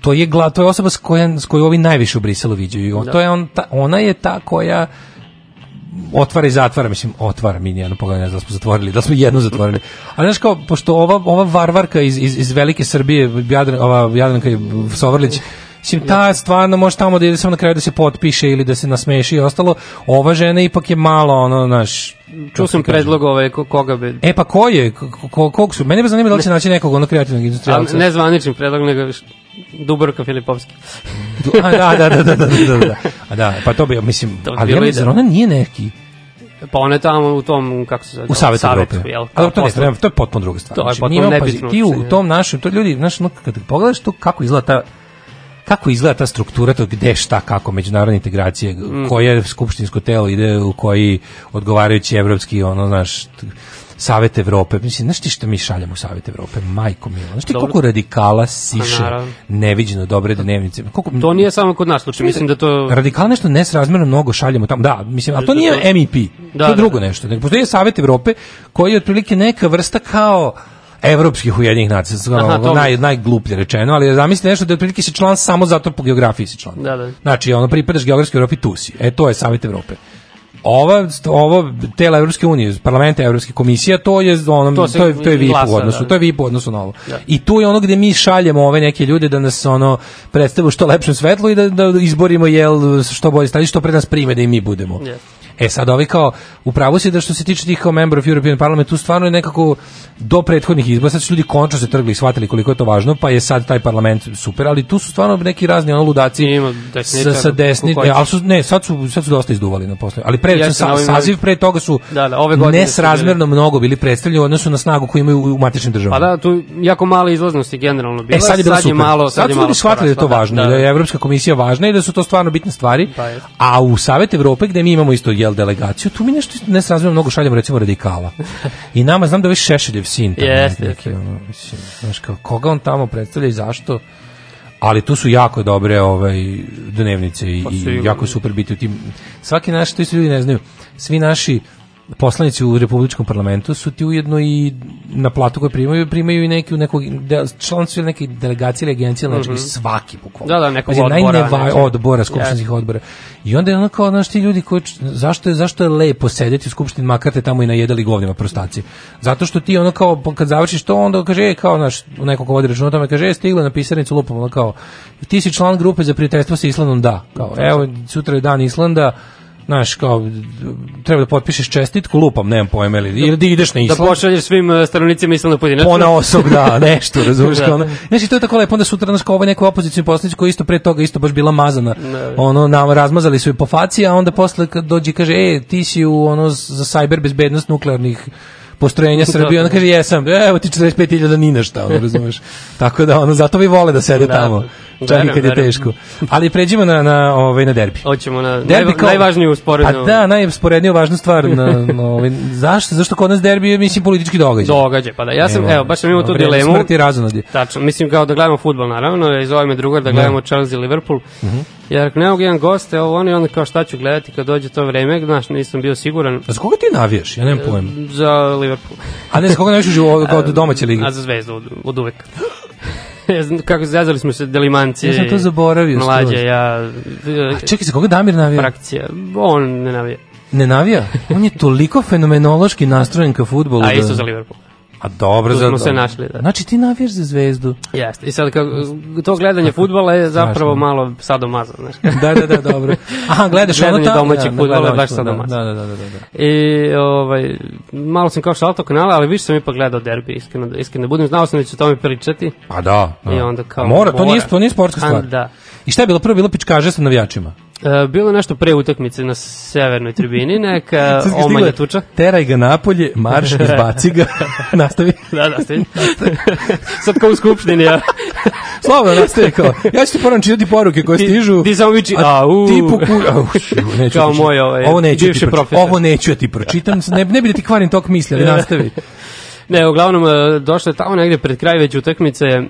to je gla, to je osoba s, koja, s koju ovi najviše u Briselu viđaju. Da. to je on, ta, ona je ta koja otvara i zatvara, mislim, otvara mi nijedno pogledaj, ne znam da smo zatvorili, da smo jednu zatvorili. Ali znaš kao, pošto ova, ova varvarka iz, iz, iz velike Srbije, Jadran, ova Jadranka Sovrlić, Mislim, ta stvarno može tamo da ide samo na kraju da se potpiše ili da se nasmeši i ostalo. Ova žena ipak je malo, ono, naš... Čuo sam predlog ovaj, ko- koga bi... E pa ko je? Ko, ko, kog su? Mene bi zanima da li će naći nekog ono kreativnog industrijalca. ne zvanični predlog, nego Dubrovka Filipovski. A, da, da, da, da, da, da, da. A da, pa to bi, mislim, To bi ali ja mislim, ona nije neki Pa ona je tamo u tom, kako se zove? u Savetu Evrope. jel? Ali to, ne, to je potpuno druga stvar. To je Znači, potpuno nebitno Ti u tom našem, to ljudi, znaš, ono, kad pogledaš to kako izgleda ta kako izgleda ta struktura to gde šta kako međunarodne integracije Mm. koje skupštinsko telo ide u koji odgovarajući evropski ono znaš Savet Evrope, mislim, znaš ti šta mi šaljemo u Savet Evrope, majko milo, znaš ti Dobro. koliko radikala siše Pa, neviđeno dobre dnevnice, koliko, To nije samo kod nas slučaj, mislim da to... Radikal nešto nesrazmjerno mnogo šaljemo tamo. Da, mislim, ali to Da, nije da. MEP. Da, to je da, drugo da. nešto. Nego postoji Savet Evrope koji je otprilike neka vrsta kao evropskih ujedinjenih nacija, Aha, ono, naj, najgluplje rečeno, ali zamislite nešto da otprilike si član samo zato po geografiji si član. Da, da. Znači, ono, pripadaš geografskoj Evropi, tu si. E, to je Savjet Evrope. Ova, ovo tela Evropske unije, parlamenta Evropske komisije, to je ono, To to, je to je VIP glasa, u odnosu, da. to je VIP u odnosu na ovo. Da. I tu je ono gde mi šaljemo ove neke ljude da nas ono predstave u što lepšem svetlu i da, da izborimo jel što bolje stvari, što pre nas prime da i mi budemo. Yes. E sad ovi kao, upravo si da što se tiče tih kao member of European Parliament, tu stvarno je nekako do prethodnih izbora, sad su ljudi končno se trgli i shvatili koliko je to važno, pa je sad taj parlament super, ali tu su stvarno neki razni ono ludaci Ima sa, sa desni, ne, ali su, ne, sad su, sad su dosta izduvali na posle, ali pre, sa, saziv pre toga su Da, da, ove godine nesrazmerno mnogo bili predstavljeni u odnosu na snagu koju imaju u matičnim državama. Pa da, tu jako male izlaznosti generalno bila. E sad je bilo super. malo, sad je su malo ljudi shvatili da je to važno, da, je Evropska komisija važna i da su to stvarno bitne stvari. Jest. a u Savet Evrope gde mi imamo isto jel delegaciju, tu mi nešto nesrazmjerno mnogo šaljemo recimo radikala. I nama znam da je ovaj Šešeljev sin tamo Jeste, neki, ono, mislim, znaš kao, koga on tamo predstavlja i zašto? Ali tu su jako dobre ovaj dnevnice i, Pa i jako super biti u tim. Svaki naš, to isto ljudi ne znaju, svi naši poslanici u republičkom parlamentu su ti ujedno i na platu koju primaju, primaju i neki u nekog del, član su ili neke delegacije ili agencije ili nečega, Mhm. svaki bukvalno. Da, da, nekog Pazi, odbora, najneva- nečeg. odbora, skupštinskih odbora. I onda je ono kao, znaš, ti ljudi koji, zašto je, zašto je lepo sedeti u skupštini, makar te tamo i najedali govnima prostaci. Zato što ti ono kao, kad završiš to, onda kaže, e, kao, znaš, neko ko vodi računa tome, kaže, e, stigla na pisarnicu lupom, ono kao, ti si član grupe za prijateljstvo sa Islandom, da. Kao, evo, sutra je dan Islanda, Znaš, kao, treba da potpišeš čestitku, lupam, nemam pojma, ili, ili da ideš na Da Island. pošalješ svim uh, stanovnicima Islanda pojedinačno. Pona osob, da, nešto, razumiješ Da. kao ono. Znači, to je tako lepo, onda sutra nas kao ovaj neko opozicijni poslanici koji isto pre toga isto baš bila mazana. Da. Ono, nam razmazali su je po faci, a onda posle kad dođe i kaže, e, ti si u ono za cyber bezbednost nuklearnih postrojenja Srbije, onda kaže jesam, evo ti 45.000 ni na šta, ono, razumeš. Tako da, ono, zato vi vole da sede Da. tamo, čak i kad je teško. Ali pređimo na, na, ovaj, na derbi. Hoćemo na Derbi kao- najvažniju sporednu Pa da, najsporedniju važnu stvar. Na, na, ovaj, zašto? Zašto kod nas derbi je, mislim, politički događaj? događaj. Pa da, ja sam, evo, baš sam imao tu dilemu. Smrti razonodi. Tačno, mislim kao da gledamo fudbal naravno, i zove me drugar da gledamo Chelsea i Liverpool. Mhm. Ja rekao, ne mogu jedan gost, evo oni, onda kao šta ću gledati kad dođe to vreme, znaš, nisam bio siguran. A za koga ti navijaš? Ja nemam pojma. Za Liverpool. A ne, za koga navijaš u od domaće lige? A za zvezdu od, od uvek. Ja znam, Kako zazali smo se delimanci. Ja sam to zaboravio Mlađe, ja... A čekaj, za koga Damir navija? Frakcija. On ne navija. Ne navija? On je toliko fenomenološki nastrojen ka futbolu. A da- isto za Liverpool. A dobro, Tu za... smo se našli, da. Znači ti navijaš za zvezdu. Jeste. I sad kao, to gledanje fudbala je zapravo Strašno. malo sadomazo, znaš. da, da, da, dobro. Aha, gledaš ono Gledanje tamo. domaćeg da, da, fudbala baš sadomazo. Da, da, da, da, da. I ovaj, malo sam kao šalto kanala, ali više sam ipak gledao derbi, iskreno, da- iskreno da budem. Znao sam da će o tome pričati. Pa da. da. I onda kao... A mora, to nije, to nije sportska A, stvar. Da. I šta je bilo? Prvo bilo pičkaže sa navijačima. E, bilo nešto pre utakmice na severnoj tribini, neka stigla, tuča. Teraj ga napolje, marš, izbaci ga. Nastavi. Da, da, stim. Sad kao u skupštini, ja. Slobodno nastavi kao. Ja ću ti poram čitati poruke koje Ti- stižu. ti samo viči, a au. Ti poku... Šu, neću Kao moj, ovaj, ovo neću bivši ti profesor. Ovo neću ja ti pročitam. Ne, ne bi da ti kvarim tok misli, ali nastavi. Ne, uglavnom, e, došlo je tamo negde pred kraj već utakmice, e,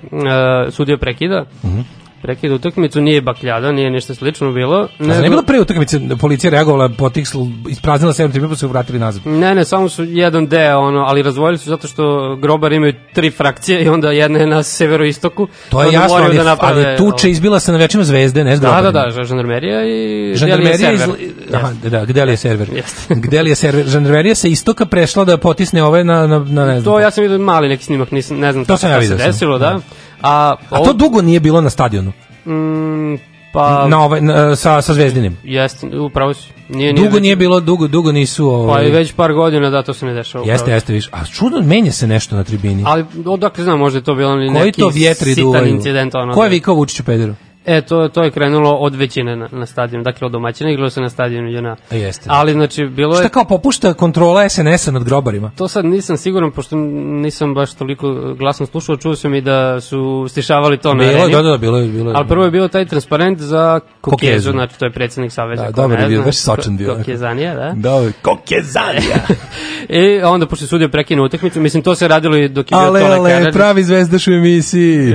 sudija prekida. Mhm. Prekida utakmicu, nije bakljada, nije ništa slično bilo. A zar ne bilo pre utakmice policija reagovala, potiksl, ispraznila sedam tribuna pa su vratili nazad. Ne, ne, samo su jedan deo, ono, ali razvojili su zato što grobar imaju tri frakcije i onda jedna je na severoistoku. To je jasno, ali, da naprave, ali tuče izbila se na večima zvezde, ne s Da, da, da, žandarmerija i Žandarmerija iz... server. Aha, da, gde li je server? Jeste. gde li je server? Žandarmerija se istoka prešla da potisne ove na, na, na ne znam. To ja sam vidio mali neki snimak, nisam, ne znam To sam ja se desilo, da. Da. A, A to dugo nije bilo na stadionu. Mm, pa... na ovaj, na, sa, sa zvezdinim. Jeste, upravo si. Nije, nije Dugo već- nije bilo, dugo, dugo nisu... Pa Ovaj, i već par godina da to se ne dešava. Jeste, upravo. jeste, viš. A čudno, menja se nešto na tribini. Ali odakle znam, možda je to bilo neki to vjetri sitan duvaju? incident. Ono, Ko je da- vikao Vučiću pederu? E, to, to je krenulo od većine na, na stadionu, dakle od domaćina, igralo se na stadionu JNA. A jeste. Ali, znači, bilo je... Šta kao popušta kontrola SNS-a nad grobarima? To sad nisam siguran, pošto nisam baš toliko glasno slušao, čuo sam i da su stišavali to na Bilo je, areni. da, da, da, bilo je, bilo je. Ali prvo je bio taj transparent za Kokezu, Kokezu. znači to je predsjednik Saveza. Da, ne je bio, baš sočan bio. Kokezanija, da. Da, kokezanija. I onda, pošto je sudio prekinuo utakmicu, mislim, to se radilo i dok je bio Ale, Tole ale, Karadžić. pravi zvezdaš u emisiji.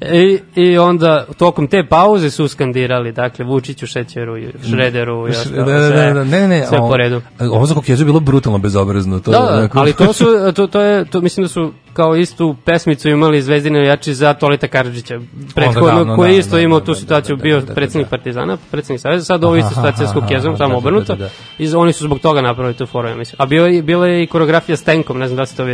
I, I onda tokom te pauze su skandirali, dakle, Vučiću, Šećeru, Šrederu i Da, ostalo. da, da, sve- da, ne, ne, ne, Sve ovo- po redu. Ovo za kokezu je bilo brutalno bezobrazno. To Da, da, ali to su, to, to je, to, mislim da su kao istu pesmicu imali Zvezdine jači za Tolita Karadžića, prethodno, davno, koji da, je isto da, imao da, tu da, situaciju, da, bio da, da, predsjednik Partizana, predsjednik Saveza, sad ovo isto situacija s aha, samo da, da, obrnuto, da, da. i oni su zbog toga napravili tu foru, ja mislim. A bio bila je i koreografija s tenkom, ne znam da li ste to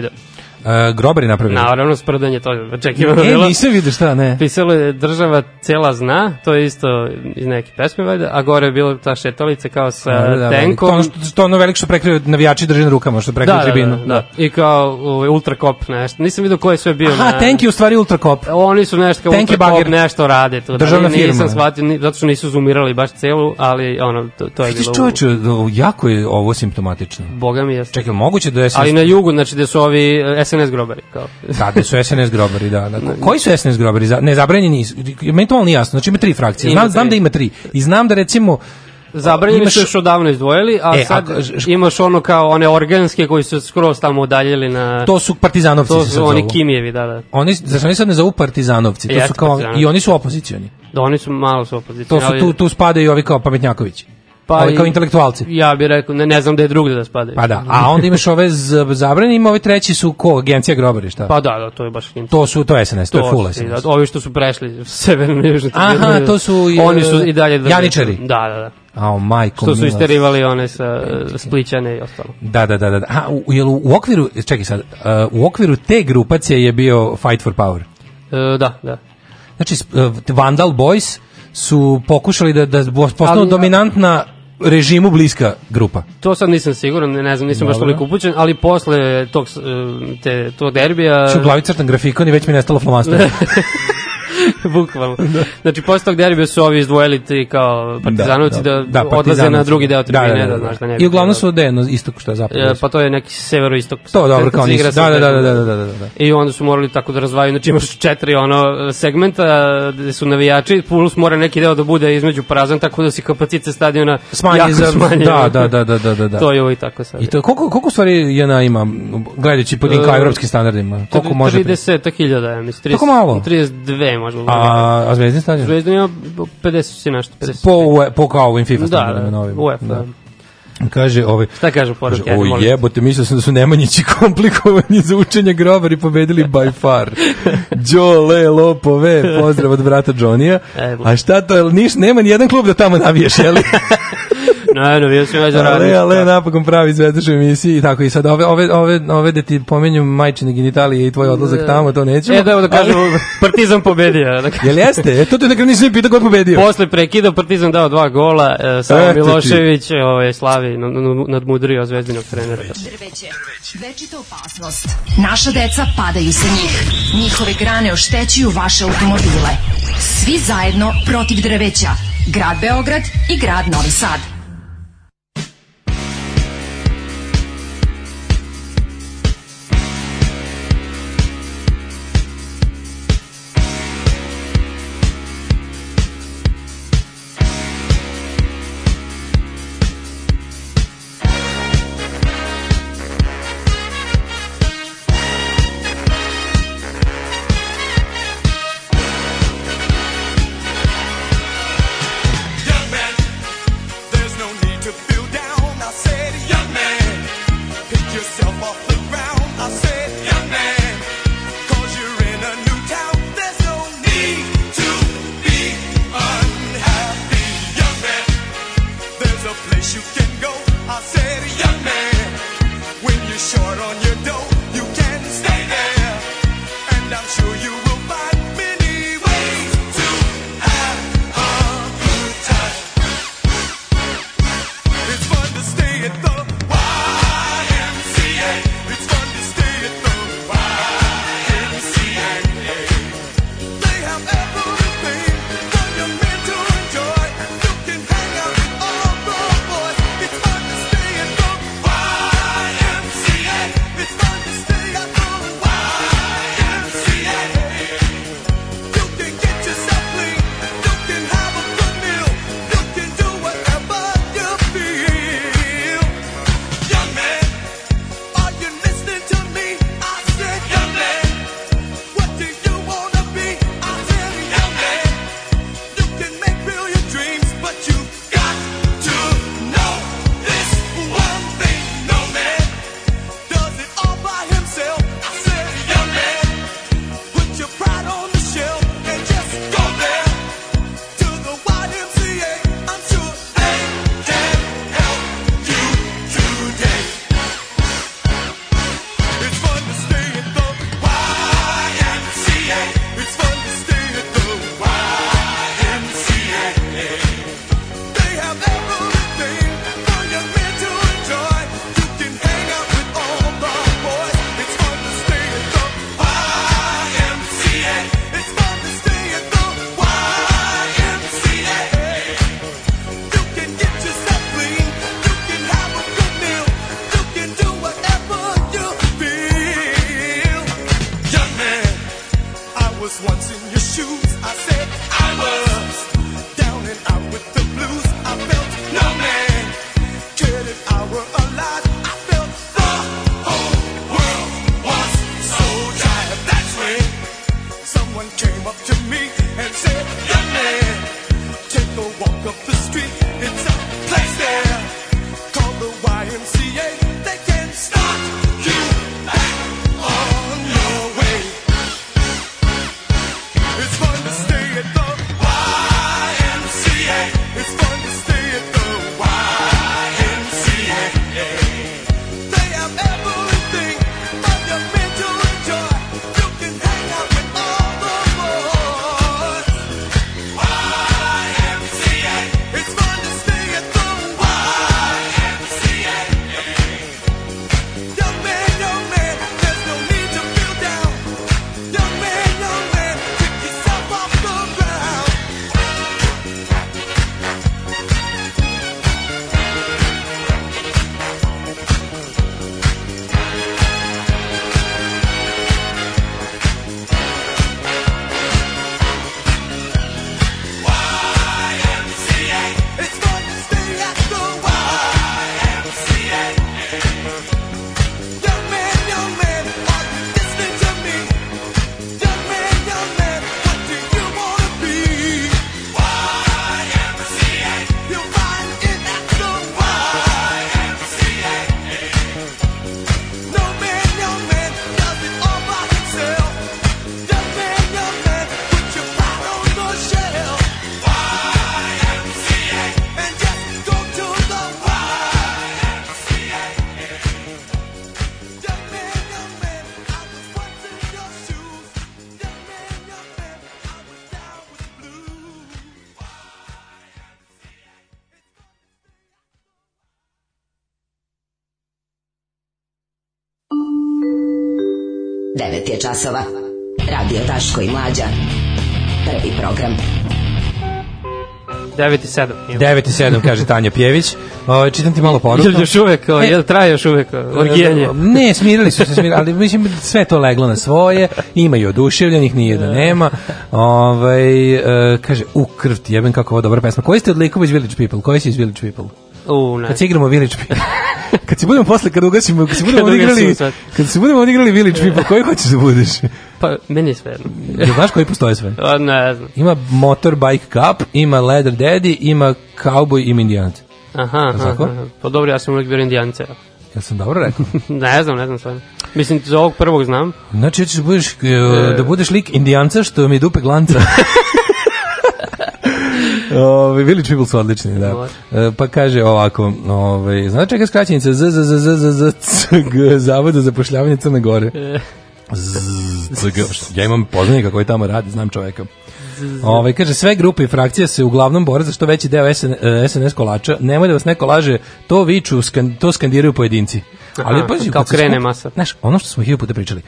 vidio. E, grobari napravili. Naravno, sprdanje, to je očekivano E, bilo. nisam vidio šta, ne. Pisalo je država cela zna, to je isto iz neke pesme, valjda, a gore je bilo ta šetalica kao sa Da, da, tenkom. To ono, što, što ono veliko što prekriju navijači drže na rukama, što prekriju da, da, tribinu. da, da, I kao ovaj, ultrakop nešto. Nisam vidio ko je sve bio. Aha, na... tank je u stvari ultrakop. Oni su nešto kao Tank ultrakop, nešto rade. To, Državna da, Nisam firma. shvatio, ni, zato što nisu zoomirali baš celu, ali ono, to, to je Vidiš bilo... čovječe, da, jako je ovo simptomatično. Boga mi jeste. Čekaj, moguće da je... Ali na jugu, znači da su ovi eh, SNS grobari. Kao. Da, da su SNS grobari, da. da. Koji su SNS grobari? Ne, zabranjeni nisu. Meni to malo nije jasno. Znači ima tri frakcije. Znam, znam da ima tri. I znam da recimo... Zabranjeni imaš- su još odavno izdvojili, a E, sad ako- imaš ono kao one organske koji su skroz tamo udaljili na... To su partizanovci To su oni zovu. Kimijevi, da, da. Oni, zašto oni sad ne zovu partizanovci? To Jeste su kao. I oni su opozicioni. Da, oni su malo su opozicijni. To su, ali- tu, tu spadaju ovi kao pametnjakovići. Pa ovi kao intelektualci. Ja bih rekao, ne, ne znam da je drugde da spadaju. Pa da, a onda imaš ove zabrane, ima ovi treći su ko, agencija grobari, šta? Pa da, da, to je baš hint. To su, to je SNS, to, je full SNS. Da, ovi što su prešli severno južno. Aha, to su i, Oni su e, i dalje drže. Janičari. Da, da, da. Ao, majko Što su isterivali one sa e, Splićane i ostalo. Da, da, da, da. A, u, jel u, okviru, čekaj sad, uh, u okviru te grupacije je bio Fight for Power. E, da, da. Znači, uh, Vandal Boys su pokušali da, da postanu Ali- dominantna režimu bliska grupa. To sad nisam siguran, ne, znam, nisam baš toliko upućen, ali posle tog, e, te, tog derbija... Što u glavi crtan grafikon i već mi je nestalo flomaster. Bukvalno. Znači, posle tog derbija su ovi izdvojili ti kao partizanovci da, odlaze partizanovci. na drugi deo tribine, da, Da, da, da, znaš da ne I bi uglavnom bilo- su od na istoku što je zapad. E, pa to je neki severoistok. To dobro, kao nisu. Da, da, da, da, da, da, da, da. I onda su morali tako da razvaju, znači imaš četiri ono segmenta gde su navijači, plus mora neki deo da bude između prazan, tako da se kapacitet stadiona Smanji jako za- smanji. da, da, da, da, da, da. To je uvijek tako sad. I to koliko koliko stvari JNA ima gledajući po tim kao E, evropskim standardima? Koliko može? 30.000 je, mislim. 30, Tako malo? 32 možda. A, a Zvezdin stadion? Zvezda ima 50 si nešto, 50. Po, po kao ovim FIFA Da, standardima da, novim. UEFA. Da. Kaže, ovaj, Šta kažu poruke? Kaže, o jebote, mislio sam da su Nemanjići komplikovani za učenje grobari pobedili by far. Đole, lopove, pozdrav od brata Johnija. E, A šta to, niš, nema ni jedan klub da tamo navijaš, jel? Ne, ne, bio sam za ale, radništvo. ale, napokon pravi zvezdaš u emisiji i tako i sad ove, ove, ove, ove da ti pomenju majčine genitalije i tvoj odlazak tamo, to nećemo. E, da, da kažem, Ali- Partizan pobedio. Da kažem. Jel jeste? E, to te nekako nisam pitao ko je pobedio. Posle prekida Partizan dao dva gola, e, samo ti. Milošević ovaj, slavi nadmudrio zvezdinog trenera. Drveće. Večita opasnost. Naša deca padaju sa njih. Njihove grane oštećuju vaše automobile. Svi zajedno protiv drveća. Grad Beograd i grad Novi Sad. 9 je časova. Radio Daško i Mlađa. Prvi program. 9 i 7. 9 i 7, kaže Tanja Pjević. O, čitam ti malo poruku. Jel još uvek, o, E, jel traje još uvek o, orgijanje? Ne, smirili su se, smirili, ali mislim sve to leglo na svoje, ima i oduševljenih, nije da nema. Ovaj e, kaže, u krv ti jebem kako ovo dobra pesma. Koji ste od likova iz Village People? Koji si iz Village People? U, ne. Kad se igramo Village People. kad se budemo posle, kad ugasimo, kad se budemo odigrali, kad se budemo odigrali Village People, koji hoćeš da budeš? Pa, meni je sve jedno. Znaš koji postoje sve? A, ne znam. Ima Motorbike Cup, ima Leather Daddy, ima Cowboy i Indijanac. Aha, aha, aha. Pa dobro, ja sam uvijek bio indijanca. Jel sam dobro rekao? ne znam, ne znam stvarno. Mislim, za ovog prvog znam. Znači, hoćeš da budeš, e, da budeš lik indijanca što mi dupe glanca. Ove, Village People su odlični, da. E, pa kaže ovako, ove, znači čega skraćenica Z, Z, Z, Z, Z, Z, C, G, Zavod za zapošljavanje Crne Gore. Z, C, G. Ja imam poznanika koji tamo radi, znam čoveka. Ove, kaže, sve grupe i frakcije se uglavnom bore za što veći deo SN, e, SNS kolača. Nemoj da vas neko laže, to viču, skan, to skandiraju pojedinci. Ali, Aha, pazi, kao krene skup- masa. Znaš, ono što smo hiljadu puta pričali,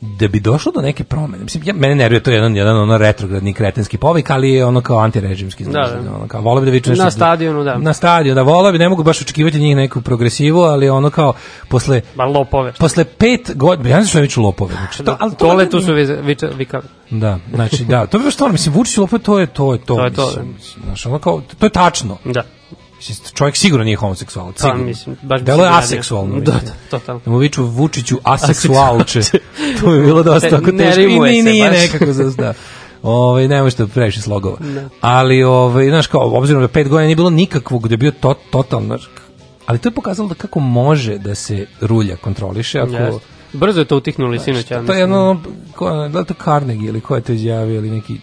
da bi došlo do neke promene. Mislim, ja, mene nervuje to je jedan, jedan ono retrogradni kretenski povik, ali je ono kao antirežimski. Znaš, Da, da. Ono, kao, volio bi da viču nešto... Na stadionu, da. Na stadionu, da, volio bi, ne mogu baš očekivati od njih neku progresivu, ali ono kao, posle... Ba lopove. Posle pet godina, ja ne znam što ne viču lopove. Znači, to, ali to, Tole tu su viče- vikali. Da, znači, da, to bi baš stvarno, mislim, Vučić lopove, to je to, je to, To je to, mislim, znaš, ono kao, to je tačno. Da. Mislim, čovjek sigurno nije homoseksualac, Pa, sigurno. mislim, baš Delo je aseksualno. Da, da, totalno. Da mu viču Vučiću aseksualče. to bi bilo dosta Ne- tako ne teško. I nije, nekako za da. Ovaj ne možete previše slogova. Da. Ali ovaj znaš kao obzirom da pet godina nije bilo nikakvog da je bio to totalno ali to je pokazalo da kako može da se rulja kontroliše ako Jeste. Brzo je to utihnuli sinoć. ja to je jedno, ko, da li je to Carnegie ili ko je to izjavio ili neki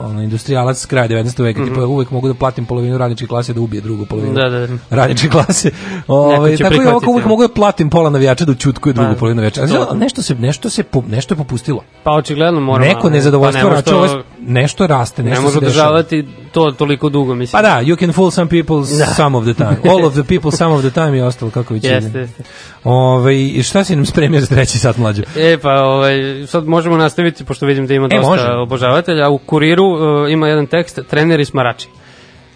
ono, industrijalac s kraja 19. veka, tipa uvek mogu da platim polovinu radničke klase da ubije drugu polovinu. Da, da, da. radničke klase. Ovaj će tako i ovako uvek mogu da platim pola navijača da učutkuje drugu Pa, polovinu navijača. Ali to. nešto se nešto se nešto je popustilo. Pa očigledno mora Neko ne. nezadovoljstvo Pa ne može je- nešto raste, Ne nešto može se dešava. održavati to toliko dugo, mislim. Pa da, you can fool some people Da. some of the time. All of the people some of the time i ostalo kako već Jeste, jeste. Ovaj, i šta si nam spremio za treći sat mlađe? E pa ovaj sad možemo nastaviti pošto vidim da ima E, dosta može. obožavatelja. U Kuriru e, ima jedan tekst treneri smarači.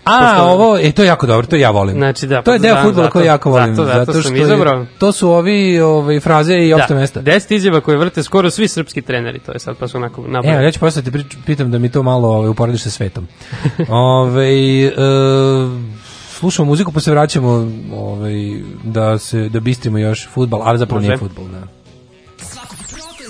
A, ovo, e, to je jako dobro, to ja volim. Znači, da, to je pa deo zato- koji jako volim. zato- zato sam što je- izabrao. to su ovi ovaj, fraze i opšte mesta. Da, 10 izjava koje vrte skoro svi srpski treneri, to je sad pa su onako Evo, nabrali. ja ću posle ti prič- pitam da mi to malo ovaj, uporediš sa svetom. Ove, e, slušamo muziku pa se vraćamo ovaj, da se da bistrimo još fudbal, ali zapravo Može. nije fudbal. Da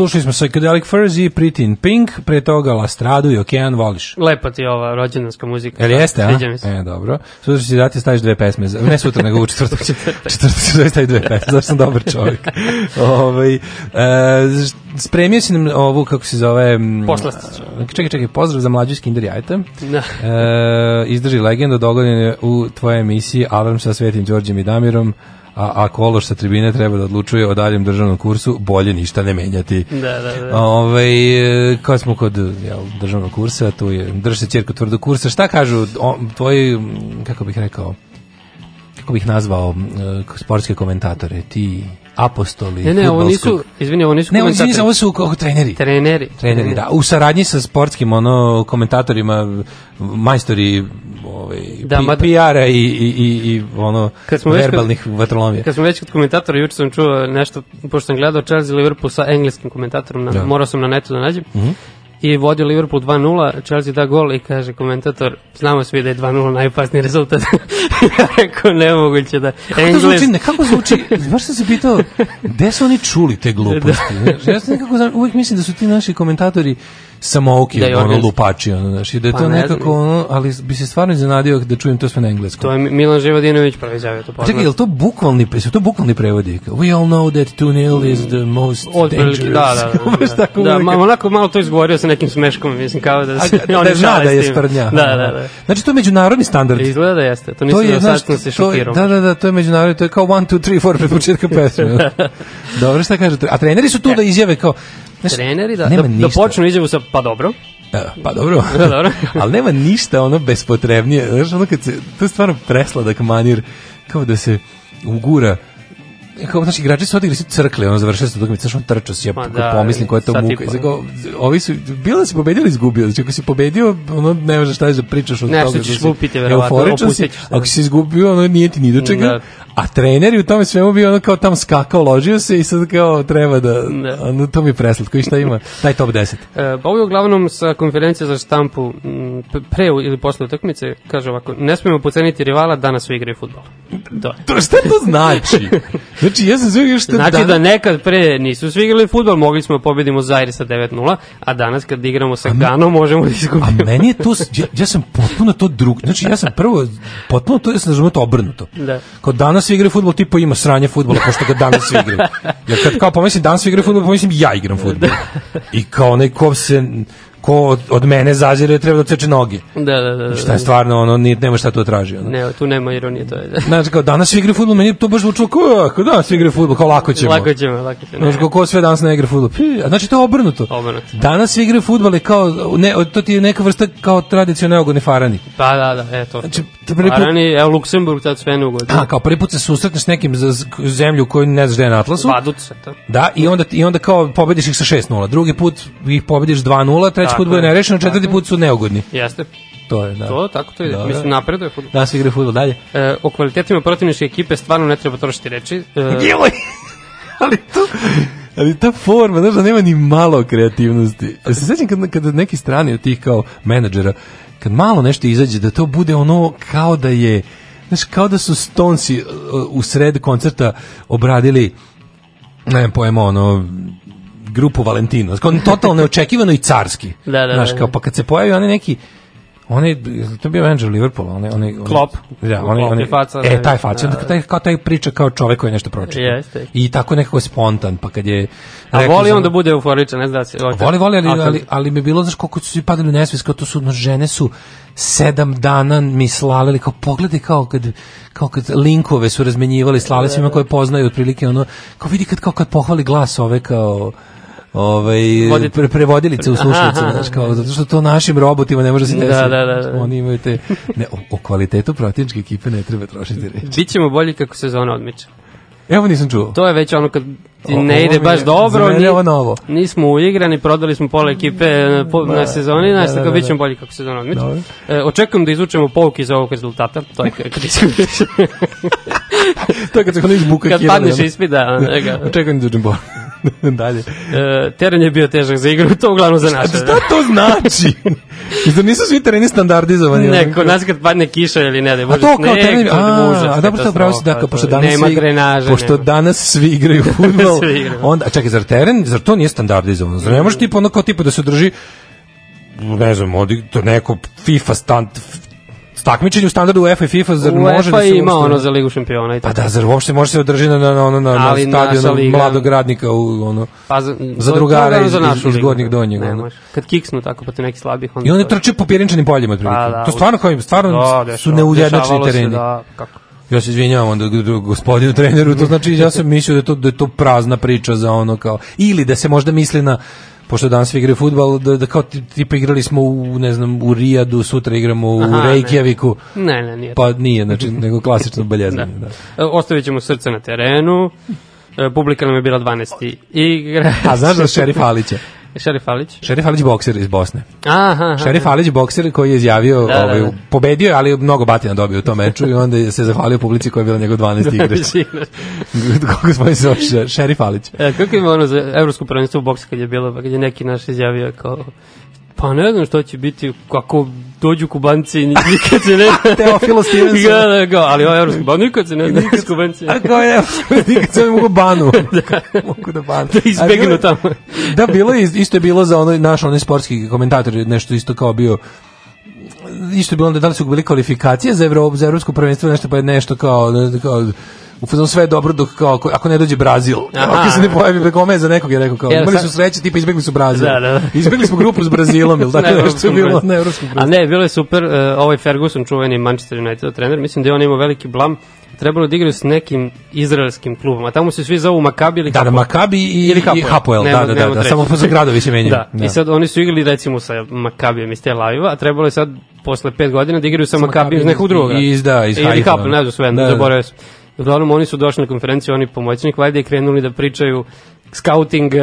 Slušali smo Psychedelic Furs i Pretty in Pink, pre toga Lastradu i Okean voliš. Lepa ti je ova rođendanska muzika. Jel jeste, a? Mi se. E, dobro. Sutra ti dati staviš dve pesme. Ne sutra, nego u četvrtak. četvrtak ću dati staviš dve pesme, zato sam dobar čovjek. ovaj, e, spremio si nam ovu, kako se zove... m, Poslasticu. Čekaj, čekaj, pozdrav za mlađu iz Kinder Jajta. Da. E, izdrži legenda dogodine u tvojoj emisiji Alarm sa Svetim Đorđem i Damirom, a ako Ološ sa tribine treba da odlučuje o daljem državnom kursu, bolje ništa ne menjati. Da, da, da. Ove, kad smo kod jel, državnog kursa, tu je, drži se ćerko tvrdo kursa, šta kažu o, tvoji, kako bih rekao, kako bih nazvao m, sportske komentatore, ti apostoli Ne, ne, ovo fudbalskog- nisu, izvini, ovo nisu Ne, komentatori. izvini, ovo su kao treneri. Treneri. Treneri, da, u saradnji sa sportskim ono komentatorima, majstori ovaj, Da, PR-a i, i, i, i ono Kad smo već verbalnih vatrolomija. Kad smo već kod komentatora, juče sam čuo nešto, pošto sam gledao Chelsea Liverpool sa engleskim komentatorom, na, Da. morao sam na netu da nađem, Mhm. I vodio Liverpool 2-0, Chelsea da gol i kaže komentator, znamo svi da je 2-0 najopasniji rezultat. ja rekao, nemoguće da Kako to Engles... zvuči, ne, kako zvuči, baš sam se pitao, gde su oni čuli te gluposti? Znaš, ja sam nekako, uvijek mislim da su ti naši komentatori samouki, Da je ono, lupači, ono, znaš, i da je Pa to ne nekako, ono, ali bi se stvarno iznenadio da čujem to sve na engleskom. To je Milan Živadinović prvi izjavio to Pa Čekaj, je to bukvalni, su to bukvalni prevodi? We all know that 2-0 is the most Otprilike, dangerous. da, da, da. Da, da ma, onako malo to izgovorio sa nekim smeškom, mislim, kao da se da, oni da zna šale da je s tim. sprdnja. Da, da, da. Znači, to je međunarodni standard. Izgleda da jeste, to nisam da sačno se šokirao. Da, da, da, to je međunarodni, to je kao 1, 2, 3, 4 pred početka pesme. Dobro, šta kažete? A treneri su tu da izjave kao... Znaš, Treneri da, da, da počnu izjavu sa pa dobro. E, Pa dobro. Da, dobro. Ali nema ništa ono bespotrebnije. Znaš, ono kad se, to je stvarno presladak manir, kao da se ugura kao znači igrači su odigrali su crkle, ono završili su utakmicu, znaš on trčao se, ja da, pomislim koja je to muka. tipa. I sad kao, ovi su bilo da si pobedio ili izgubio. Znači ako si pobedio, ono ne možeš šta da pričaš od Nešto toga. ćeš da si lupiti, verovatno, euforičan si. opustit ćeš se. Ako si izgubio, ono nije ti ni do čega. Da. A treneri u tome svemu bio ono kao tam skakao, ložio se i sad kao treba da, ono, to mi je preslatko. I šta ima? Taj top 10. E, pa ovo je uglavnom sa konferencije za štampu pre u- ili posle utakmice, kaže ovako, ne smijemo poceniti rivala, danas svi igraju futbol. To. To šta to znači? Znači, ja sam još što Znači da nekad pre nisu svi igrali futbol, mogli smo da pobedimo Zaire sa 9-0, a danas kad igramo sa Ganom možemo da izgubimo. A meni je to, ja, ja sam potpuno to drug, znači ja sam prvo, potpuno to, ja sam razumio to obrnuto. Da. Kao danas svi igraju fudbal, tipo ima sranje fudbala, pošto ga danas svi igraju. Jer kad kao pomislim danas svi igraju fudbal, pomislim ja igram fudbal. I kao onaj ko se, ko od, od mene zazire treba da ceče noge. Da, da, da. da. Šta je stvarno, ono, nije, nema šta tu traži. Ono. Ne, tu nema ironije, to je. Znači, kao danas svi igraju fudbal, meni je to baš zvučilo kao, ako danas svi igraju fudbal, kao lako ćemo. Lako ćemo, lako ćemo. Znači, kako sve danas ne igra fudbal. Pi, a Znači, to je obrnuto. Obrnuto. Danas svi igraju fudbal i kao, ne, to ti je neka vrsta kao tradicionalno farani. Pa da, da, eto. Znači, prvi put- Arani, evo Luksemburg, tad sve ne ugodno. A, kao prvi put se susretneš s nekim za zemlju koju ne znaš da je na Atlasu. Vadut se to. Da, i onda, i onda kao pobediš ih sa 6-0. Drugi put ih pobediš 2-0, treći Tako put bude nerešeno, četvrti put su neugodni. Jeste. To je, da. To, tako to ide. Da, Mislim, da. napreduje futbol. Danas igra fudbal dalje. E, o kvalitetima protivničke ekipe stvarno ne treba trošiti reči. E, ali to, ali ta forma, znaš da nema ni malo kreativnosti. Ja se sećam kad, kad neki strani od tih kao menadžera, kad malo nešto izađe, da to bude ono kao da je, znaš, kao da su Stonesi uh, u sred koncerta obradili, ne znam pojma, ono, grupu Valentino. Kao totalno neočekivano i carski. Da, da, Znaš, da, kao, da. pa kad se pojavi onaj neki, onaj, to je bio menadžer Liverpoola, onaj, onaj Klopp. Da, onaj, je faca, e, ne, taj faca, da, taj, kao taj priča kao čovek koji je nešto pročitao. Jeste. I tako nekako spontan, pa kad je... A voli za- on da bude euforičan, ne znam da se... Voli, voli, ali, A kad- ali, ali mi je bilo, znaš, koliko su svi padali u nesvijest, kao to su, no, žene su sedam dana mi slalili, kao pogledaj kao kad, kao kad linkove su razmenjivali, slali svima koje poznaju otprilike, ono, kao vidi kad, kao kad pohvali glas ove kao ovaj pre, prevodilice u slušalice, znaš, kao zato što to našim robotima ne može se Da, desiti. da, da, da. Oni imaju te ne, o, o kvalitetu protivničke ekipe ne treba trošiti reči. Bićemo bolji kako sezona odmiče. Evo nisam čuo. To je već ono kad ne ide baš je- dobro, za mene ni- ovo novo. nismo uigrani, prodali smo pola ekipe na, po, Da, na sezoni, da, znaš, da, tako da, bit ćemo da. bolji kako sezona odmiče. E, očekujem da izvučemo pouke iz ovog rezultata, to je kad izgubiš. to je kad se kod njih buka Kad padneš ispit, da, Da, neka. Očekujem da uđem bolje. Dalje. E, teren je bio težak za igru, to uglavnom za naše. Šta to znači? Zar nisu svi tereni standardizovani? Ne, kod nas kad padne kiša ili ne, da je A bože sneg, a, a da, grenaže, pošto nema. danas svi igraju fudbal, Svi igraju. onda, a čekaj, zar teren, zar to nije standardizovano? Zar ne može tipa ono kao tipa da se drži, ne znam, odi, to neko FIFA stand, takmičenje u standardu UEFA i FIFA, zar može UEFA da se ima ono za ligu šampiona i Pa tako. da, zar uopšte može se održi na, na, na, na, na Ali naša stadionu mladog radnika u, ono, Pa za, za drugara iz, za iz, iz ligu. gornjih donjih. Ne ono. može. Kad kiksnu tako protiv nekih slabih, onda I oni trče po pjerinčanim poljima otprilike. Pa da, to stvarno kao stvarno Da, su dešava- neujednačeni dešavalo se, tereni. Da, kako? Ja se izvinjavam onda gospodinu treneru, to znači ja sam mislio da je to da je to prazna priča za ono kao ili da se možda misli na pošto danas igraju fudbal, da, da kao ti- tipa igrali smo u, ne znam, u Rijadu, sutra igramo u Aha. Reykjaviku. Ne, ne, nije Pa nije, znači, nego klasično baljezanje. da. E, Ostavit ćemo srce na terenu. E, Publika nam je bila 12. igra. A znaš da Šerif Alića? Šerif Alić? Šerif Alić bokser iz Bosne. Aha, aha. Šerif Alić bokser koji je izjavio, Da, da, ovaj, da. pobedio je, ali mnogo batina dobio u tom meču i onda se zahvalio publici koja je bila njegov 12. igrač. Kako smo se zove, Šerif Alić. E, kako ima ono za evropsko prvenstvo u boksu kad je bilo, kad je neki naš izjavio kao pa ne znam što će biti kako dođu kubanci nikad se ne Teofilo Stevenson. da, da, ali ovo evropsko ba nikad se ne zna s kubanci A kao je, nikad se ne mogu banu. mogu da banu. da izbegnu tamo Da, bilo je, isto je bilo za ono, naš onaj sportski komentator, nešto isto kao bio, isto je bilo onda da li su bili kvalifikacije za, Evropu, za evropsko prvenstvo, nešto pa je nešto kao, kao u fazonu sve je dobro dok kao ako- ako ne dođe Brazil. Ako se ne pojavi Gomez za nekog je rekao kao. Imali su sreće tipa izbegli su Brazil. Da, da. Izbegli smo grupu s Brazilom, ili tako Na nešto je bilo na evropskom A ne, bilo je super, uh, ovaj Ferguson, čuveni Manchester United trener, mislim da je on imao veliki blam, trebalo da igraju s nekim izraelskim klubom, a tamo se svi zovu Makabi ili Da, da, Hapoel. Makabi i, Ili i Hapoel. Hapoel, Nema- da, da, da, da, samo za gradovi se menjaju. Da. i sad oni su igrali recimo sa Makabijem iz Tel Aviva, a trebalo je sad posle pet godina da igraju sa, Sa Makabijem iz nekog drugog. iz- da, iz Ili Haifa. Hapoel, ne znam sve, Da, da. zaboravio sam. Uglavnom oni su došli na konferenciju, oni pomoćnik valjda i krenuli da pričaju scouting uh,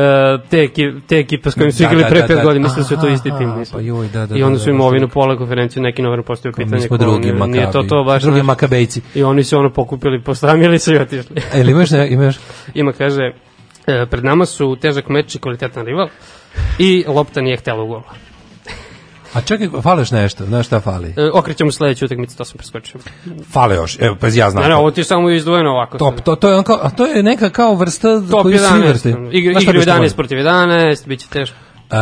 te, te ekipe s kojim su Da, igrali da, pre da, pet da. godina, mislim da su to isti tim. mislim. pa joj, da, da, I onda da, su im ovi na pola konferencije neki novinar postavio Kao, mi pitanje. smo drugi nije- Nije to Makabi. to baš. Drugi. Makabejci. I oni su ono pokupili, postramili se i otišli. E, ili imaš, ne, imaš? Ima, kaže, e, pred nama su težak meč i kvalitetan rival i lopta nije htela u gol. A čekaj, fali još nešto, znaš šta fali? E, okrećemo sledeću utakmicu, to sam preskočio. Fale još, evo, pa ja znam. Ne, ne, to. ovo ti je samo izdvojeno ovako. Top, to, to, je on kao, a to je neka kao vrsta Top koju svi 11, vrste. igri, igri bi što 11 volim? protiv 11, bit će teško. Uh,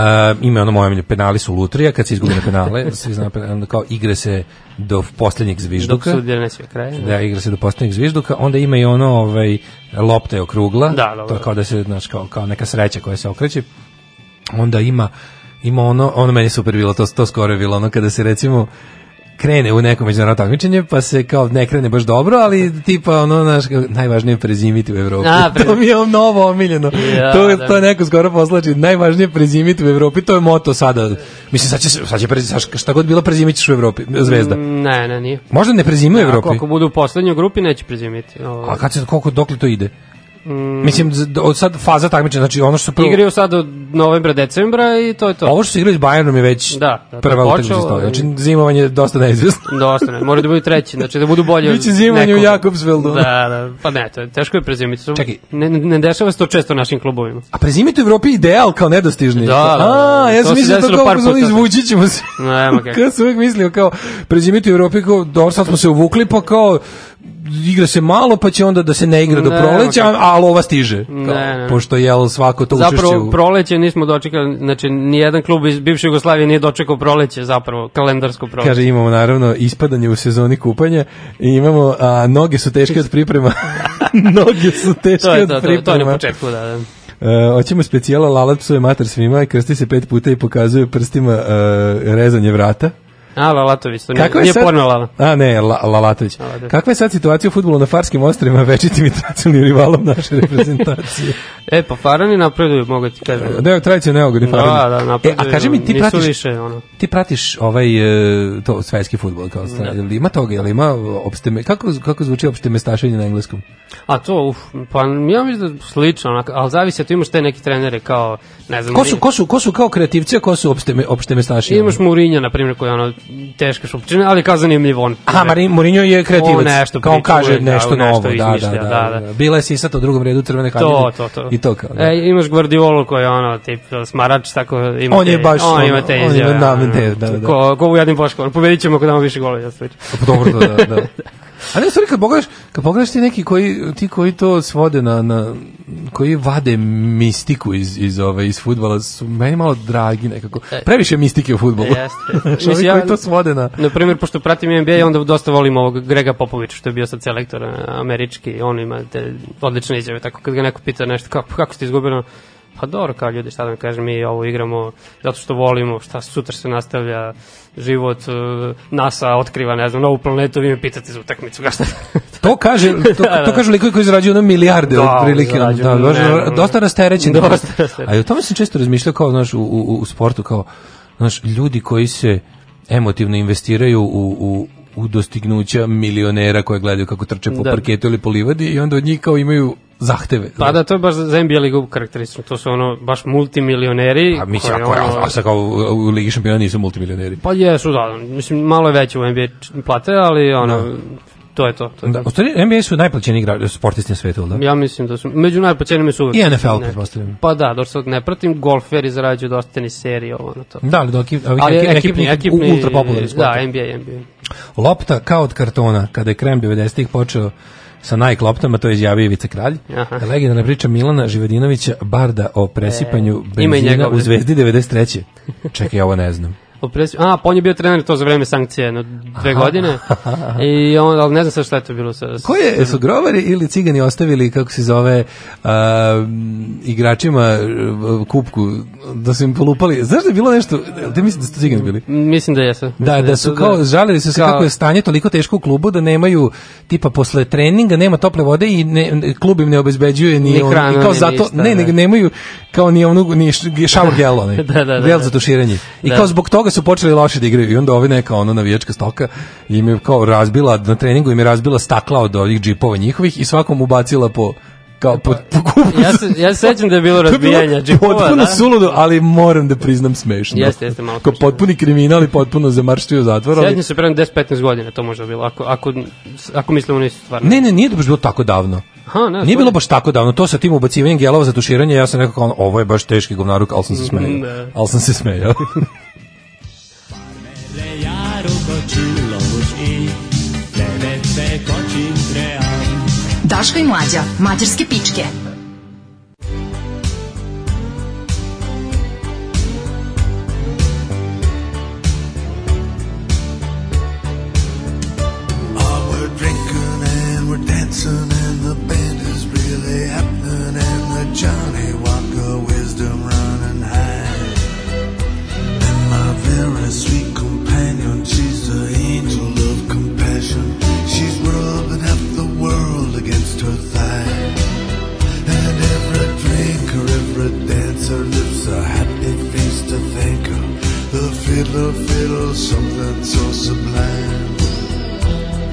ima ono moje penali su lutrija, kad se izgubi na penale, svi znamo, penale, kao igre se do poslednjeg Dok zvižduka. sudija ne sve kraje. Da, igra se do poslednjeg zvižduka, onda ima i ono, ovaj, lopta je okrugla, Da, dobro. to je kao da se, znaš, kao, kao neka sreća koja se okreće, onda ima, ima ono, ono meni super bilo, to, to skoro je bilo, ono kada se recimo, krene u neko međunarodno takmičenje, pa se kao ne krene baš dobro, ali tipa ono, kao, najvažnije je prezimiti u Evropi. A, pre- to mi je novo omiljeno. Ja, to, da. to neko skoro poslači, najvažnije je prezimiti u Evropi, to je moto sada. Mislim, sad će, sad će prezi- sad šta god bilo prezimit ćeš u Evropi, zvezda. Mm, Ne, ne, nije. Možda ne prezimuje u Ako, Evropi. ako budu u poslednjoj grupi, neće prezimiti. Ovo, A kad se koliko dokle to ide? Mm. Mislim od sad faza takmičenja, znači ono što su prvo Igraju sad od novembra, decembra i to je to. Ovo što se igraju s Bayernom je već Da, da, to prva utakmica i- Znači zimovanje je dosta neizvesno. Dosta ne, mora da budu treći, znači da budu bolje. Biće zimovanje u. Jakobsveldu. Da, da, pa ne, to je teško je prezimiti. Čekaj. Ne, ne dešava se to često našim klubovima. A prezimiti u Evropi ideal kao nedostižni. Da, da, da. A, ja sam mislio to kao puta. izvući ćemo se. Nema kako. Kad sam uvijek mislio kao prezimiti u Evropi kao dobro sad smo se uvukli pa kao igra se malo pa će onda da se ne igra do Ne, proleća, ma a lova stiže. Kao, Ne, ne. Pošto je svako to učešće Zapravo u... proleće nismo dočekali, znači nijedan klub iz bivše Jugoslavije nije dočekao proleće zapravo, kalendarsko proleće. Kaže imamo naravno ispadanje u sezoni kupanja i imamo a noge su teške od priprema. noge su teške to je od to, to, priprema. to je na početku, da, da. E, hoćemo specijala Lalat psuje mater svima i krsti se pet puta i pokazuje prstima e, rezanje vrata. A, Lalatović, to nije, Kako je nije sad- porno Lala. A ne, La, Lalatović. Kakva je sad situacija u futbolu na Farskim ostrovima večitim i tradicionalnim rivalom naše reprezentacije? E, pa Farani napreduju, mogu ti kažem. Da, tradicija neugodni Da, Farani. da, E, napreduju. a kaži mi, ti pratiš, više, ono. ti pratiš ovaj, e, to, svetski futbol, kao sta, jel ima toga, jel ima opšteme, kako, kako zvuči opšte mestašenje na engleskom? A to, uf, pa ja mislim da slično, onako, ali zavisi, tu imaš te neki trenere kao, ne znam, Ko su, ko su, ko su kao kreativci, a ko su opšte, opšte mestaši? imaš Mourinho, na primjer, koji ono teška šupčina, ali kao zanimljiv on. Aha, Marin, Mourinho je kreativac. On nešto kao on kaže da, nešto on novo, da, da, izmišlja, da, da. Bila je sisata u drugom redu crvene To, haljine. to, to. I to kao. Da. E, imaš Guardiolu koji je ono, tip, smarač, tako ima On je baš on ono, ima te on izjave. da, ono, te, da, da. Ko, ko u jednim poškom, pobedit ćemo ako damo više golova, ja. Pa dobro, da, da, da. A ne, stvari, kad pogledaš, kad pogledaš ti neki koji, ti koji to svode na, na koji vade mistiku iz, iz, ove, iz futbala, su meni malo dragi nekako. Previše mistike u futbolu. E. Jeste. Ovi koji to svode na... Na primjer, pošto pratim NBA, onda dosta volim ovog Grega Popovića, što je bio sad selektor e, američki, on ima te odlične izjave, tako kad ga neko pita nešto, kako, kako ste izgubili, pa dobro, kao ljudi, šta da vam kažem, mi ovo igramo zato što volimo, šta sutra se nastavlja, život, e, NASA otkriva, ne znam, novu planetu, vi me pitate za utakmicu, ga šta? To kaže, to, to kažu likovi koji zarađuju ono milijarde Da, od prilike. zarađuju, Da, ne, ne. dosta rasterećen. Dosta rasterećen. A i o tome sam često razmišljao kao, znaš, u, u, u sportu, kao, znaš, ljudi koji se emotivno investiraju u, u, u dostignuća milionera koje gledaju kako trče po Da. parketu ili po livadi i onda od njih kao imaju zahteve. Pa da, to je baš za NBA ligu karakteristično, to su ono baš multimilioneri. A mislim, ako, ono- a, sad kao u, Ligi šampiona nisu multimilioneri. Pa jesu, da, mislim, malo je veće u NBA plate, ali ono, to je to. to, je Da, to. u stvari, NBA su najplaćeni igrači, sportisti na svetu, da? Ja mislim da su, među najplaćenijima su uvek. I NFL, pretpostavljam. Pa da, dok sad ne pratim, golferi zarađuju dosta teniseri, ovo na to. Da, ali dok ovi Ali ekipni- ekipni, ekipni, ekipni, ultra popularni sport. Da, NBA, NBA. Lopta kao od kartona, kada je krem 90-ih počeo sa Nike loptama, to je izjavio Ivica Kralj. Aha. Legendarna priča Milana Živedinovića Barda o presipanju E, benzina u Zvezdi 93. Čekaj, ovo ne znam. Opresi, a, pa on je bio trener to za vreme sankcije, jedno dve Aha. godine. I on, ali ne znam sad šta je to bilo. Sa, sa- Ko je, su grovari ili cigani ostavili, kako se zove, a, igračima a, kupku, da su im polupali, znaš da je bilo nešto, da mislim da su cigani bili? Mislim da jesu. Da, da su kao, žalili su se Kao- kako je stanje toliko teško u klubu da nemaju, tipa posle treninga nema tople vode i ne, ne- klub im ne obezbeđuje ni, Ni ono- hranu, i kao ni zato, ništa, ne, da. nego nemaju kao ni onu, ni shower gel, onaj, Da, da, da, gel da. za tuširanje. I Da. kao zbog toga su počeli loše da igraju i onda ovi neka ono navijačka stoka im je kao razbila, na treningu im je razbila stakla od ovih džipova njihovih i svakom ubacila po kao po, po kupu. Ja se, ja se sećam da je bilo razbijanja džipova, potpuno da. suludo, ali moram da priznam smešno. Jeste, jeste, malo Kao potpuni kriminal i potpuno zamarštio zatvor. ali- Sjećam se pre 10-15 godina, to možda bilo, ako, ako, ako mislimo nisu stvarno. Ne, ne, nije to baš bilo tako davno. Aha, ne, Nije bilo baš tako davno, to sa tim ubacivanjem gelova za tuširanje, ja sam rekao kao, ovo je baš teški govnaruk, ali sam se smejao. Ne. Ali sam se smejao. and we're dancing and the band is really happening and the Johnny dancer lifts a happy face to thank her. The fiddler fiddles something so sublime.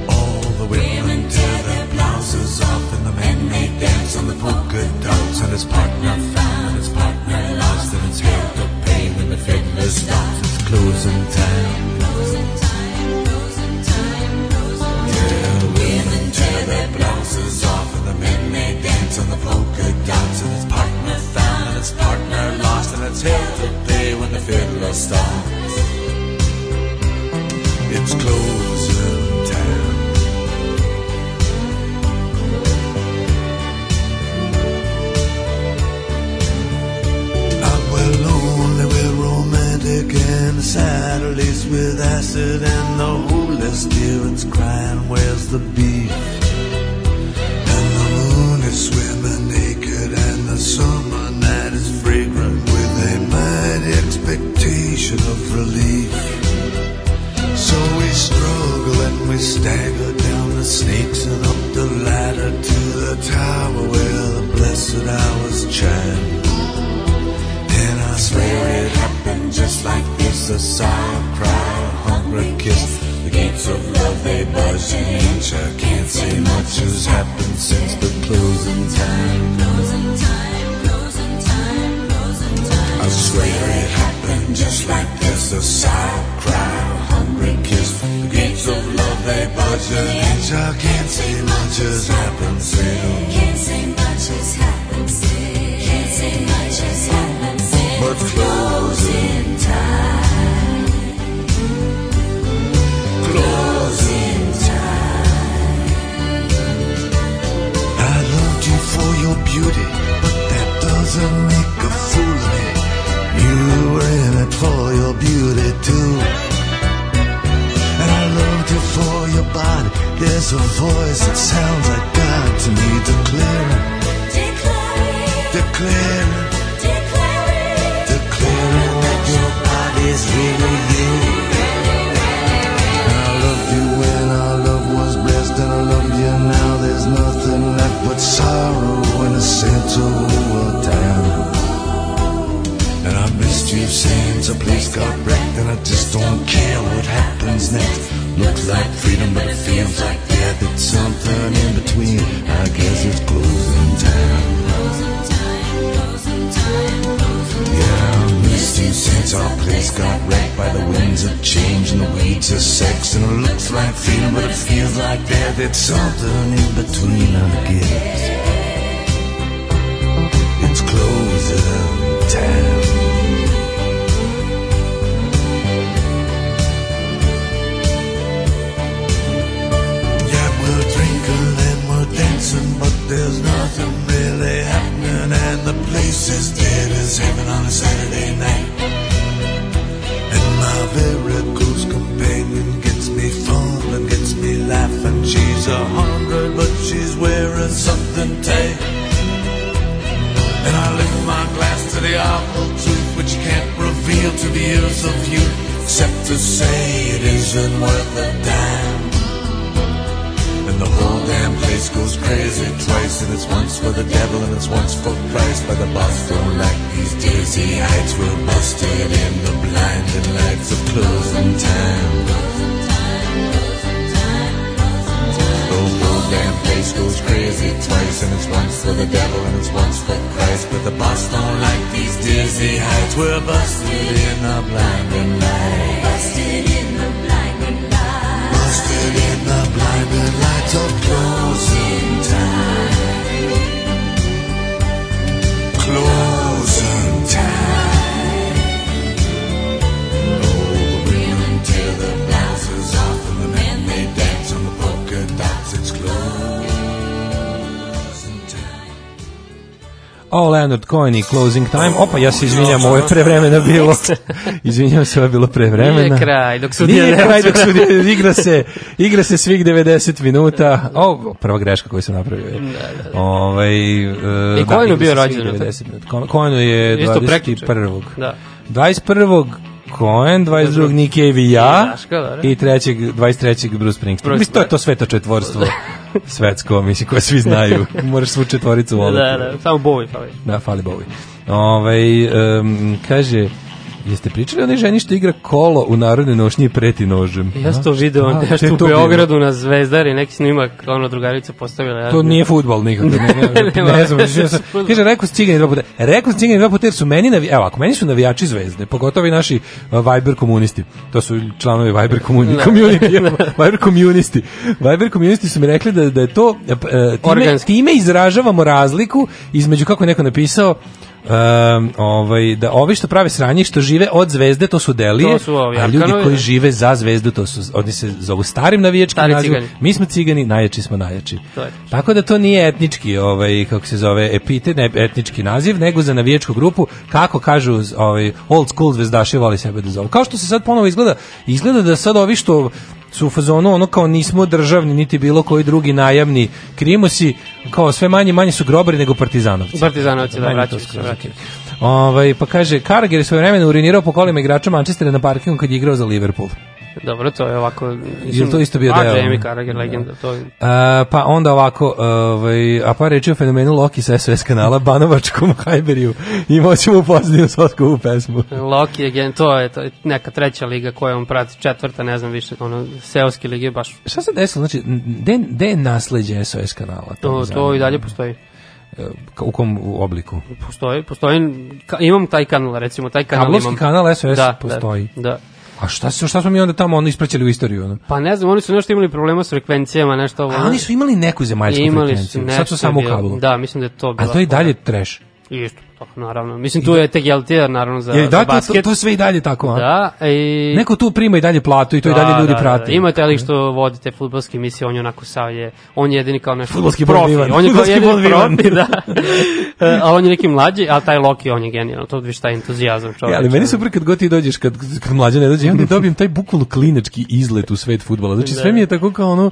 All the women tear their blouses off and the men they dance on the polka dots and his partner found and his partner lost and it's hell to pay when the fiddler stops. It's closing time. Yeah, women tear their blouses off and the men they dance on the polka dots and his partner it's hell to pay when the fiddler stops. It's closing time. Uh, we're lonely, we're romantic, and sad, at least with acid, and the holy spirit's crying, where's the beef? And the moon is swimming naked, and the summer night is mighty expectation of relief. So we struggle and we stagger down the snakes and up the ladder to the tower where the blessed hours chime. And I swear it happened just like this A sigh, a cry, a hungry kiss The gates of love, they budge an inch I can't say much has happened since the closing time I swear it happened just like this A sigh, a cry, a hungry we kiss. The gates of love they budge an inch. I can't say much has happened since. Can't say much has happened since. Can't say much has happened since. But closing time. Closing time. I loved you for your beauty, but that doesn't make a fool of me. You were in it for your beauty too. And I loved you for your body. There's a voice that sounds like God to me, declaring, declaring, declaring that your body's really you. And I loved you when our love was blessed, and I love you now. There's nothing left but sorrow in the center of town. I missed you place got wrecked, and I just don't care what happens next. Looks like freedom, but it feels like death. It's something in between. I guess it's closing time. Yeah, I missed you since our place got wrecked by the winds of change and the weeds of sex. And it looks like freedom, but it feels like death. It's something in between, I guess. It's closing time. Dancing, but there's nothing really happening, and the place is dead as heaven on a Saturday night. And my very close companion gets me fun and gets me laughing. She's a hundred, but she's wearing something tight. And I lift my glass to the awful truth, which you can't reveal to the ears of youth, except to say it isn't worth a dime. And the whole damn place goes crazy twice, and it's once for the devil and it's once for Christ. But the boss don't like these dizzy heights. We're busted in the blinding lights of closing time. The whole damn place goes crazy twice, and it's once for the devil and it's once for Christ. But the boss don't like these dizzy heights. We're busted in the blinding lights. Busted in the blinding light. Busted in the blinding lights of closing time. Closing O, Leonard Cohen i Closing Time. Opa, ja se izvinjam, ovo je prevremena bilo. Izvinjam se, ovo je bilo prevremena. Nije kraj, dok sudija Nije kraj, dok sudija, igra se, igra se svih 90 minuta. O, prva greška koju sam napravio. Ovaj, I da, Cohenu igra bio se svih rođendan, 90 minuta. Ko- Cohenu je Isto prekjuče. 21. Da. 21. Cohen, 22. Nick Cave i ja i 3. 23. Bruce Springsteen. Mislim, to je to sveto četvorstvo svetsko, mislim, koje svi znaju. Moraš svu četvoricu voliti. Da, da, samo Bowie fali. Da, fali Bowie. Ovaj em, kaže, jeste pričali o onoj ženi što igra kolo u narodnoj nošnji i preti nožem? Ja sam to video A, nešto u? Beogradu na Zvezdari, neki snimak, ono drugarica postavila. Ja To nije fudbal nikako. Ne, ne, ne, ne znam. Kaže, rekao sam cigani dva puta. Rekao sam cigani dva puta jer su meni, navi, evo, ako meni su navijači zvezde, pogotovo i naši Viber komunisti, to su članovi Viber community, Da. community Viber komunisti. Viber komunisti su mi rekli da, da je to, uh, time, Organski. time izražavamo razliku između, kako je neko napisao, Um, ovaj, da ovi što prave sranje, što žive od zvezde, to su delije, To su ovi a ljudi koji žive za zvezdu, to su, oni se zovu starim navijačkim nazivom. Mi smo cigani, najjači smo najjači. To je. Tako da to nije etnički, ovaj kako se zove, epitet, ne etnički naziv, nego za navijačku grupu, kako kažu ovaj old school zvezdaši voli sebe da zovu. Kao što se sad ponovo izgleda, izgleda da sad ovi što su u fazonu ono kao nismo državni niti bilo koji drugi najamni krimosi, kao sve manje manje su grobari nego partizanovci. Partizanovci, da, vraćaju se, vraćaju. Ovaj pa kaže Karagir je svoje vremena urinirao po kolima igrača Manchestera na parkingu kad je igrao za Liverpool. Dobro, to je ovako... Jel to isto bio a, deo? Jamie Carragher, legenda, to je... A, pa onda ovako, ovaj, a pa reći o fenomenu Loki sa SOS kanala, Banovačkom Hajberiju i moćemo u Soskovu pesmu. Loki again, to je, to je neka treća liga koju on prati, četvrta, ne znam više, ono, seoske lige, baš... Šta se desilo? Znači, gde gde je nasleđe SOS kanala? To, to zanima. i dalje postoji. E, U kom obliku? Postoji, postoji, ka, imam taj kanal, recimo, taj kanal Kablovski imam. kanal SOS da, postoji. Da, da. A šta, su- šta smo mi onda tamo ono ispraćali u istoriju? Ono? Pa ne znam, oni su nešto imali problema s frekvencijama, nešto ovo. A oni su imali neku zemaljsku Imali frekvenciju. Sad su samo u kablu. Da, mislim da je to bilo. A to je i dalje trash. Isto, tako, naravno. Mislim, tu je tek LTR, naravno, za, za da, to, to, basket. to sve i dalje tako, a? Da, i... Neko tu prima i dalje platu i to i dalje Da, ljudi da, prate. Da, Imate ali što vodite fudbalske emisije, on je onako sav je, on je jedini kao nešto Fudbalski profi, on je kao jedini profi, da. E, a on je neki mlađi, a taj Loki, on je genijalan, to viš taj entuzijazam čovječa. Ja, ali meni super kad god ti dođeš, kad, kad mlađe ne dođe, onda dobijem taj bukvalno klinački izlet u svet fudbala. Znači, sve Da. mi je tako kao ono,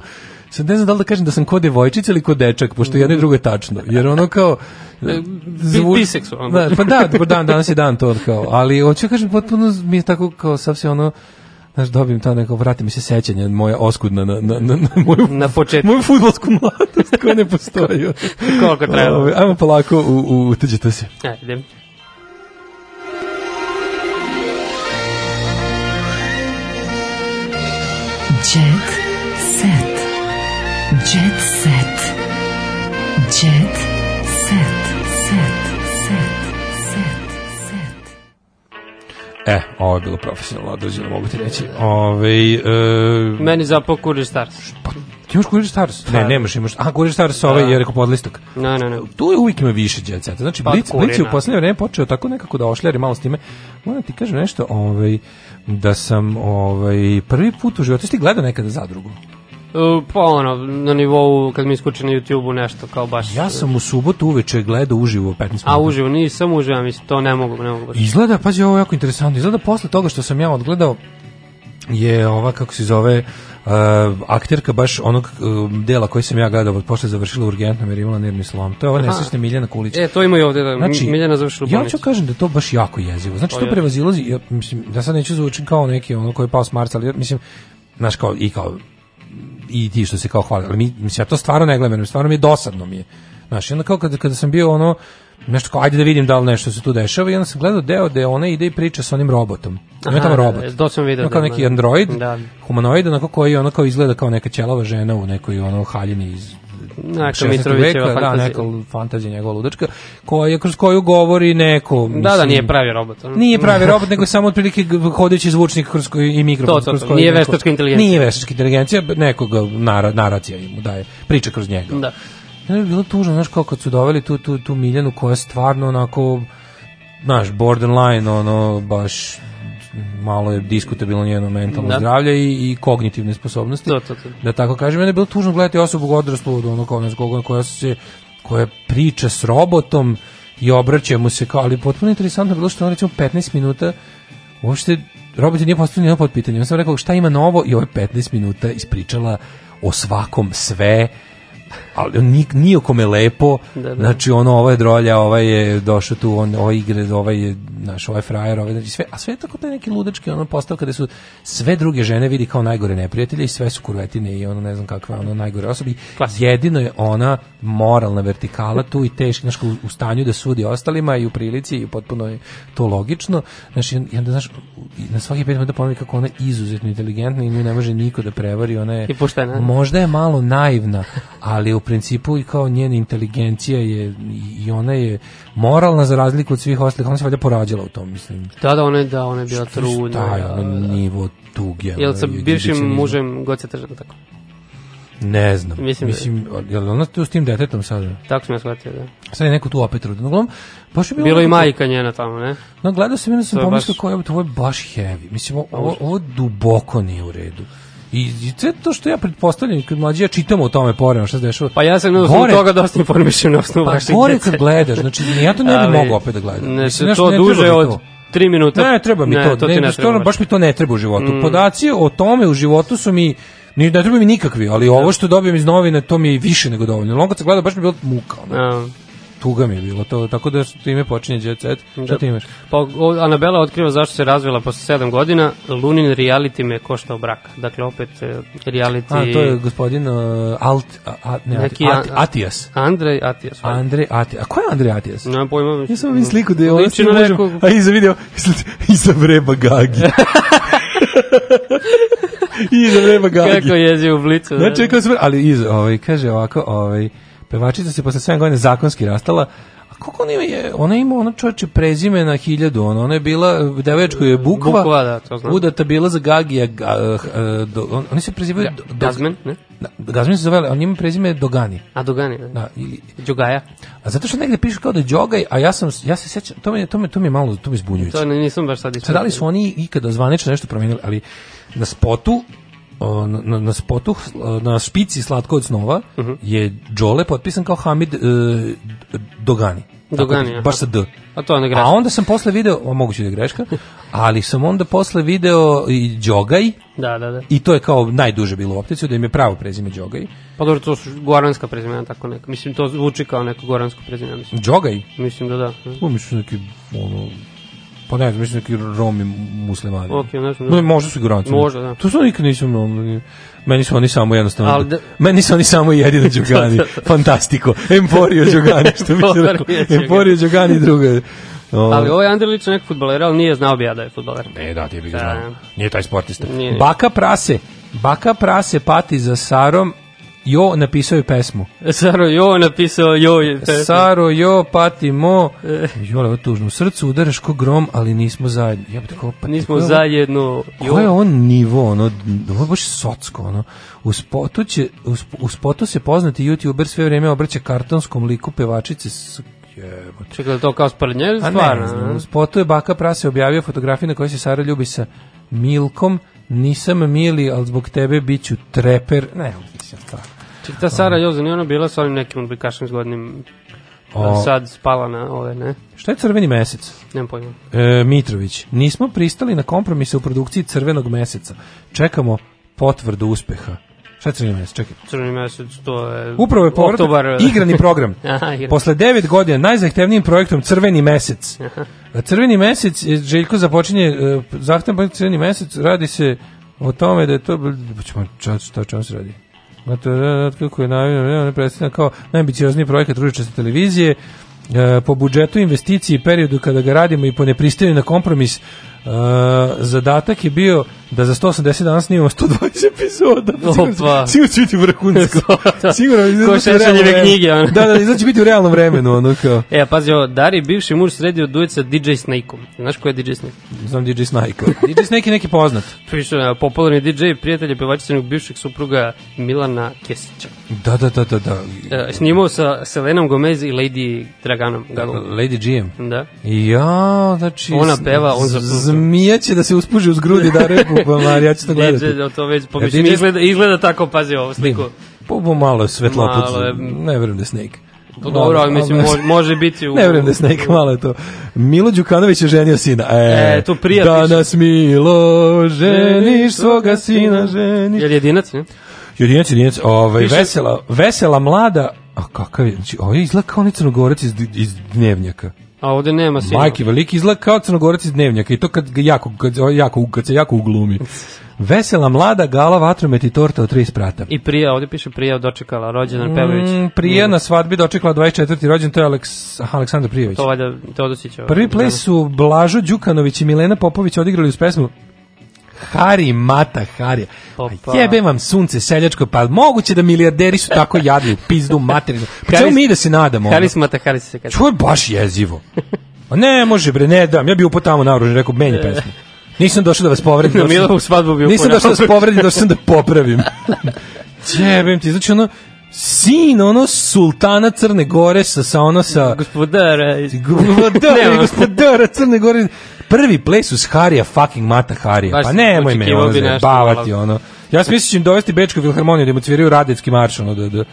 sad ne znam da li da kažem da sam ko devojčica ili ko dečak, pošto jedno i drugo je tačno. Jer ono kao... E, zvu- biseksualno. Da, pa da, pa dan, danas je dan to kao, ali hoću da kažem, potpuno mi je tako kao sav se ono, znaš, dobijem to neko, vrati mi se sećanje moja oskudna na, na, na, na moju, Na početku. moju futbolsku mladost koja ne postoji. Koliko treba. Ove, Ajmo polako u, u utuđite se. E, idem. Jet set. Jet set. Jet set. Set. Set. Set. Set. E, ovo je bilo profesionalno odrađeno, mogu ti reći. Ove, e, Meni zapao Kurir Stars. ti imaš Kurier Stars? Ne, Pa. nemaš, imaš. A, Kurier Stars, ovaj Da. je rekao podlistak. Ne, ne, ne. Tu je uvijek ima više jet seta. Znači, Pa, Blic, Blic je u Kurina. poslednje vreme počeo tako nekako da ošljari malo s time. Moram ti kažem nešto, ovaj, da sam ovaj, prvi put u životu, jesi ti gledao nekada zadrugu? Pa ono, na nivou, kad mi iskuče na YouTube-u nešto kao baš... Ja sam u subotu uveče gledao uživo 15 minuta. A uživo, nisam uživo, mislim, to ne mogu, ne mogu baš. Izgleda, pazi, ovo je jako interesantno. Izgleda posle toga što sam ja odgledao je ova, kako se zove, uh, akterka baš onog uh, dela koji sam ja gledao, posle završila urgentno jer je imala nervni slom. To je ova nesrećna Miljana Kulić. E, to ima i ovde, da, Znači, Miljana završila u Ja ću kažem da to baš jako jezivo. Znači, Pa to je. prevazilazi, ja, mislim, da sad neću zvučim kao neki ono koji je pao s Marsa, ali ja, mislim, znaš, kao, i kao, i ti što se kao hvali, ali mi, mislim, ja to stvarno ne gledam, stvarno mi je dosadno mi je. Znaš, i onda kao kada, kada sam bio ono, nešto kao, ajde da vidim da li nešto se tu dešava, i onda sam gledao deo da ona ide i priča sa onim robotom. Ima tamo da, robot. da, to sam video, Ima kao da, neki da. android, Da. humanoid, onako koji ono kao izgleda kao neka ćelava žena u nekoj ono haljini iz Neka 16. Mitrovićeva veka, da, fantazija. neka fantazija njegova ludačka, koja, kroz koju govori neko... Da, da, mislim, nije pravi robot. ono. Nije pravi robot, nego je samo otprilike hodeći zvučnik kroz koji i mikrofon. To, to, to. kroz Nije veštačka inteligencija. Nije veštačka inteligencija, nekoga nara, naracija im daje, priča kroz njega. Da. Je bilo tužno, znaš, kao kad su doveli tu, tu, tu Miljanu koja je stvarno onako, znaš, borderline, ono, baš malo je diskutabilno njeno mentalno Da. zdravlje i, i kognitivne sposobnosti. To, to. Da tako kažem, mene je bilo tužno gledati osobu odraslu od ono kao ne znam koga, koja se koja priča s robotom i obraća mu se kao, ali potpuno interesantno je bilo što on recimo 15 minuta uopšte robot je nije postavio nijedno pod pitanje. On sam rekao šta ima novo i ovo je 15 minuta ispričala o svakom sve ali on ni, ni kome lepo, Da, da. znači ono, ovo je drolja, ovaj je došao tu, on, ovaj igre, ovaj je, znaš, ovaj frajer, ovaj, znači sve, a sve je tako taj neki ludački ono postao kada su sve druge žene vidi kao najgore neprijatelje i sve su kurvetine i ono ne znam kakve ono najgore osobe. I Jedino je ona moralna vertikala tu i teški, znaš, u, u stanju da sudi ostalima i u prilici i potpuno je to logično. Znaš, i onda, i onda, znaš, na svaki pet minuta ponovi kako ona je izuzetno inteligentna i nju ne može niko da prevari, ona je I možda je malo naivna, ali u principu i kao njena inteligencija je i- i ona je moralna za razliku od svih ostalih, ona se valjda porađala u tom, mislim. Da, da, ona je, da, ona je bila trudna. Šta je da, ono da. nivo tuge? Jel ono, sa i bivšim mužem Goce Tržan, tako? Ne znam. Mislim Mislim, da je li ona tu s tim detetom sada? Tako sam ja shvatio, da. Sad je neko tu opet trudno. Uglavnom, baš je bilo... Bilo i majka njena tamo, ne? No, gledao sam jedno sam je pomislio baš- kao, evo, ovo je baš heavy. Mislim, ovo, ovo duboko nije u redu. I, I sve to što ja pretpostavljam, kad mlađi ja čitamo o tome poreno, šta se dešava. Pa ja sam na osnovu toga dosta informišem na osnovu Pa vaših gore kad gledaš, znači ja to ne bi mogao opet da gledam. Ne, Mislim, to ne duže od to. tri minuta. Ne, treba mi to. to ne, ne stvarno, baš mi to ne treba u životu. Mm. Podaci o tome u životu su mi ni ne treba mi nikakvi, ali ovo što dobijem iz novina to mi je više nego dovoljno. Longo se gleda baš mi je bilo muka. Ono. Tuga mi je bilo to, tako da time počinje Jet Set. Šta ti imaš? Pa o, Anabela otkriva zašto se razvila posle 7 godina. Lunin reality me koštao brak. Dakle, opet e, reality... A, to je gospodin uh, Alt, a, ne, Neki Ati, Atijas. Andrej Atijas. Andre Atijas. A ko je Andre Atijas? Nemam pojma. Ja sam vidim sliku da je Liči na nekog... A iza video, iza vreba Gagi. iza vreba Gagi. Kako jezi u blicu. da. Znači, kako super, ali iz, ovaj, kaže ovako, ovaj, pevačica se posle 7 godina zakonski rastala, Kako ona ima je, ona ima ona čoveče prezime na hiljadu, ona, ona je bila, devoječko je Bukva, Bukva, da, to znam. udata bila za Gagija, ga, eh, do, on- oni se prezivaju... do- Gazmen, ne? Da, Gazmen se zove, on ima prezime Dogani. A Dogani, da. Da, ili, Đogaja. a zato što negde piše kao da je Đogaj, a ja sam, ja se sećam, to mi, to mi, to mi je malo, to mi je zbunjujuće. To ne, nisam baš sad Sad, da li su oni ikada zvanično nešto promenili, ali na spotu o, na, na, spotu na špici slatko od snova Mhm. je Đole potpisan kao Hamid e, Dogani. Tako Dogani, da, aha. baš sa D. A to je greška. A onda sam posle video, o, moguće da je greška, ali sam onda posle video i Đogaj Da, da, da. i to je kao najduže bilo u opticiju da im je pravo prezime Đogaj. Pa dobro, to su goranska prezimena, tako neka. Mislim, to zvuči kao neko goransko prezime, mislim. Đogaj? Mislim da da. Pa mislim neki ono pa ne znam, mislim neki Romi muslimani. Ok, ne znam, No, da. možda su i Goranci. Možda, da. To su nikad nisam, meni su oni samo jednostavno, da- meni su oni samo jedino Đugani, fantastiko, Emporio Đugani, što bi se rekao, Emporio Đugani. Emporio Đugani druga. O, Ali ovaj Andrej liči nekog futbolera, ali nije znao bi ja da je futboler. Ne, da, ti bi ga Da. znao. Nije taj sportista. Nije, nije. Baka Prase, Baka Prase pati za Sarom, Jo napisao je pesmu. Saro Jo napisao Jo je pesmu. Saro, jo, pati, mo. E. Jole, ovo je tužno. U srcu udaraš ko grom, ali nismo zajedno. Ja bih tako, pa Nismo ko zajedno. Ko je on nivo, ono, ovo je baš socko, ono. U spotu, će, u, sp- u spotu se poznati youtuber sve vreme obraća kartonskom liku pevačice s... Jebote. Čekaj, to kao sprednje ili A stvarno? ne znam, u spotu je Baka Prase objavio fotografiju na kojoj se Sara ljubi sa Milkom, nisam mili, ali zbog tebe bit ću treper. Ne, mislim, stvarno. Čekaj, ta Sara Joza nije ona bila sa onim nekim odbikašnim zgodnim O. sad spala na ove, ne? Šta je crveni mesec? Nemam pojma. E, Mitrović, nismo pristali na kompromise u produkciji crvenog meseca. Čekamo potvrdu uspeha. Šta je crveni mesec? Čekaj. Crveni mesec, to je... Upravo je povratak, Oktobar. igrani program. Aha, igrani. Posle devet godina, najzahtevnijim projektom Crveni mesec. Crveni mesec, je- Željko započinje, e, zahtevan projekt Crveni mesec, radi se o tome da je to, ćemo čas, šta čemu se radi? Znate, e, kako je najavljeno, ne predstavljeno kao najambiciozniji projekat ružičaste televizije, e, po budžetu investicije i periodu kada ga radimo i po nepristaju na kompromis, zadatak je bio da za 180 dana snimamo 120 epizoda. Opa. Sigurno će biti vrhunsko. Sigurno će Ko biti Šešeljeve knjige, ono. Da, da, znači će biti u realnom vremenu, ono kao. E, pazi ovo, Dari, bivši muž sredio duet sa DJ Snake-om. Znaš ko je DJ Snake? Znam DJ Snake. DJ Snake je neki poznat. Piše, popularni DJ, prijatelj je pevačicenog bivšeg supruga Milana Kesića. Da, da, da, da, da. E, snimao sa Selenom Gomez i Lady Draganom. Gagom. Lady GM. Da. Ja, znači... Ona peva, on z- zapušta. Zmija će da se uspuži uz grudi da repu, pa Mar, ja ću to gledati. DJ, to već, DJ izgleda, izgleda tako, pazi ovo sliku. Po, po malo je svetlo Malo je- Ne verujem da je Snake. Pa dobro, ali mislim, može, može biti u... Ne verujem da je Snake, malo je to. Milo Đukanović je ženio sina. E, E, tu prija Danas Milo, ženiš svoga sina, ženiš. Je li jedinac, ne? Jedinac, jedinac, ovaj, Piše- vesela, vesela mlada, a kakav je, znači, ovo izgleda kao onaj crnogorac iz, iz dnevnjaka. A ovde nema sina. Majke veliki izgleda kao crnogorac iz dnevnjaka i to kad jako, kad, jako, kad se jako uglumi. Vesela mlada gala vatromet i torta od tri sprata. I prija, ovde piše prija dočekala, rođendan Pevović. Mm, prije na svadbi dočekala 24. rođen, to je Aleks, aha, Aleksandar Prijević. To valjda Teodosić. ovaj, Prvi ples su Blažo Đukanović i Milena Popović odigrali uz pesmu Hari Mata Harija. Opa. Pa jebe vam sunce seljačko, pa moguće da milijarderi su tako jadni pizdu materinu. Pa čemu mi da se nadamo? ono? Haris Mata Haris se kaže. Čuo je baš jezivo. A ne, može bre, ne dam. Ja bi upo tamo naoružen, rekao, menja pesmu. Nisam došao da vas povredim. Na Milovu svadbu bi Nisam došao da vas povredim, došao sam da popravim. Jebem ti, znači ono, sin ono sultana Crne Gore sa, sa ono sa... Gospodara. Gospodara, gospodara Crne Gore. Prvi ples uz Harija fucking Mata Harija. Pa nemoj me ono malo. ono. Ja sam mislio da dovesti Bečku filharmoniju da mu cviraju radetski marš, ono, da, da.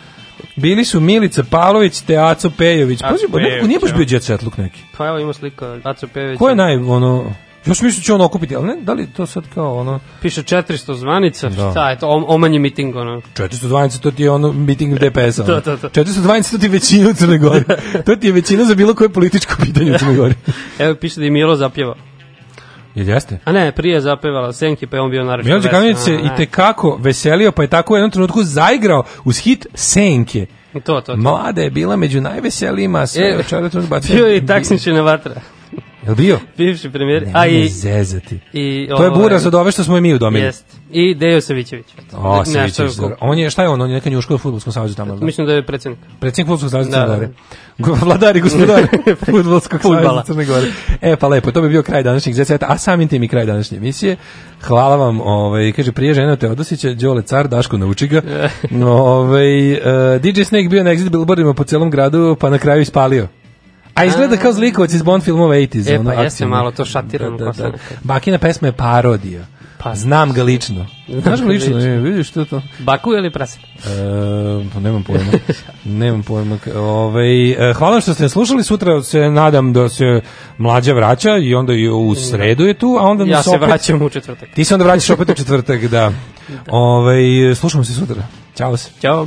Bili su Milica Pavlović te Aco Pejović. Aco nije baš bio jet setluk neki. Pa evo ima slika Aco Pejović. Ko je naj, ono... Ja sam mislio da će on okupiti, ali ne, da li to sad kao ono... Piše 400 zvanica, Da. šta je to, om, omanji miting, ono. 420, to ti je ono meeting DPS-a. To, to, to. 420, to ti je većina u Crnoj Gori. to ti je većina za bilo koje političko pitanje u Crnoj Gori. Evo piše da je Milo zapjeva. Jel jeste? A ne, prije je zapevala Senki, pa je on bio naravno. Milo Đukanović se i tekako veselio, pa je tako u jednom trenutku zaigrao uz hit Senke. To, to, to. Mlada je bila među najveselijima, sve E, večera to bacio. Bio je i taksinčina vatra. Jel bio? Bivši premijer. Ne, A i... zezati. i To je ovaj, Buraz od ove što smo i mi udomili. Jest. I Dejo Savićević. O, Savićević. On je, šta je on? On je neka njuška u futbolskom savezu tamo. da? Mislim da je predsjednik. Predsjednik Futbolskog saveza Da, Crne da. Gore. Go- Vladar i gospodar Futbolskog saveza. Crne Gore. E, pa lepo, to bi bio kraj današnjeg zeceta, a samim tim i kraj današnje emisije. Hvala vam, ovaj, kaže, prije žena Teodosića, Đole Car, Daško nauči ga. ovaj, uh, DJ Snake bio na exit billboardima po celom gradu, pa na kraju ispalio. A izgleda kao zlikovac iz Bond filmova 80s. E, ono, pa jeste malo to šatirano Da, da, da. Bakina pesma je parodija. Pa, Znam ga lično. Znaš ga lično, lično. e, vidiš što je to. Baku ili prase? E, pa nemam pojma. nemam pojma. Ovaj, e, hvala što ste slušali. Sutra se nadam da se mlađa vraća i onda i u sredu je tu, a onda Ja se opet... vraćam u četvrtak. Ti se onda vraćaš opet u četvrtak, da. Ovaj, slušamo se sutra. Ćao se. Ćao.